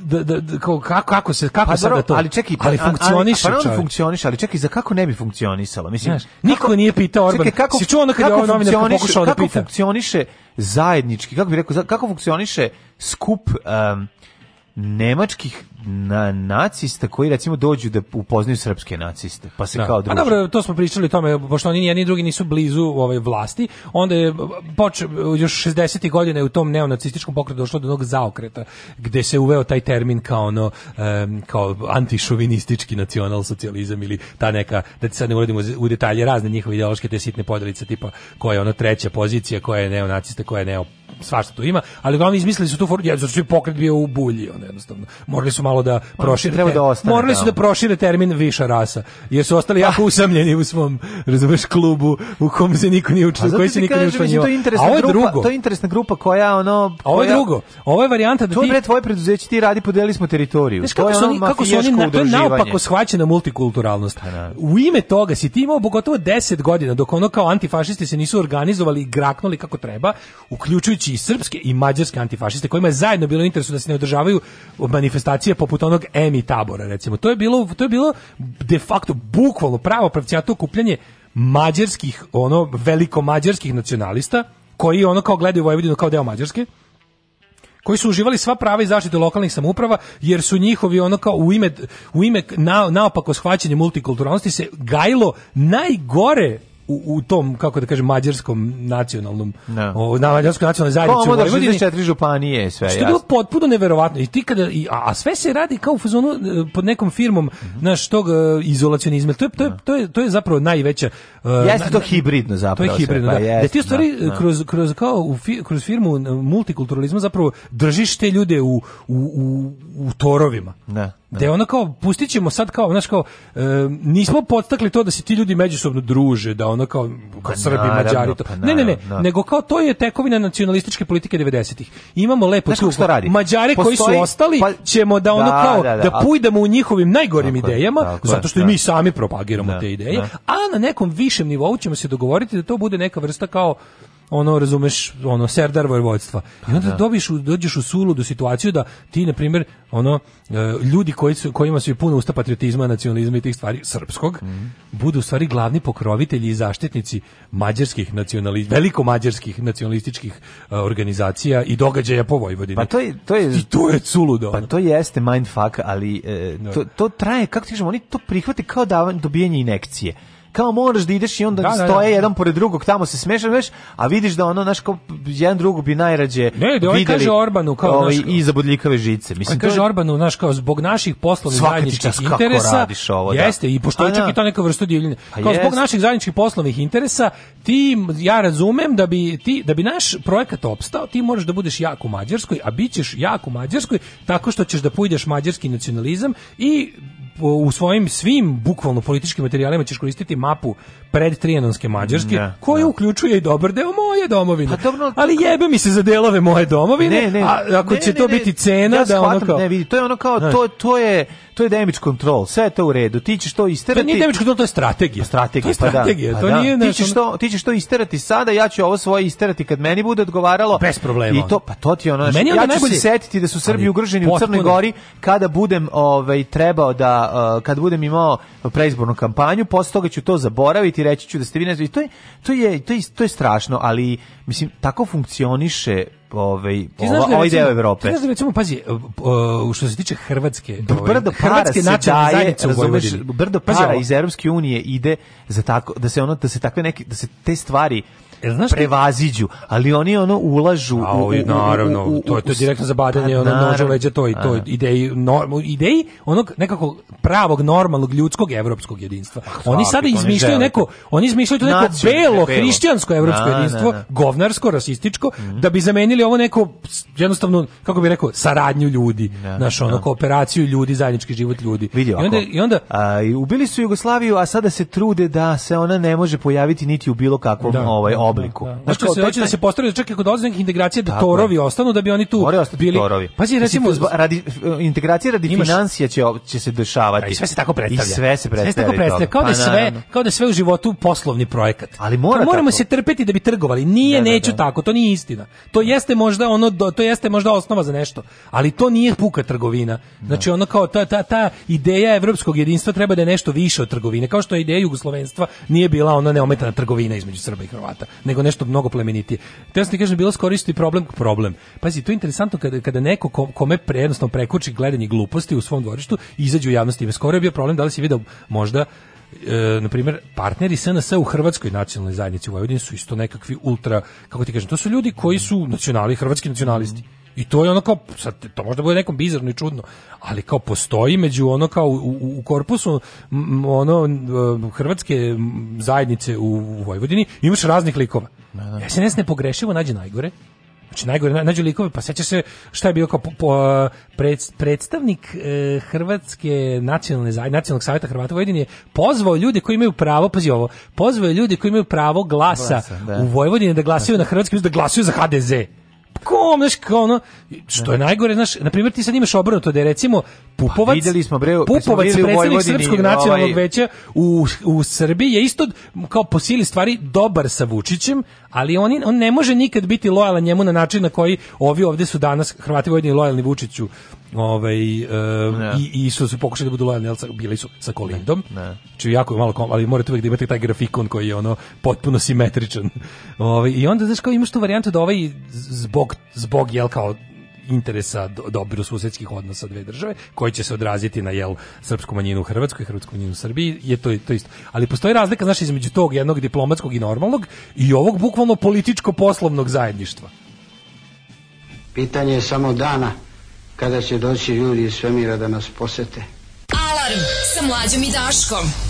da, da, da kao, kako, kako se kako pa, sada to ali čekaj pa, ali funkcioniše pa on da funkcioniše ali čekaj za kako ne bi funkcionisalo mislim Znaš, niko kako, nije pitao Orban čekaj, kako si čuo onda kad je ovaj pokušao da pita kako funkcioniše zajednički kako bi rekao kako funkcioniše skup um, nemačkih na nacista koji recimo dođu da upoznaju srpske naciste pa se da. kao druže. A dobro, to smo pričali o tome pošto oni jedni drugi nisu blizu ove ovaj, vlasti, onda je poč još 60. godine u tom neonacističkom pokretu došlo do onog zaokreta gde se uveo taj termin kao ono um, kao antišovinistički nacionalsocijalizam ili ta neka da sad ne uradimo u detalje razne njihove ideološke te sitne podelice tipa koja je ono treća pozicija, koja je neonacista, koja je neo svašta tu ima, ali uglavnom izmislili su tu foru, ja, zato pokret bio u bulji, on jednostavno. Morali su malo da prošire, treba da ostane, morali su da prošire termin viša rasa, jer su ostali jako [laughs] usamljeni u svom, razumeš, klubu u kom se niko nije učio, koji se niko nije učio. a ovo je grupa, drugo. to je interesna grupa koja ono koja, ovo je drugo. Ovo je varijanta da to ti To tvoje preduzeće, ti radi podelili smo teritoriju. Znaš, kako su oni kako su oni na, to je naopako shvaćena multikulturalnost. Pa da. U ime toga si ti imao gotovo 10 godina dok ono kao antifašisti se nisu organizovali i graknuli kako treba, uključujući uključujući i srpske i mađarske antifašiste kojima je zajedno bilo interesu da se ne održavaju manifestacije poput onog EMI tabora recimo. To je bilo to je bilo de facto bukvalno pravo pravcijato okupljanje mađarskih ono veliko mađarskih nacionalista koji ono kao gledaju Vojvodinu kao deo Mađarske koji su uživali sva prava i zaštite lokalnih samouprava jer su njihovi ono kao u ime u ime na, naopako shvaćanje multikulturalnosti se gajilo najgore u, u tom kako da kažem mađarskom nacionalnom no. Da. o, na mađarskoj nacionalnoj zajednici u Vojvodini četiri županije sve što je bilo potpuno neverovatno i ti kada i, a, a, sve se radi kao u fazonu e, pod nekom firmom mm -hmm. naš tog e, izolacionizma to je to je, da. to je to je zapravo najveća uh, jeste to hibridno zapravo to je hibridno sve, pa da. Jest, da ti stvari no, da, no. kroz kroz kao u fi, kroz firmu multikulturalizma zapravo držiš te ljude u u u, u torovima da da je ono kao pustićemo sad kao znači kao uh, nismo podstakli to da se ti ljudi međusobno druže da ono ono kao, kao pa Srbi, naravno, Mađari. To. Pa naravno, ne, ne, ne, no. nego kao to je tekovina nacionalističke politike 90-ih. Imamo lepo tu Mađari koji su ostali, pa, ćemo da ono da, kao da, da, da pujdamo u njihovim najgorim tako, idejama, tako, zato što i da. mi sami propagiramo da, te ideje, da. a na nekom višem nivou ćemo se dogovoriti da to bude neka vrsta kao ono razumeš ono serdar vojvodstva i pa onda da. dobiš dođeš u suludu situaciju da ti na primjer ono e, ljudi koji su, kojima su i puno usta patriotizma nacionalizma i tih stvari srpskog mm -hmm. budu stvari glavni pokrovitelji i zaštitnici mađarskih nacionali veliko mađarskih nacionalističkih e, organizacija i događaja po Vojvodini pa to je to je I to je suludo pa ono. pa to jeste mind fuck ali e, da. to, to traje kako ti kažemo oni to prihvate kao davanje dobijanje injekcije kao moraš da ideš i onda da, stoje da, da. jedan pored drugog, tamo se veš, a vidiš da ono, naš kao, jedan drugu bi najrađe ne, da ovaj kaže Orbanu, kao, ovaj, naš, i za bodljikave žice. Mislim, on ovaj kaže je... Orbanu, naš, kao, zbog naših poslovnih zajedničkih interesa, radiš ovo, da. jeste, da. i pošto je čak i to neka vrsta divljine, pa kao, zbog naših zajedničkih poslovnih interesa, ti, ja razumem da bi, ti, da bi naš projekat opstao, ti moraš da budeš jak u Mađarskoj, a bit ćeš jak u Mađarskoj tako što ćeš da pojdeš mađarski nacionalizam i u svojim svim bukvalno političkim materijalima ćeš koristiti mapu pred Trijanonske Mađarske ne, da, koja ne. Da. uključuje i dobar deo moje domovine. Pa dobro, ali jebe mi se za delove moje domovine. Ne, ne, a ako će to biti cena ja da shvatam, ono kao Ne, vidi, to je ono kao to to je to je damage control, sve je to u redu. Ti ćeš to isterati. To nije damage control, to je strategija. Strategija, pa da. Pa to da. nije nešto... Ti ćeš to, ti ćeš to isterati sada, ja ću ovo svoje isterati kad meni bude odgovaralo. Bez problema. I to, pa to ti ono, meni ja ću najbolje... se setiti da su Srbi ugrženi u Crnoj Gori kada budem ovaj, trebao da, uh, kad budem imao preizbornu kampanju, posle toga ću to zaboraviti reći ću da ste vi ne to je, to je, to je, to je strašno, ali mislim, tako funkcioniše ovaj ova, da ovaj deo Evrope. Ti znaš da recimo pazi uh, uh, što se tiče Hrvatske, ovaj, brdo para Hrvatske se razumeš, brdo para pazi, iz Evropske unije ide za tako da se ono da se takve neke da se te stvari znaš prevaziđu, ali oni ono ulažu A, u, naravno, u, u, to je to je direktno zabadanje pa ono nožu leđa to i to da, da. ideji no, ideji onog nekako pravog normalnog ljudskog evropskog jedinstva. Hvala, pa, oni sada izmišljaju neko, oni izmišljaju to neko Nacion, belo hrišćansko evropsko na, da, jedinstvo, na, na. govnarsko, rasističko, mm -hmm. da bi zamenili ovo neko jednostavno kako bi rekao saradnju ljudi, naš ono kooperaciju ljudi, zajednički život ljudi. Vidio, I onda ako, i onda a, ubili su Jugoslaviju, a sada se trude da se ona ne može pojaviti niti u bilo kakvom da. ovaj obliku. Da, da. Znači, se, hoće da se postavi čak i kod odnosnih integracija da torovi je. ostanu, da bi oni tu bili... Torovi. Pazi, recimo... Znači, radi, integracije radi imaš... financija će, će se dešavati. I sve se tako predstavlja. I sve se predstavlja. Sve se tako predstavlja. Kao, da pa sve, kao da sve u životu poslovni projekat. Ali mora moramo se trpeti da bi trgovali. Nije, da, da, neću da. tako, to nije istina. To jeste možda ono, to jeste možda osnova za nešto, ali to nije puka trgovina. Znači, ono kao ta, ta, ta ideja evropskog jedinstva treba da je nešto više od trgovine, kao što je ideja jugoslovenstva nije bila ona neometana trgovina između Srba i Hrvata, nego nešto mnogo plemenitije. Te sam ti kažem, bilo skoristiti problem problem. Pazi, to je interesantno kada, kada neko kome pre, jednostavno prekuči gledanje gluposti u svom dvorištu, izađe u javnosti. Ime skoro je bio problem da li si video možda e, na primjer, partneri SNS u Hrvatskoj nacionalnoj zajednici u Vojvodini su isto nekakvi ultra, kako ti kažem, to su ljudi koji su nacionali, hrvatski nacionalisti. I to je ono kao, sad, to možda bude nekom bizarno i čudno, ali kao postoji među ono kao u, u korpusu m, ono hrvatske zajednice u, u Vojvodini, imaš raznih likova. Da, da. Ne, ne. SNS nepogrešivo nađe najgore, Znači najgore nađu likove, pa seća se šta je bio kao po, po, pred, predstavnik e, Hrvatske nacionalne zajednice, nacionalnog savjeta Hrvata Vojvodine je pozvao ljudi koji imaju pravo, pazi ovo, pozvao je ljude koji imaju pravo glasa, glasa da. u Vojvodini da glasaju da. na hrvatski da glasaju za HDZ kom, znaš, kao ono, što je da. najgore, znaš, na primjer ti sad imaš obrnuto da je recimo Pupovac, videli smo bre, Pupovac, predsjednik Srpskog ovaj- nacionalnog ovaj... veća u, u Srbiji je isto kao po sili stvari dobar sa Vučićem, ali on, on ne može nikad biti lojalan njemu na način na koji ovi ovdje su danas Hrvati Vojvodini lojalni Vučiću ovaj uh, i i su su pokušali da budu lojalni al bili su sa Kolindom. Ne. Znači jako je malo kom, ali morate uvek da imate taj grafikon koji je ono potpuno simetričan. [laughs] ovaj i onda znači kao imaš tu varijantu da ovaj zbog zbog jel kao interesa do, dobiru susedskih odnosa dve države, koji će se odraziti na jel srpsku manjinu u Hrvatskoj, hrvatsku manjinu u Srbiji, je to, to isto. Ali postoji razlika, znači između tog jednog diplomatskog i normalnog i ovog bukvalno političko-poslovnog zajedništva. Pitanje je samo dana kada će doći ljudi iz svemira da nas posete. Alarm sa mlađom i Daškom.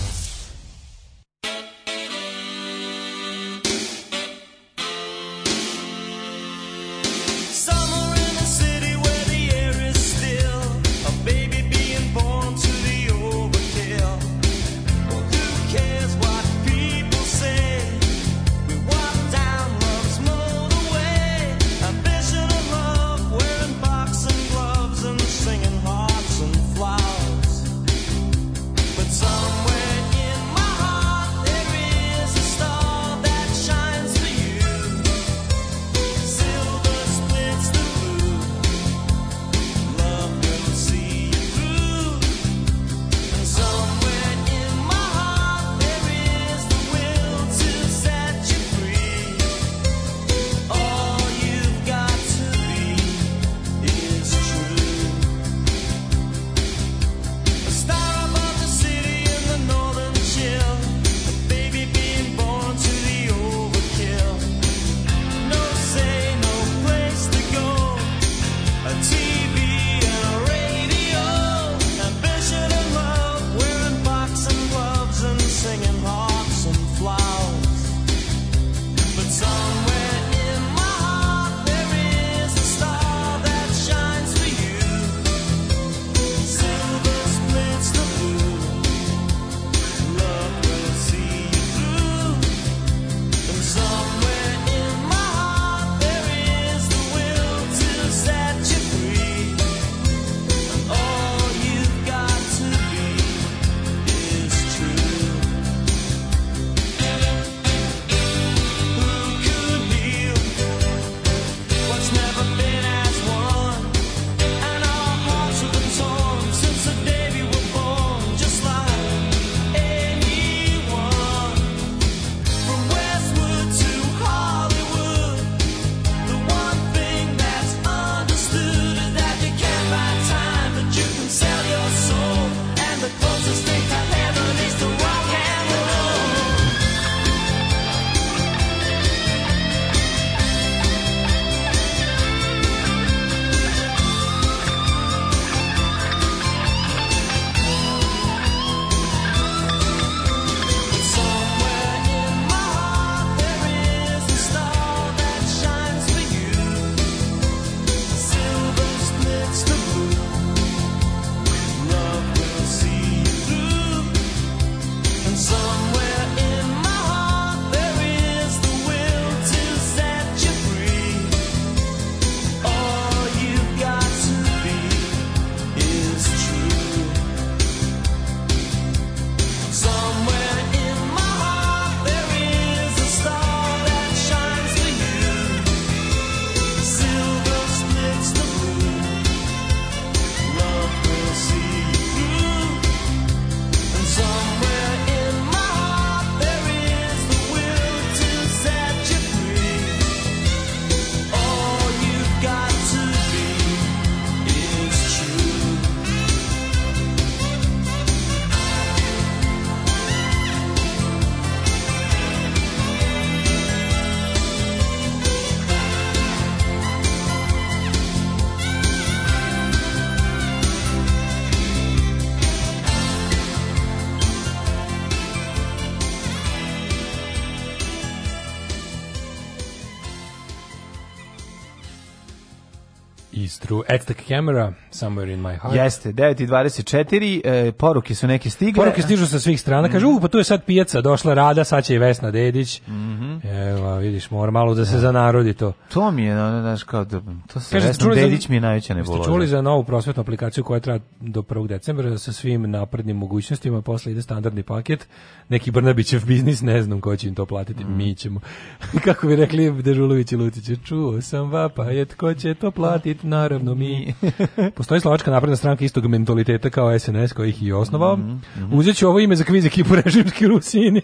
Aztec Kamera, Somewhere in my heart. Jeste, 9.24, e, poruke su neke stigle. Poruke stižu sa svih strana, kaže, u, pa tu je sad pijaca, došla Rada, sad će i Vesna Dedić. Mm -hmm. Evo, vidiš, mora malo da se zanarodi to. To mi je, znaš, kao da, to se Vesna Dedić mi je najveća nebola. Ste čuli za novu prosvetnu aplikaciju koja treba do 1. decembra sa svim naprednim mogućnostima, posle ide standardni paket, neki Brnabićev biznis, ne znam ko će im to platiti, mm. mi ćemo. [laughs] Kako bi rekli Dežulović i Lutić, čuo sam vapaje, tko će to platiti, naravno mi. [laughs] Postoji slovačka napredna stranka istog mentaliteta kao SNS koji ih i osnovao. Mm -hmm. Uzet ću ovo ime za kviz ekipu [laughs] režimski Rusini.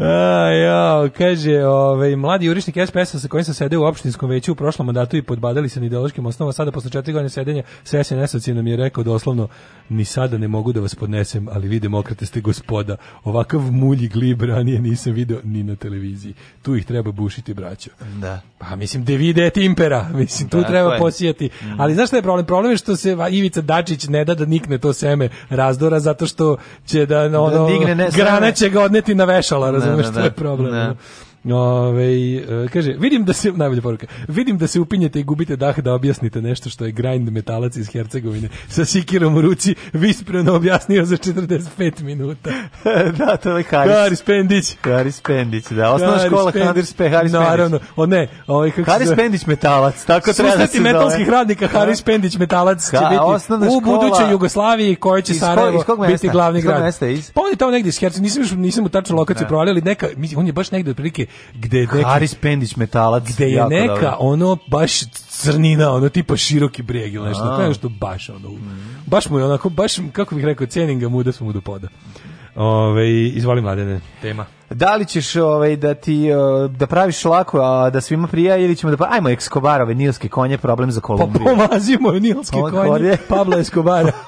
A, ja, kaže, ovaj, mladi jurišnik SPS-a sa kojim sam sedeo u opštinskom veću u prošlom mandatu i podbadali se na ideološkim osnovama, sada posle četiri godine sedenja sa SNS-ovcima je rekao doslovno ni sada ne mogu da vas podnesem, ali vi demokrate ste gospoda. Ovakav mulji glib ranije nisam video ni na televiziji. Tu ih treba bušiti, braćo. Da. Pa mislim, devide et impera. [laughs] Mislim, tu da, treba posijati. Mm. Ali znaš šta je problem? Problem je što se Ivica Dačić ne da da nikne to seme razdora zato što će da, ono, da ne, grana će ga odneti na vešala, da, razumeš, da, da, to je problem. Da. Ove, e, kaže, vidim da se, najbolja poruka, vidim da se upinjete i gubite dah da objasnite nešto što je grind metalac iz Hercegovine sa sikirom u ruci, vispreno objasnio za 45 minuta. [laughs] da, to je ovaj Haris. Haris Pendić. Haris Pendić, da. Osnovna Haris škola Pendić. Haris Pendić. Haris Pendić. Naravno, o ne. Ovaj, kako Haris Pendić metalac, tako treba da se metalskih radnika Haris Pendić metalac će biti u budućoj Jugoslaviji koja će Sarajevo biti glavni grad. Pa on je tamo negdje iz Hercegovine, nisam, nisam u tačnu lokaciju ne. Da. ali neka, on je baš negdje otprilike gde je neka Haris Pendić metalac gde je neka dobro. ono baš crnina, ono tipa široki breg ili nešto, tako nešto baš ono. Mm. Baš mu je onako baš kako bih rekao cenim ga mu da smo mu do poda. Ove, izvoli mladene, tema. Da li ćeš ovaj, da ti e, da praviš lako, a da svima prija ili ćemo da pa ajmo Ekskobarove nilske konje problem za pa Kolumbiju. Pa pomazimo nilske konje, konje Pablo Eskobara. [laughs]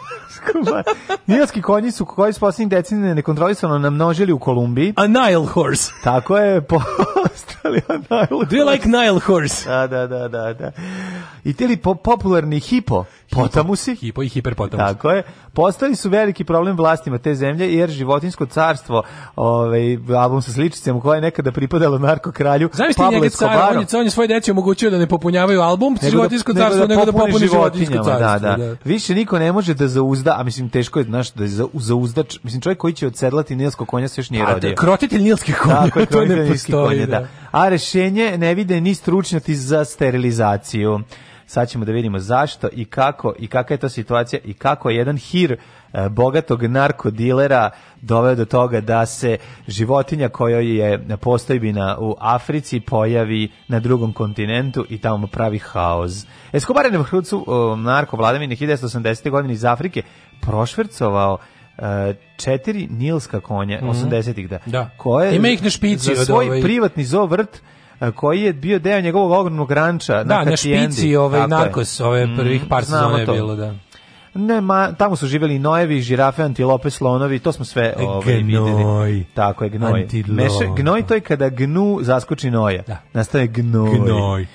Nilski konji su koji su posljednjih decenija nekontrolisano namnožili u Kolumbiji. A Nile horse. Tako je postali a Nile horse. Do you like Nile horse? Da, da, da, da. da. I tili po, popularni hipo, potamusi. Hipo i hiperpotamusi. Tako je. Postali su veliki problem vlastima te zemlje jer životinsko carstvo, ovaj, album sa sličicama koja je nekada pripadalo narko kralju Znaš ti njega car, on je, on svoje deci omogućio da ne popunjavaju album, nego da- životinsko da, carstvo, nego da popuni, nego da popuni životinsko Da, da. da. Više niko ne može da zauzda uzda, a mislim teško je, znaš, da je za, za uzdač, mislim čovjek koji će odsedlati nilskog konja se još nije a, da, rodio. Da, krotitelj nilskih konja, Tako, [laughs] to ne postoji. Konja, da. da. A rešenje ne vide ni stručnjaci za sterilizaciju. Sad ćemo da vidimo zašto i kako i kakva je to situacija i kako je jedan hir e, bogatog narkodilera doveo do toga da se životinja kojoj je postojbina u Africi pojavi na drugom kontinentu i tamo pravi haos. Escobar je na vrhucu e, narko vladavine 1980. godine iz Afrike prošvercovao e, četiri nilska konja mm -hmm. 80-ih da. da. Koje Ima ih na špici za svoj privatni zoo vrt koji je bio deo njegovog ogromnog ranča da, na, na špici ovaj narkos, ove mm, prvih par sezona je bilo, da. Ne, ma, tamo su živeli nojevi, žirafe, antilope, slonovi, to smo sve e, ovaj, videli. Tako je, gnoj. Meša, gnoj to je kada gnu zaskoči noja. Da. Nastaje gnoj. Gnoj.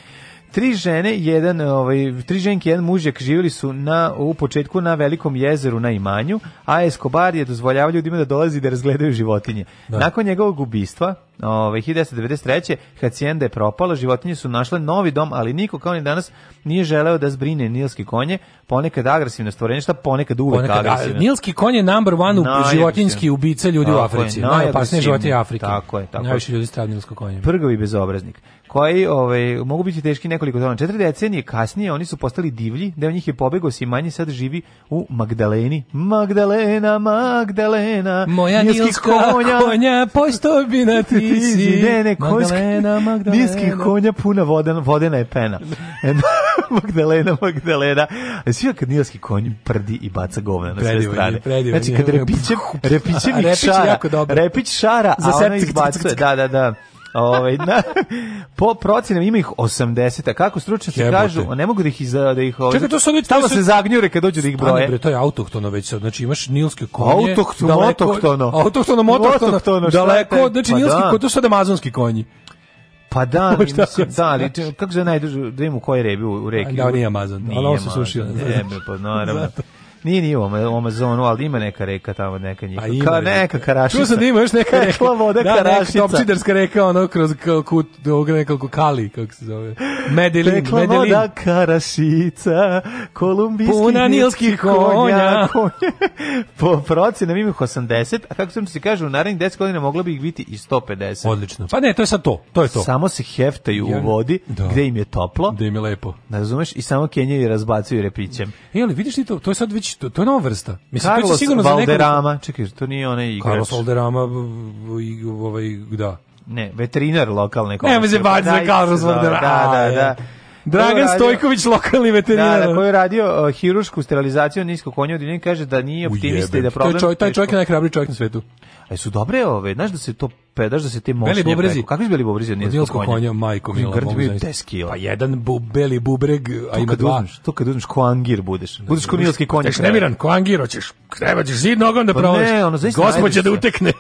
Tri žene, jedan, ovaj, tri ženke, i jedan mužjak živjeli su na, u početku na velikom jezeru na imanju, a Escobar je dozvoljavao ljudima da dolazi da razgledaju životinje. Da. Nakon njegovog ubistva, ovaj, 1993. Hacienda je propala, životinje su našle novi dom, ali niko kao ni danas nije želeo da zbrine nilski konje, ponekad agresivno stvorenje, šta ponekad uvek ponekad, agresivno. Nilski konje number one u životinjski ubica ljudi u Africi. Najopasnije životinje Afrike. Tako je, tako Najviše ljudi strav nilsko konje. Prgovi bezobraznik koji ovaj, mogu biti teški nekoliko tona. Četiri decenije kasnije oni su postali divlji, deo da njih je pobegao si manje, sad živi u Magdaleni. Magdalena, Magdalena, Moja nilska konja, konja postojbina ti si. ne, ne, Magdalena, Magdalena. Nilskih konja puna voden, vodena je pena. [laughs] Magdalena, Magdalena. Svi kad nilski konj prdi i baca govna na sve strane. Predivan, znači kad repiće, [laughs] repiće mi šara, repić šara, a ona izbacuje. Da, da, da. Ovaj na po procenama ima ih 80, a kako stručnjaci kažu, ne mogu da ih iza, da ih ovaj. Čekaj, to su oni tamo se zagnjure kad dođu da ih broje. Bre, to je autohtono već sad. Znači imaš nilske konje. Autohtono, daleko, autohtono. Autohtono, motohtono. Daleko, znači pa nilski, da. to su amazonski konji. Pa da, [laughs] mislim, da, ali kako se najduže, da im u kojoj rebi u, u reki. Da, nije Amazon, ali on se sušio. Ne, pa naravno. Nije ni u Amazonu, ali ima neka reka tamo, neka njihova. Pa ima, Ka, neka karašica. Tu sam da ima još neka [laughs] reka. Tekla voda da, karašica. Da, topčidarska reka, ono, kroz kut, nekako kali, kako se zove. Medelin, Tekla Medelin. voda karašica, kolumbijski Puna nilskih konja. konja. [laughs] po procenama imih 80, a kako sam se kaže, u narednih 10 godina mogla bi ih biti i 150. Odlično. Pa ne, to je sad to. To je to. Samo se heftaju ja, u vodi, da. gde im je toplo. Gde im je lepo. Ne razumeš? I samo kenjaju i razbacuju repićem. E, ali vidiš ti to, to je sad već znači to, to je nova vrsta. Mislim Carlos to će sigurno Valderama, za neko... čekaj, to nije onaj igrač. Carlos Valderama i ovaj da. Ne, veterinar lokalne komore. Nema se baš za Carlos Valderama. Da, da, da. Dragan Stojković, lokalni veterinar. Da, da, koji je radio uh, hirušku sterilizaciju nisko konja od kaže da nije optimista i da problem... To je taj čovjek je najhrabriji čovjek na svetu. A su dobre ove, znaš da se to pedaš da se te mošnje beli bubrezi. Preko. Kakvi su beli bubrezi od nizko konja? majko mila. Grd bio 10 kila. Ovaj. Pa jedan bu, beli bubreg, a ima dva. Uzmeš, to kad uzmeš koangir budeš. Da, budeš ko da, da. nilski konja. nemiran, koangir, hoćeš, treba ćeš zid nogom da pa provališ. Ne, ono zaista Gospod će da utekne.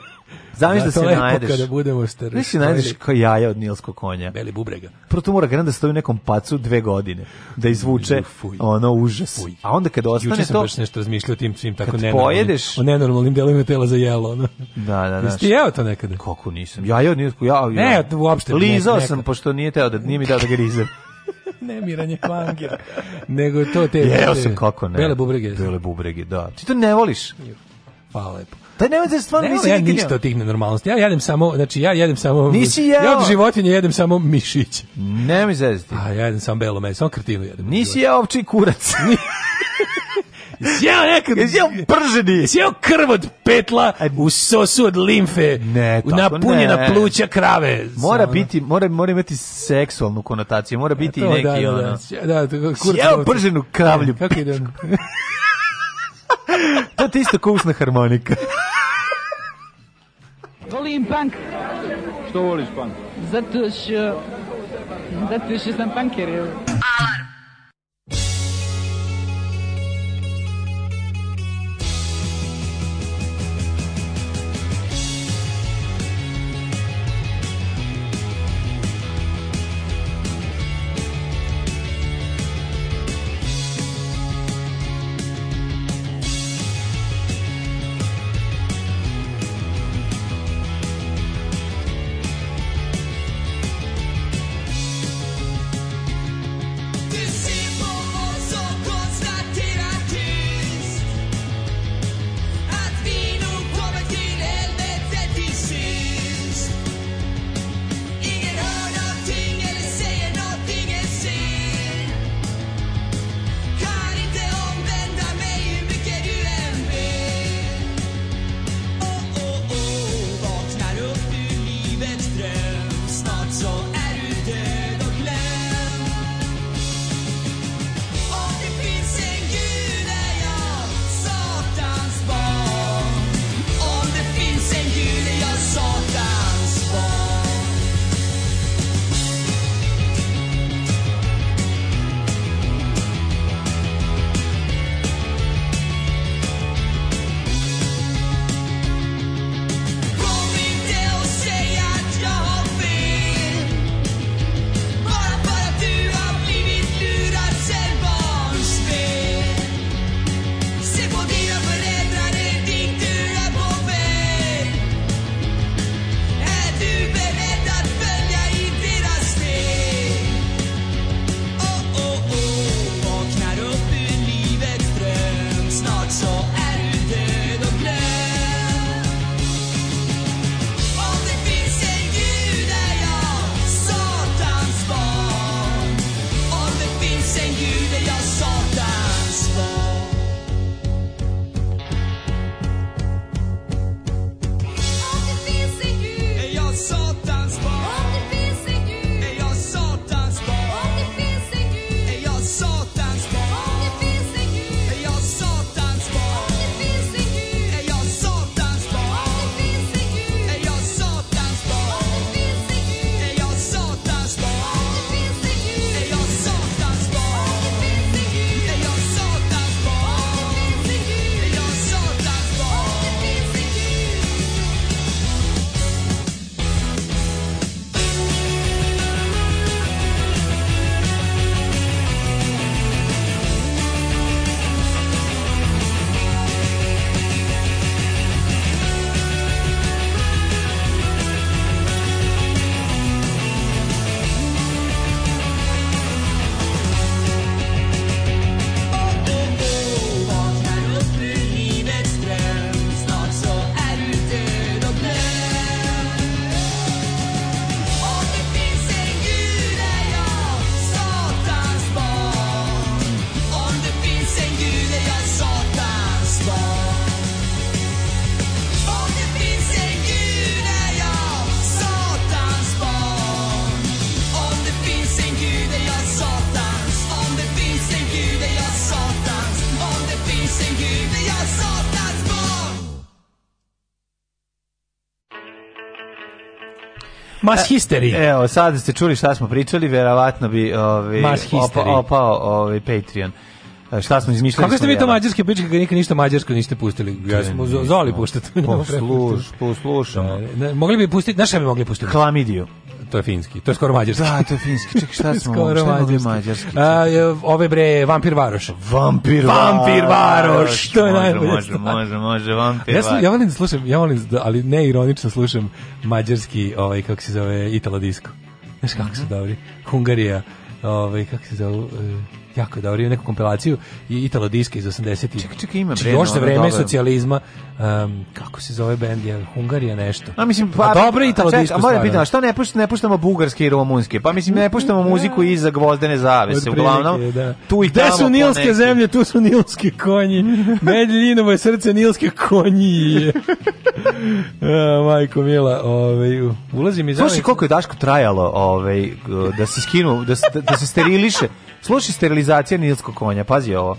Zamisli da, se najdeš. Kada budemo da stari. Nisi najdeš kao jaja od nilskog konja. Beli bubrega. Prvo to mora granda da stoji u nekom pacu dve godine da izvuče Fuj. ono užas. Fuj. A onda kada ostane Juče to... Juče sam baš nešto razmišljao tim svim tako nenormalnim. Pojedeš. O nenormalnim delovima tela za jelo. Ono. Da, da, da. Jesi jeo to nekada? Kako nisam. Jaja od nilskog, ja. Ne, uopšte. Lizao sam, pošto nije, teo da, nije mi dao da grizem. [laughs] ne miranje kvangira, nego to te... Jeo sam kako ne. Bele bubrege. Bele bubrege, da. Ti to ne voliš? Hvala lepo. Da ne veze stvarno nisi ja ništa od tih nenormalnosti. Ja jedem samo, znači ja jedem samo Nisi jeo. Ja od životinje jedem samo mišić. Ne mi zezati. A ja jedem samo belo meso, samo krtinu jedem. Nisi ja ovči kurac. Sjeo [laughs] nekad... Sjeo prženi. Sjeo krv od petla e, u sosu od limfe. Ne, tako Napunjena pluća krave. Mora biti, mora, mora imati seksualnu konotaciju. Mora biti e, neki da, da, ono... Da, da, da, sjeo prženu kravlju. E, kako ide [laughs] to ti isto kusna harmonika. Volim punk. Što voliš punk? Zato što... Zato što sam punker. Alarm. Mas histerija. Evo, sad ste čuli šta smo pričali, verovatno bi ovaj, opao, opao ovaj, Patreon e, šta smo izmišljali. Kako ste vi to mađarske pričke kad nikad ništa mađarsko niste pustili? Ja smo zoli puštati. Posluš, poslušamo. E, ne, mogli bi pustiti, znaš šta bi mogli pustiti? Klamidiju to je finski. To je skoro mađarski. Da, to je finski. Čekaj, šta smo? skoro mađarski. mađarski? A, ove bre, Vampir Varoš. Vampir, vampir Varoš. To je može, najbolje. Može, može, može, Vampir ja Varoš. Ja volim da slušam, ja volim, da, ali ne ironično slušam mađarski, ovaj, kako se zove, Italo disco. Znaš kako mm -hmm. su dobri. Hungarija, ovaj, kako se zove... Uh, jako da orio neku kompilaciju i italo diske iz 80-ih. Čekaj, čekaj, ima znači, bre. Još za vreme socijalizma, um, kako se zove bend je Hungarija nešto. A mislim pa, pa a dobro italo diske. A moram da pitati, što ne puštamo ne puštamo bugarske i rumunske? Pa mislim ne puštamo da. muziku iza gvozdene zavese, uglavnom. Da. Tu i tamo. Gde su nilske zemlje, tu su nilski konji. Medljinovo je srce nilske konji. uh, [laughs] e, majko mila, ovaj ulazi mi za. Slušaj koliko je Daško trajalo, ovaj da se skinu, da se, da se steriliše Slušaj, sterilizacija nilskog konja, pazi ovo.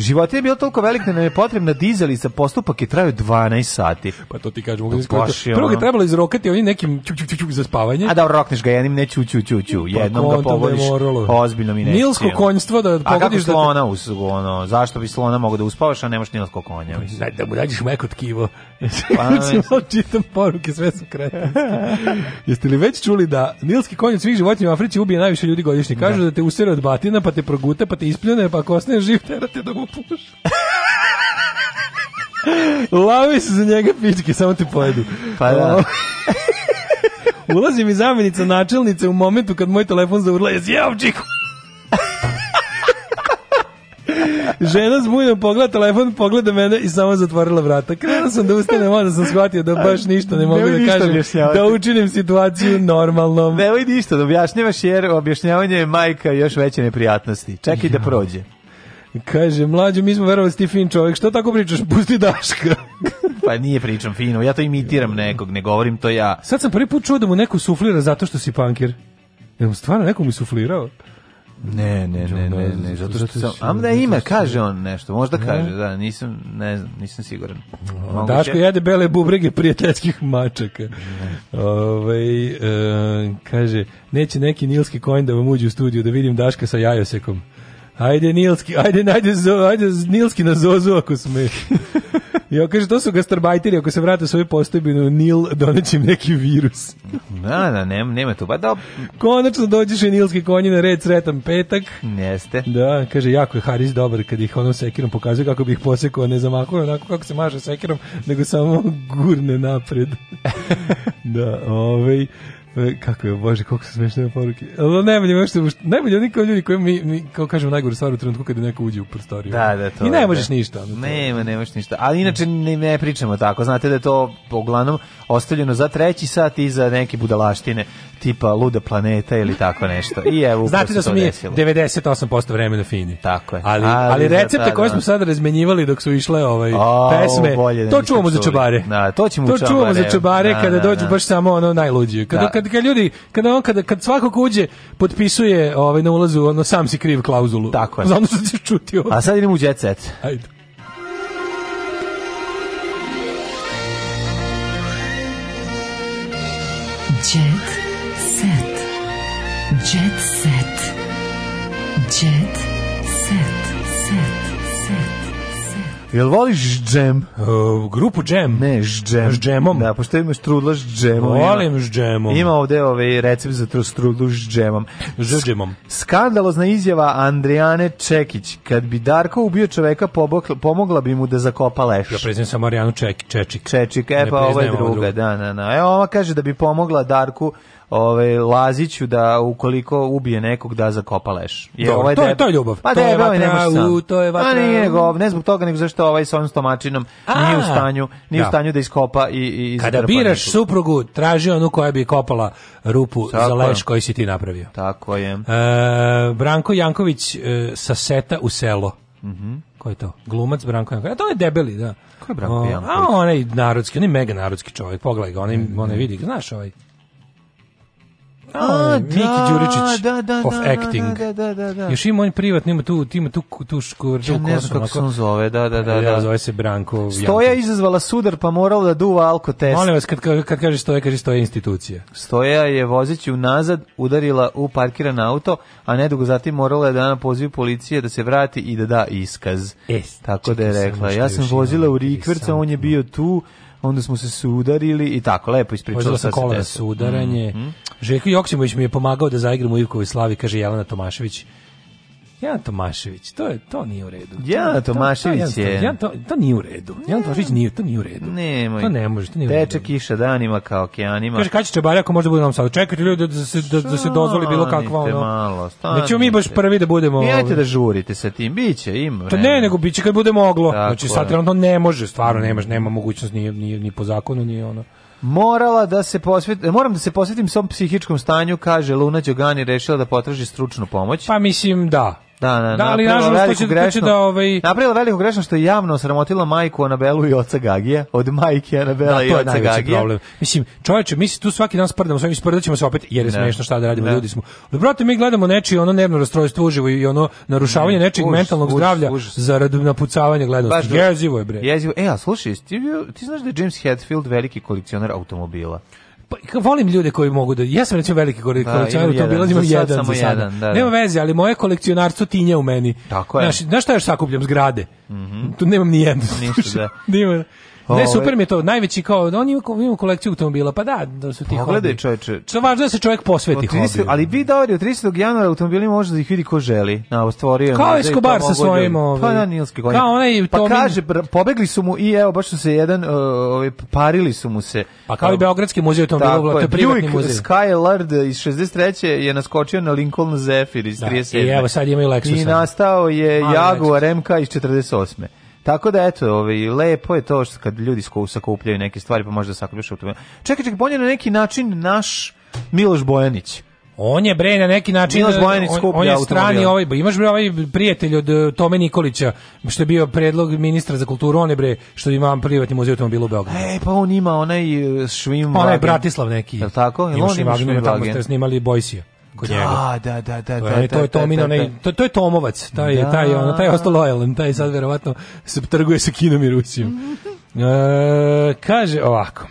Život je bio toliko velik da nam je potrebna dizalica, postupak je trajao 12 sati. Pa to ti kažem, mogu da Prvo je trebalo izrokati onim nekim čuk čuk čuk za spavanje. A da rokneš ga jednim ne ću ću ću, ču, pa jednom ga povoliš Ozbiljno mi ne. Nilsko konjstvo da pogodiš da slona us, ono, zašto bi slona mogao da uspavaš, a nemaš nilsko konja, pa mislim. Da, da mu dađeš meko tkivo. Pa, [laughs] čitam poruke, sve su kretenske. [laughs] Jeste li već čuli da nilski konj od svih životinja u Africi ubije najviše ljudi godišnje? Kažu da, da te usere od batina, pa te progute, pa te ispljune, pa ako ostaneš živ, terate da mu popušu. [laughs] Lavi se za njega pičke, samo ti pojedu. Pa da. [laughs] Ulazi mi zamjenica načelnice u momentu kad moj telefon zaurla je zjeo čiku. [laughs] Žena zbunjena pogleda telefon, pogleda mene i samo zatvorila vrata. Krenuo sam da ustane, možda sam shvatio da baš ništa ne mogu da kažem. Da učinim situaciju normalnom. Nemoj ništa da objašnjavaš jer objašnjavanje je majka još veće neprijatnosti. Čekaj da prođe. Kaže, mlađo, mi smo verovali da ti fin čovjek, što tako pričaš, pusti Daška. [laughs] pa nije pričam fino, ja to imitiram nekog, ne govorim to ja. Sad sam prvi put čuo da mu neko suflira zato što si pankir. Jel mu stvarno neko mi suflirao? Ne, ne, ne, ne, ne, zato što sam... A da ima, kaže on nešto, možda kaže, da, nisam, ne znam, nisam siguran. Daško jede bele bubrege prijateljskih mačaka. Ove, ovaj, kaže, neće neki nilski konj da vam uđe u studiju da vidim Daška sa jajosekom. Ajde Nilski, ajde, ajde, ajde Nilski na Zozu ako smeš. [laughs] Ja kaže to su gastarbajteri, ako se vrate svoju postojbinu, Nil doneće neki virus. da, da, nema, nema to, pa da. Konačno dođeš i Nilski konji na red, sretan petak. Jeste. Da, kaže, jako je Haris dobar kad ih onom sekirom pokazuje kako bi ih posekao, ne zamahuje onako kako se maže sekirom, nego samo gurne napred. [laughs] da, ovej. E, kako je, bože, koliko su smešne poruke. Ali najbolje je što najbolje oni kao ljudi koji mi, mi kao kažemo najgoru stvar u trenutku kada neko uđe u prostoriju. Da, da, to. I ne možeš da. ništa. Ne, ne, ne možeš ništa. Ali inače ne, ne pričamo tako. Znate da je to uglavnom ostavljeno za treći sat i za neke budalaštine tipa luda planeta ili tako nešto. I evo, Znate da smo mi 98% vremena fini. Tako je. Ali, ali, ali da, recepte da, da, koje smo sada razmenjivali dok su išle ovaj o, pesme, da da, to čuvamo za čubare. Da, to ćemo to čuvamo za čubare kada dođu baš samo ono najluđije. Kada kad, kad ljudi, kad, on, kad, kad svako ko uđe potpisuje ovaj, na ulazu, ono, sam si kriv klauzulu. Tako je. Zato sam se čutio. A sad idemo u jet set. Ajde. Jet set. Jet set. Jel voliš džem? Uh, grupu džem? Ne, s džem. S džemom? Da, pošto imaš trudla s džemom. Volim s džemom. Ima ovde ovaj recept za strudlu s džemom. S džemom. Skandalozna izjava Andrijane Čekić. Kad bi Darko ubio čoveka, pomogla bi mu da zakopa leš. Ja prezim sam Marijanu Ček, Čečik. Čečik, e pa ovo je druga, druga. Da, da, da. Evo, ona kaže da bi pomogla Darku ovaj Laziću da ukoliko ubije nekog da zakopa leš. Je ovaj to, deb... je, to je ljubav. Pa to je vatra, ne u, to je vatra. A nije nego, ne zbog toga nego zašto ovaj sa ovim stomačinom A, nije u stanju, nije da. u stanju da iskopa i i Kada biraš nekog. suprugu, traži onu koja bi kopala rupu Tako za leš koji si ti napravio. Tako je. E, Branko Janković e, sa seta u selo. Mhm. Mm Ko je to? Glumac Branko Janković. A e, to je debeli, da. Ko je Branko Janković? A onaj narodski, onaj mega narodski čovjek. Pogledaj ga, onaj, mm -hmm. onaj vidi, znaš ovaj. A, da, Miki Đuričić da, da, of da, acting. Da, da, da, da, da. Još ima on privatno, ima tu, ima tu, tu škur, tu ja ne znam kako se on zove, da, da, da. da. Zove se Branko Stoja izazvala sudar pa morao da duva alko test. Molim vas, kad, kad, kaže stoja, kaže stoja institucija. Stoja je vozeći unazad udarila u parkiran auto, a nedugo zatim morala je da na poziv policije da se vrati i da da iskaz. E, Tako da je rekla, ja sam vozila u Rikverca, on je bio tu, onda smo se sudarili i tako, lepo ispričala. Vozila sam kola sudaranje, mm -hmm. Željko Joksimović mi je pomagao da zaigram u Ivkovoj slavi, kaže Jelena Tomašević. Jan Tomašević, to je to nije u redu. Jan Tomašević to, je. Jan to, to nije u redu. Jan Tomašević nije, to nije u redu. Nemoj. To ne može, to nije. Teče kiša danima kao okeanima. Kaže kači čebari ako može bude nam sad. Čekajte ljudi da se da, da se dozvoli bilo kakvo ono. malo, Nećemo mi baš prvi da budemo. Nemojte ovaj- da žurite sa tim, biće, ima To pa ne, nego biće kad bude moglo. Znači, Tako znači sad trenutno ne može, stvarno nemaš, nema mogućnost ni ni ni po zakonu ni ono morala da se posveti, moram da se posvetim svom psihičkom stanju, kaže Luna Đogani, rešila da potraži stručnu pomoć. Pa mislim da. Da, da, da, ali nažalost to će, grešno, će da ovaj napravila veliku grešnu što je javno sramotila majku Anabelu i oca Gagija, od majke Anabela da, i oca Gagija. Problem. Mislim, čoveče, mi tu svaki dan sprdamo, sve sprdamo se opet jer je smešno šta da radimo, ne. ljudi smo. Ali brate, mi gledamo nečije ono nervno rastrojstvo uživo i ono narušavanje ne, nečijeg užas, mentalnog užas, zdravlja užas. zarad napucavanja gledanosti. Jezivo je bre. Jezivo. E, a slušaj, ti, ti znaš da je James Hetfield veliki kolekcionar automobila pa, volim ljude koji mogu da... Ja sam recimo veliki da, kolekcionar, da, to bilo imam jedan za sada. Jedan, da, da. Nema veze, ali moje kolekcionarstvo tinje u meni. Tako je. Znaš, znaš šta ja sakupljam? Zgrade. Mm Tu nemam ni jednu. Ništa, [laughs] da. Nima. Ne, super mi je to, najveći kao, on ima, ima kolekciju automobila, pa da, da su ti Pogledaj, čoveče. Što važno da se čovjek posveti hobiju. Ali bi Dauri od 30. januara automobili može da ih vidi ko želi. Na, stvorio Kao Escobar sa da- svojim ovim. Pa ovaj, da, Nilski gonja. Kao onaj Pa Tomin. kaže, pobegli su mu i evo, baš su se jedan, uh, parili su mu se. Pa kao i Beogradski muzej automobila, to je privatni muzej. Skylard iz 63. je naskočio na Lincoln Zephyr iz da, 37. I evo sad imaju Lexusa. I nastao je Jaguar MK iz 48. Tako da eto, ovaj lepo je to što kad ljudi sakupljaju neke stvari pa može možda sakupljaš auto. Čekaj, čekaj, bolje na neki način naš Miloš Bojanić. On je bre na neki način Miloš Bojanić on, on je strani ovaj, imaš bre ovaj prijatelj od eh, Tome Nikolića, što je bio predlog ministra za kulturu, on je bre što ima privatni muzej automobila u Beogradu. E, pa on ima onaj Švim. Eh, pa onaj Bratislav neki. Je tako? Jel on ima Švim, tamo ste snimali Bojsija kod da, njega. Da, da, da, da, da. to je Tomino, da, da, da. to, to je Tomovac, taj da. taj ono, taj je ostao lojalan, taj sad verovatno se trguje sa Kinom i Rusijom. e, kaže ovako.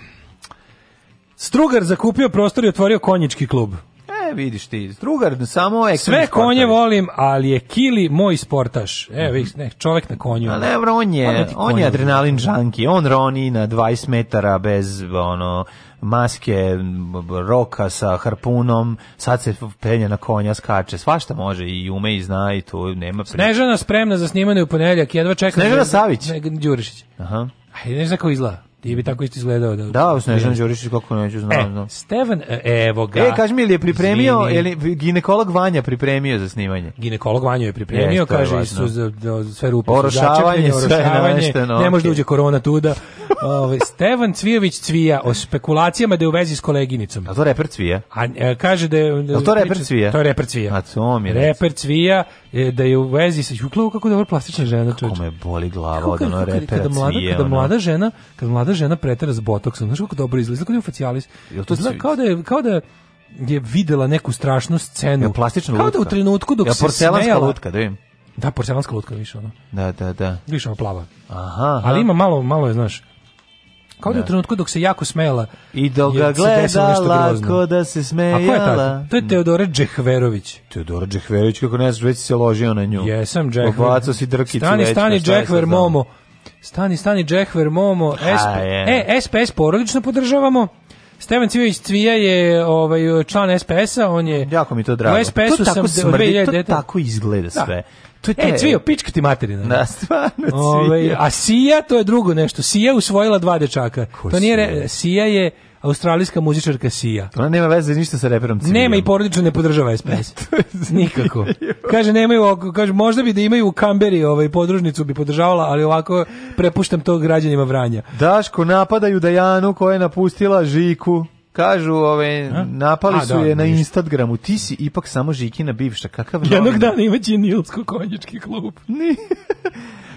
Strugar zakupio prostor i otvorio konjički klub. E, vidiš ti, Strugar, samo ekstrem Sve sportaš. konje volim, ali je Kili moj sportaš. E, mm ne, čovek na konju. Ali on je, on je adrenalin žanki, on roni na 20 metara bez, ono, maske roka sa harpunom, sad se penje na konja, skače, svašta može i ume i zna i to nema priče. Snežana spremna za snimanje u ponedeljak, jedva čekam. Snežana Savić. Ne, Đurišić. Aha. Ajde, ne znam kako izgleda. I bi tako isto izgledao da. Da, u Snežan Đurišić kako neću znam, e, znam. E, evo ga. E, kaži mi, li je pripremio, ili li ginekolog Vanja pripremio za snimanje? Ginekolog Vanja je pripremio, Jeste, kaže, su za, za, sve rupe orošavanje, su orošavanje, sve ne može da uđe korona tuda. Ovaj Stevan Cvijović Cvija o spekulacijama da je u vezi s koleginicom. A to reper Cvija? A, e, kaže da je... Da, to reper Cvija? To je reper Cvija. A to mi reper Cvija e, da je u vezi sa Ćuklavu kako dobro plastična žena čoveče. Kako me boli glava kako, od ono repera kada, kada mlada, kada mlada žena, kada mlada žena pretera s botoksom, znaš kako dobro izgleda, kao da je u facialis. To zna, kao da je, kao da je, je videla neku strašnu scenu. Ja, plastična lutka. Kao da u trenutku dok ja, se smejala. lutka, da vidim. Da, porcelanska lutka više ono. Da, da, da. Više ono plava. Aha, aha. Ali ima malo, malo je, znaš, Kao da u da. trenutku dok se jako smela. I dok ga gledala ko da se smejala. A ko je tako? To je Teodora Džehverović. Teodora Džehverović, kako ne znaš, već si se ložio na nju. Jesam Džehver. Obacao si drkicu. Pa stani, stani Džehver, momo. Stani, stani Džehver, momo. SP, A, E, SPS porodično podržavamo. Stevan Cvijević Cvija je ovaj član SPS-a, on je Jako mi to drago. U SPS-u sam smrdi, to tako izgleda da. sve. Da. To je e, taj, e, cvio, pička ti materina. Da, stvarno Ove, ovaj, A Sija, to je drugo nešto. Sija usvojila dva dečaka. Ko to nije, re, Sija je australijska muzičarka Sija. Ona nema veze ništa sa reperom Civilom. Nema i porodično ne podržava SPS. [laughs] Nikako. Kaže, nemaju, kaže, možda bi da imaju u Kamberi ovaj, podružnicu bi podržavala, ali ovako prepuštam to građanima Vranja. Daško, napadaju Dajanu koja je napustila Žiku. Kažu, ove, A? napali A, su da, je na viš. Instagramu. Ti si ipak samo Žikina bivša. Kakav Jednog dana imaće Nilsko-konjički klub. [laughs]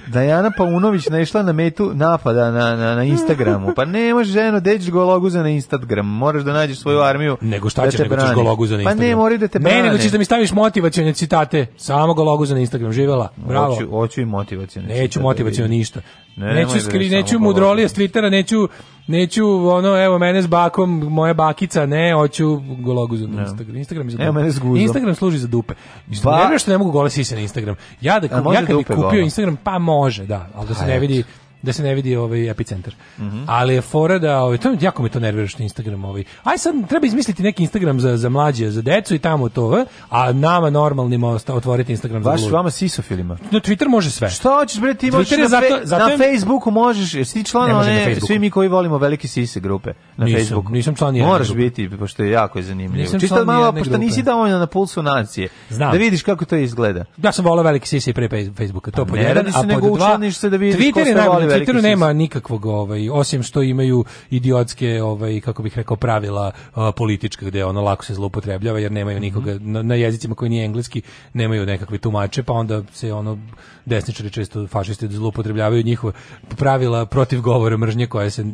Dajana Paunović naišla na metu napada na, na, na Instagramu. Pa ne možeš ženo, deđeš gologuza na Instagram. Moraš da nađeš svoju armiju. Nego šta da ćeš, nego ćeš gologuza na Instagram. Pa ne, mora da te brane. Ne, nego ćeš da mi staviš motivacione citate. Samo gologuza na Instagram. Živela. Bravo. Hoću, hoću i motivacione. Neću da motivacione ništa neću da skri, neću mudrolije s Twittera, neću neću ono evo mene s bakom, moja bakica, ne, hoću gologuzu na da. Instagram. Instagram je za dupe. mene s guzom. Instagram služi za dupe. Ba... Ne, ne što ne mogu gole sise na Instagram. Ja da ja kad bi kupio Instagram, pa može, da, al da se ne pa vidi da se ne vidi ovaj epicentar. Mm -hmm. Ali je fora da, ovaj, to, jako me to nervira što Instagram ovaj. Aj sad treba izmisliti neki Instagram za, za mlađe, za decu i tamo to, a nama normalnima otvoriti Instagram Baš za Baš vama sisofilima. Na Twitter može sve. Šta hoćeš bre, ti možeš na, fe, zato na Facebooku možeš, jesi ti član ne svi mi koji volimo velike sise grupe na nisam, Facebooku. Nisam član jedne Moraš grupe. biti, pošto je jako zanimljivo. Nisam Čitam malo, pošto grupe. nisi dovoljno na pulsu nacije. Znam. Da vidiš kako to izgleda. Ja sam volao velike sise i pre Facebooka, to pa pod jedan, a pod dva. Nego se da vidiš Twitter je najbolji veliki Twitteru nema nikakvog ovaj osim što imaju idiotske ovaj kako bih rekao pravila politička gdje ono lako se zloupotrebljava jer nemaju mhm. nikoga na, na, jezicima koji nije engleski nemaju nekakve tumače pa onda se ono desničari često fašisti zloupotrebljavaju njihova pravila protiv govora mržnje koje se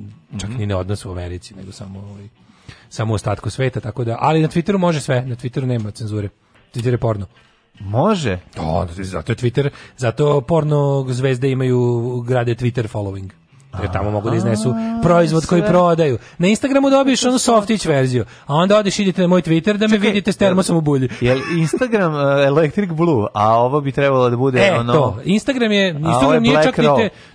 čak mhm. ni ne odnose u Americi nego samo ovaj samo ostatku sveta tako da ali na Twitteru može sve na Twitteru nema cenzure Twitter je porno Može. To, da, zato Twitter, zato porno zvezde imaju grade Twitter following jer tamo mogu da iznesu proizvod koji prodaju. Na Instagramu dobiješ onu softić verziju, a onda odeš idite na moj Twitter da me vidite s termosom u bulji. Jel Instagram e, Electric Blue, a ovo bi trebalo da bude e, ono... E, to. Instagram je... Instagram nije čak ni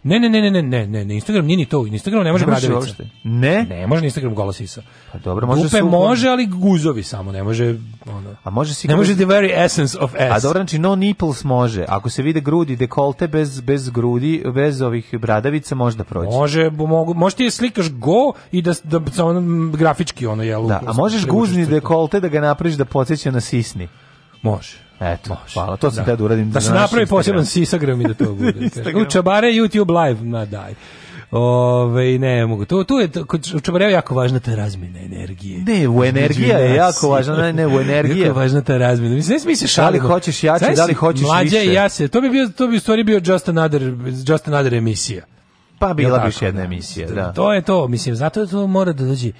Ne, ne, ne, ne, ne, ne, ne, Instagram nije ni to. Instagram ne može bradavica. Ne? Ne, može Instagram gola sisa. Pa dobro, može Dupe može, ali guzovi samo, ne može... Ono, a može si... Ne može the very essence of S. A dobro, znači no nipples može. Ako se vide grudi, dekolte bez, bez grudi, bez ovih bradavica, možda prođe. Može, mogu, može ti da slikaš go i da da sa onom grafički ono je Da, a možeš guzni dekolte da ga napraviš da podseća na sisni. Može. Eto, Može. hvala, to sam da. tada uradim. Da se napravi poseban Instagram i da to bude. [laughs] U Čabare YouTube live, na daj. Ove, ne mogu. Tu, tu je kod Čabareva jako važna ta razmjena energije. Ne, u znači, energija je jako važna, ne, ne, u energije. Jako važna ta razmjena. Mislim, mi se šalimo. Da li hoćeš jače, da li hoćeš mlađe više. Mlađe i ja se. To bi bio to bi u stvari bio just another just another emisija. Pa bila bi još jedna emisija, da. To je da. to, mislim, zato to mora da dođe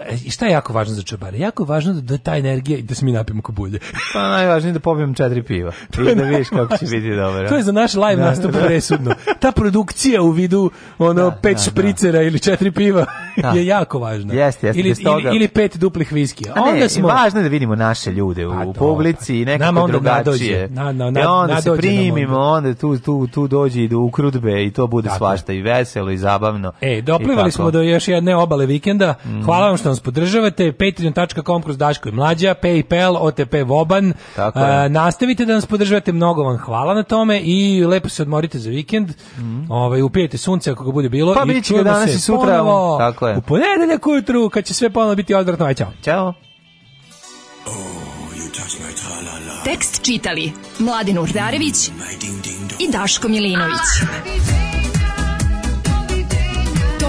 E, I šta je jako važno za čobare? Jako je važno da ta energija i da se mi napijemo ko bulje. Pa najvažnije je da popijem četiri piva. [laughs] I da vidiš kako će biti dobro. To je za naš live da, nastup da. presudno. Ta produkcija u vidu ono da, pet da, da. špricera da. ili četiri piva da. je jako važna. Jeste, jeste. Ili, toga... ili, ili pet duplih viskija. A ne, onda smo... važno je da vidimo naše ljude u, A, pa publici i nekako onda drugačije. Na, na, na, da I onda se primimo, onda. tu, tu, tu dođe i do ukrutbe i to bude svašta i veselo i zabavno. E, doplivali smo do još jedne obale vikenda. Mhm. Hvala vam što nas podržavate, patreon.com kroz Daško i Mlađa, Paypal, OTP Voban. Uh, nastavite da nas podržavate, mnogo vam hvala na tome i lepo se odmorite za vikend. Mm. Ovaj, upijete sunce ako ga bude bilo. Pa i čujemo danas se i sutra. tako je. U ponedeljak ujutru, kad će sve ponovno biti odvratno. Aj, čao. Ćao. Oh, Tekst čitali Mladin Urdarević i Daško Milinović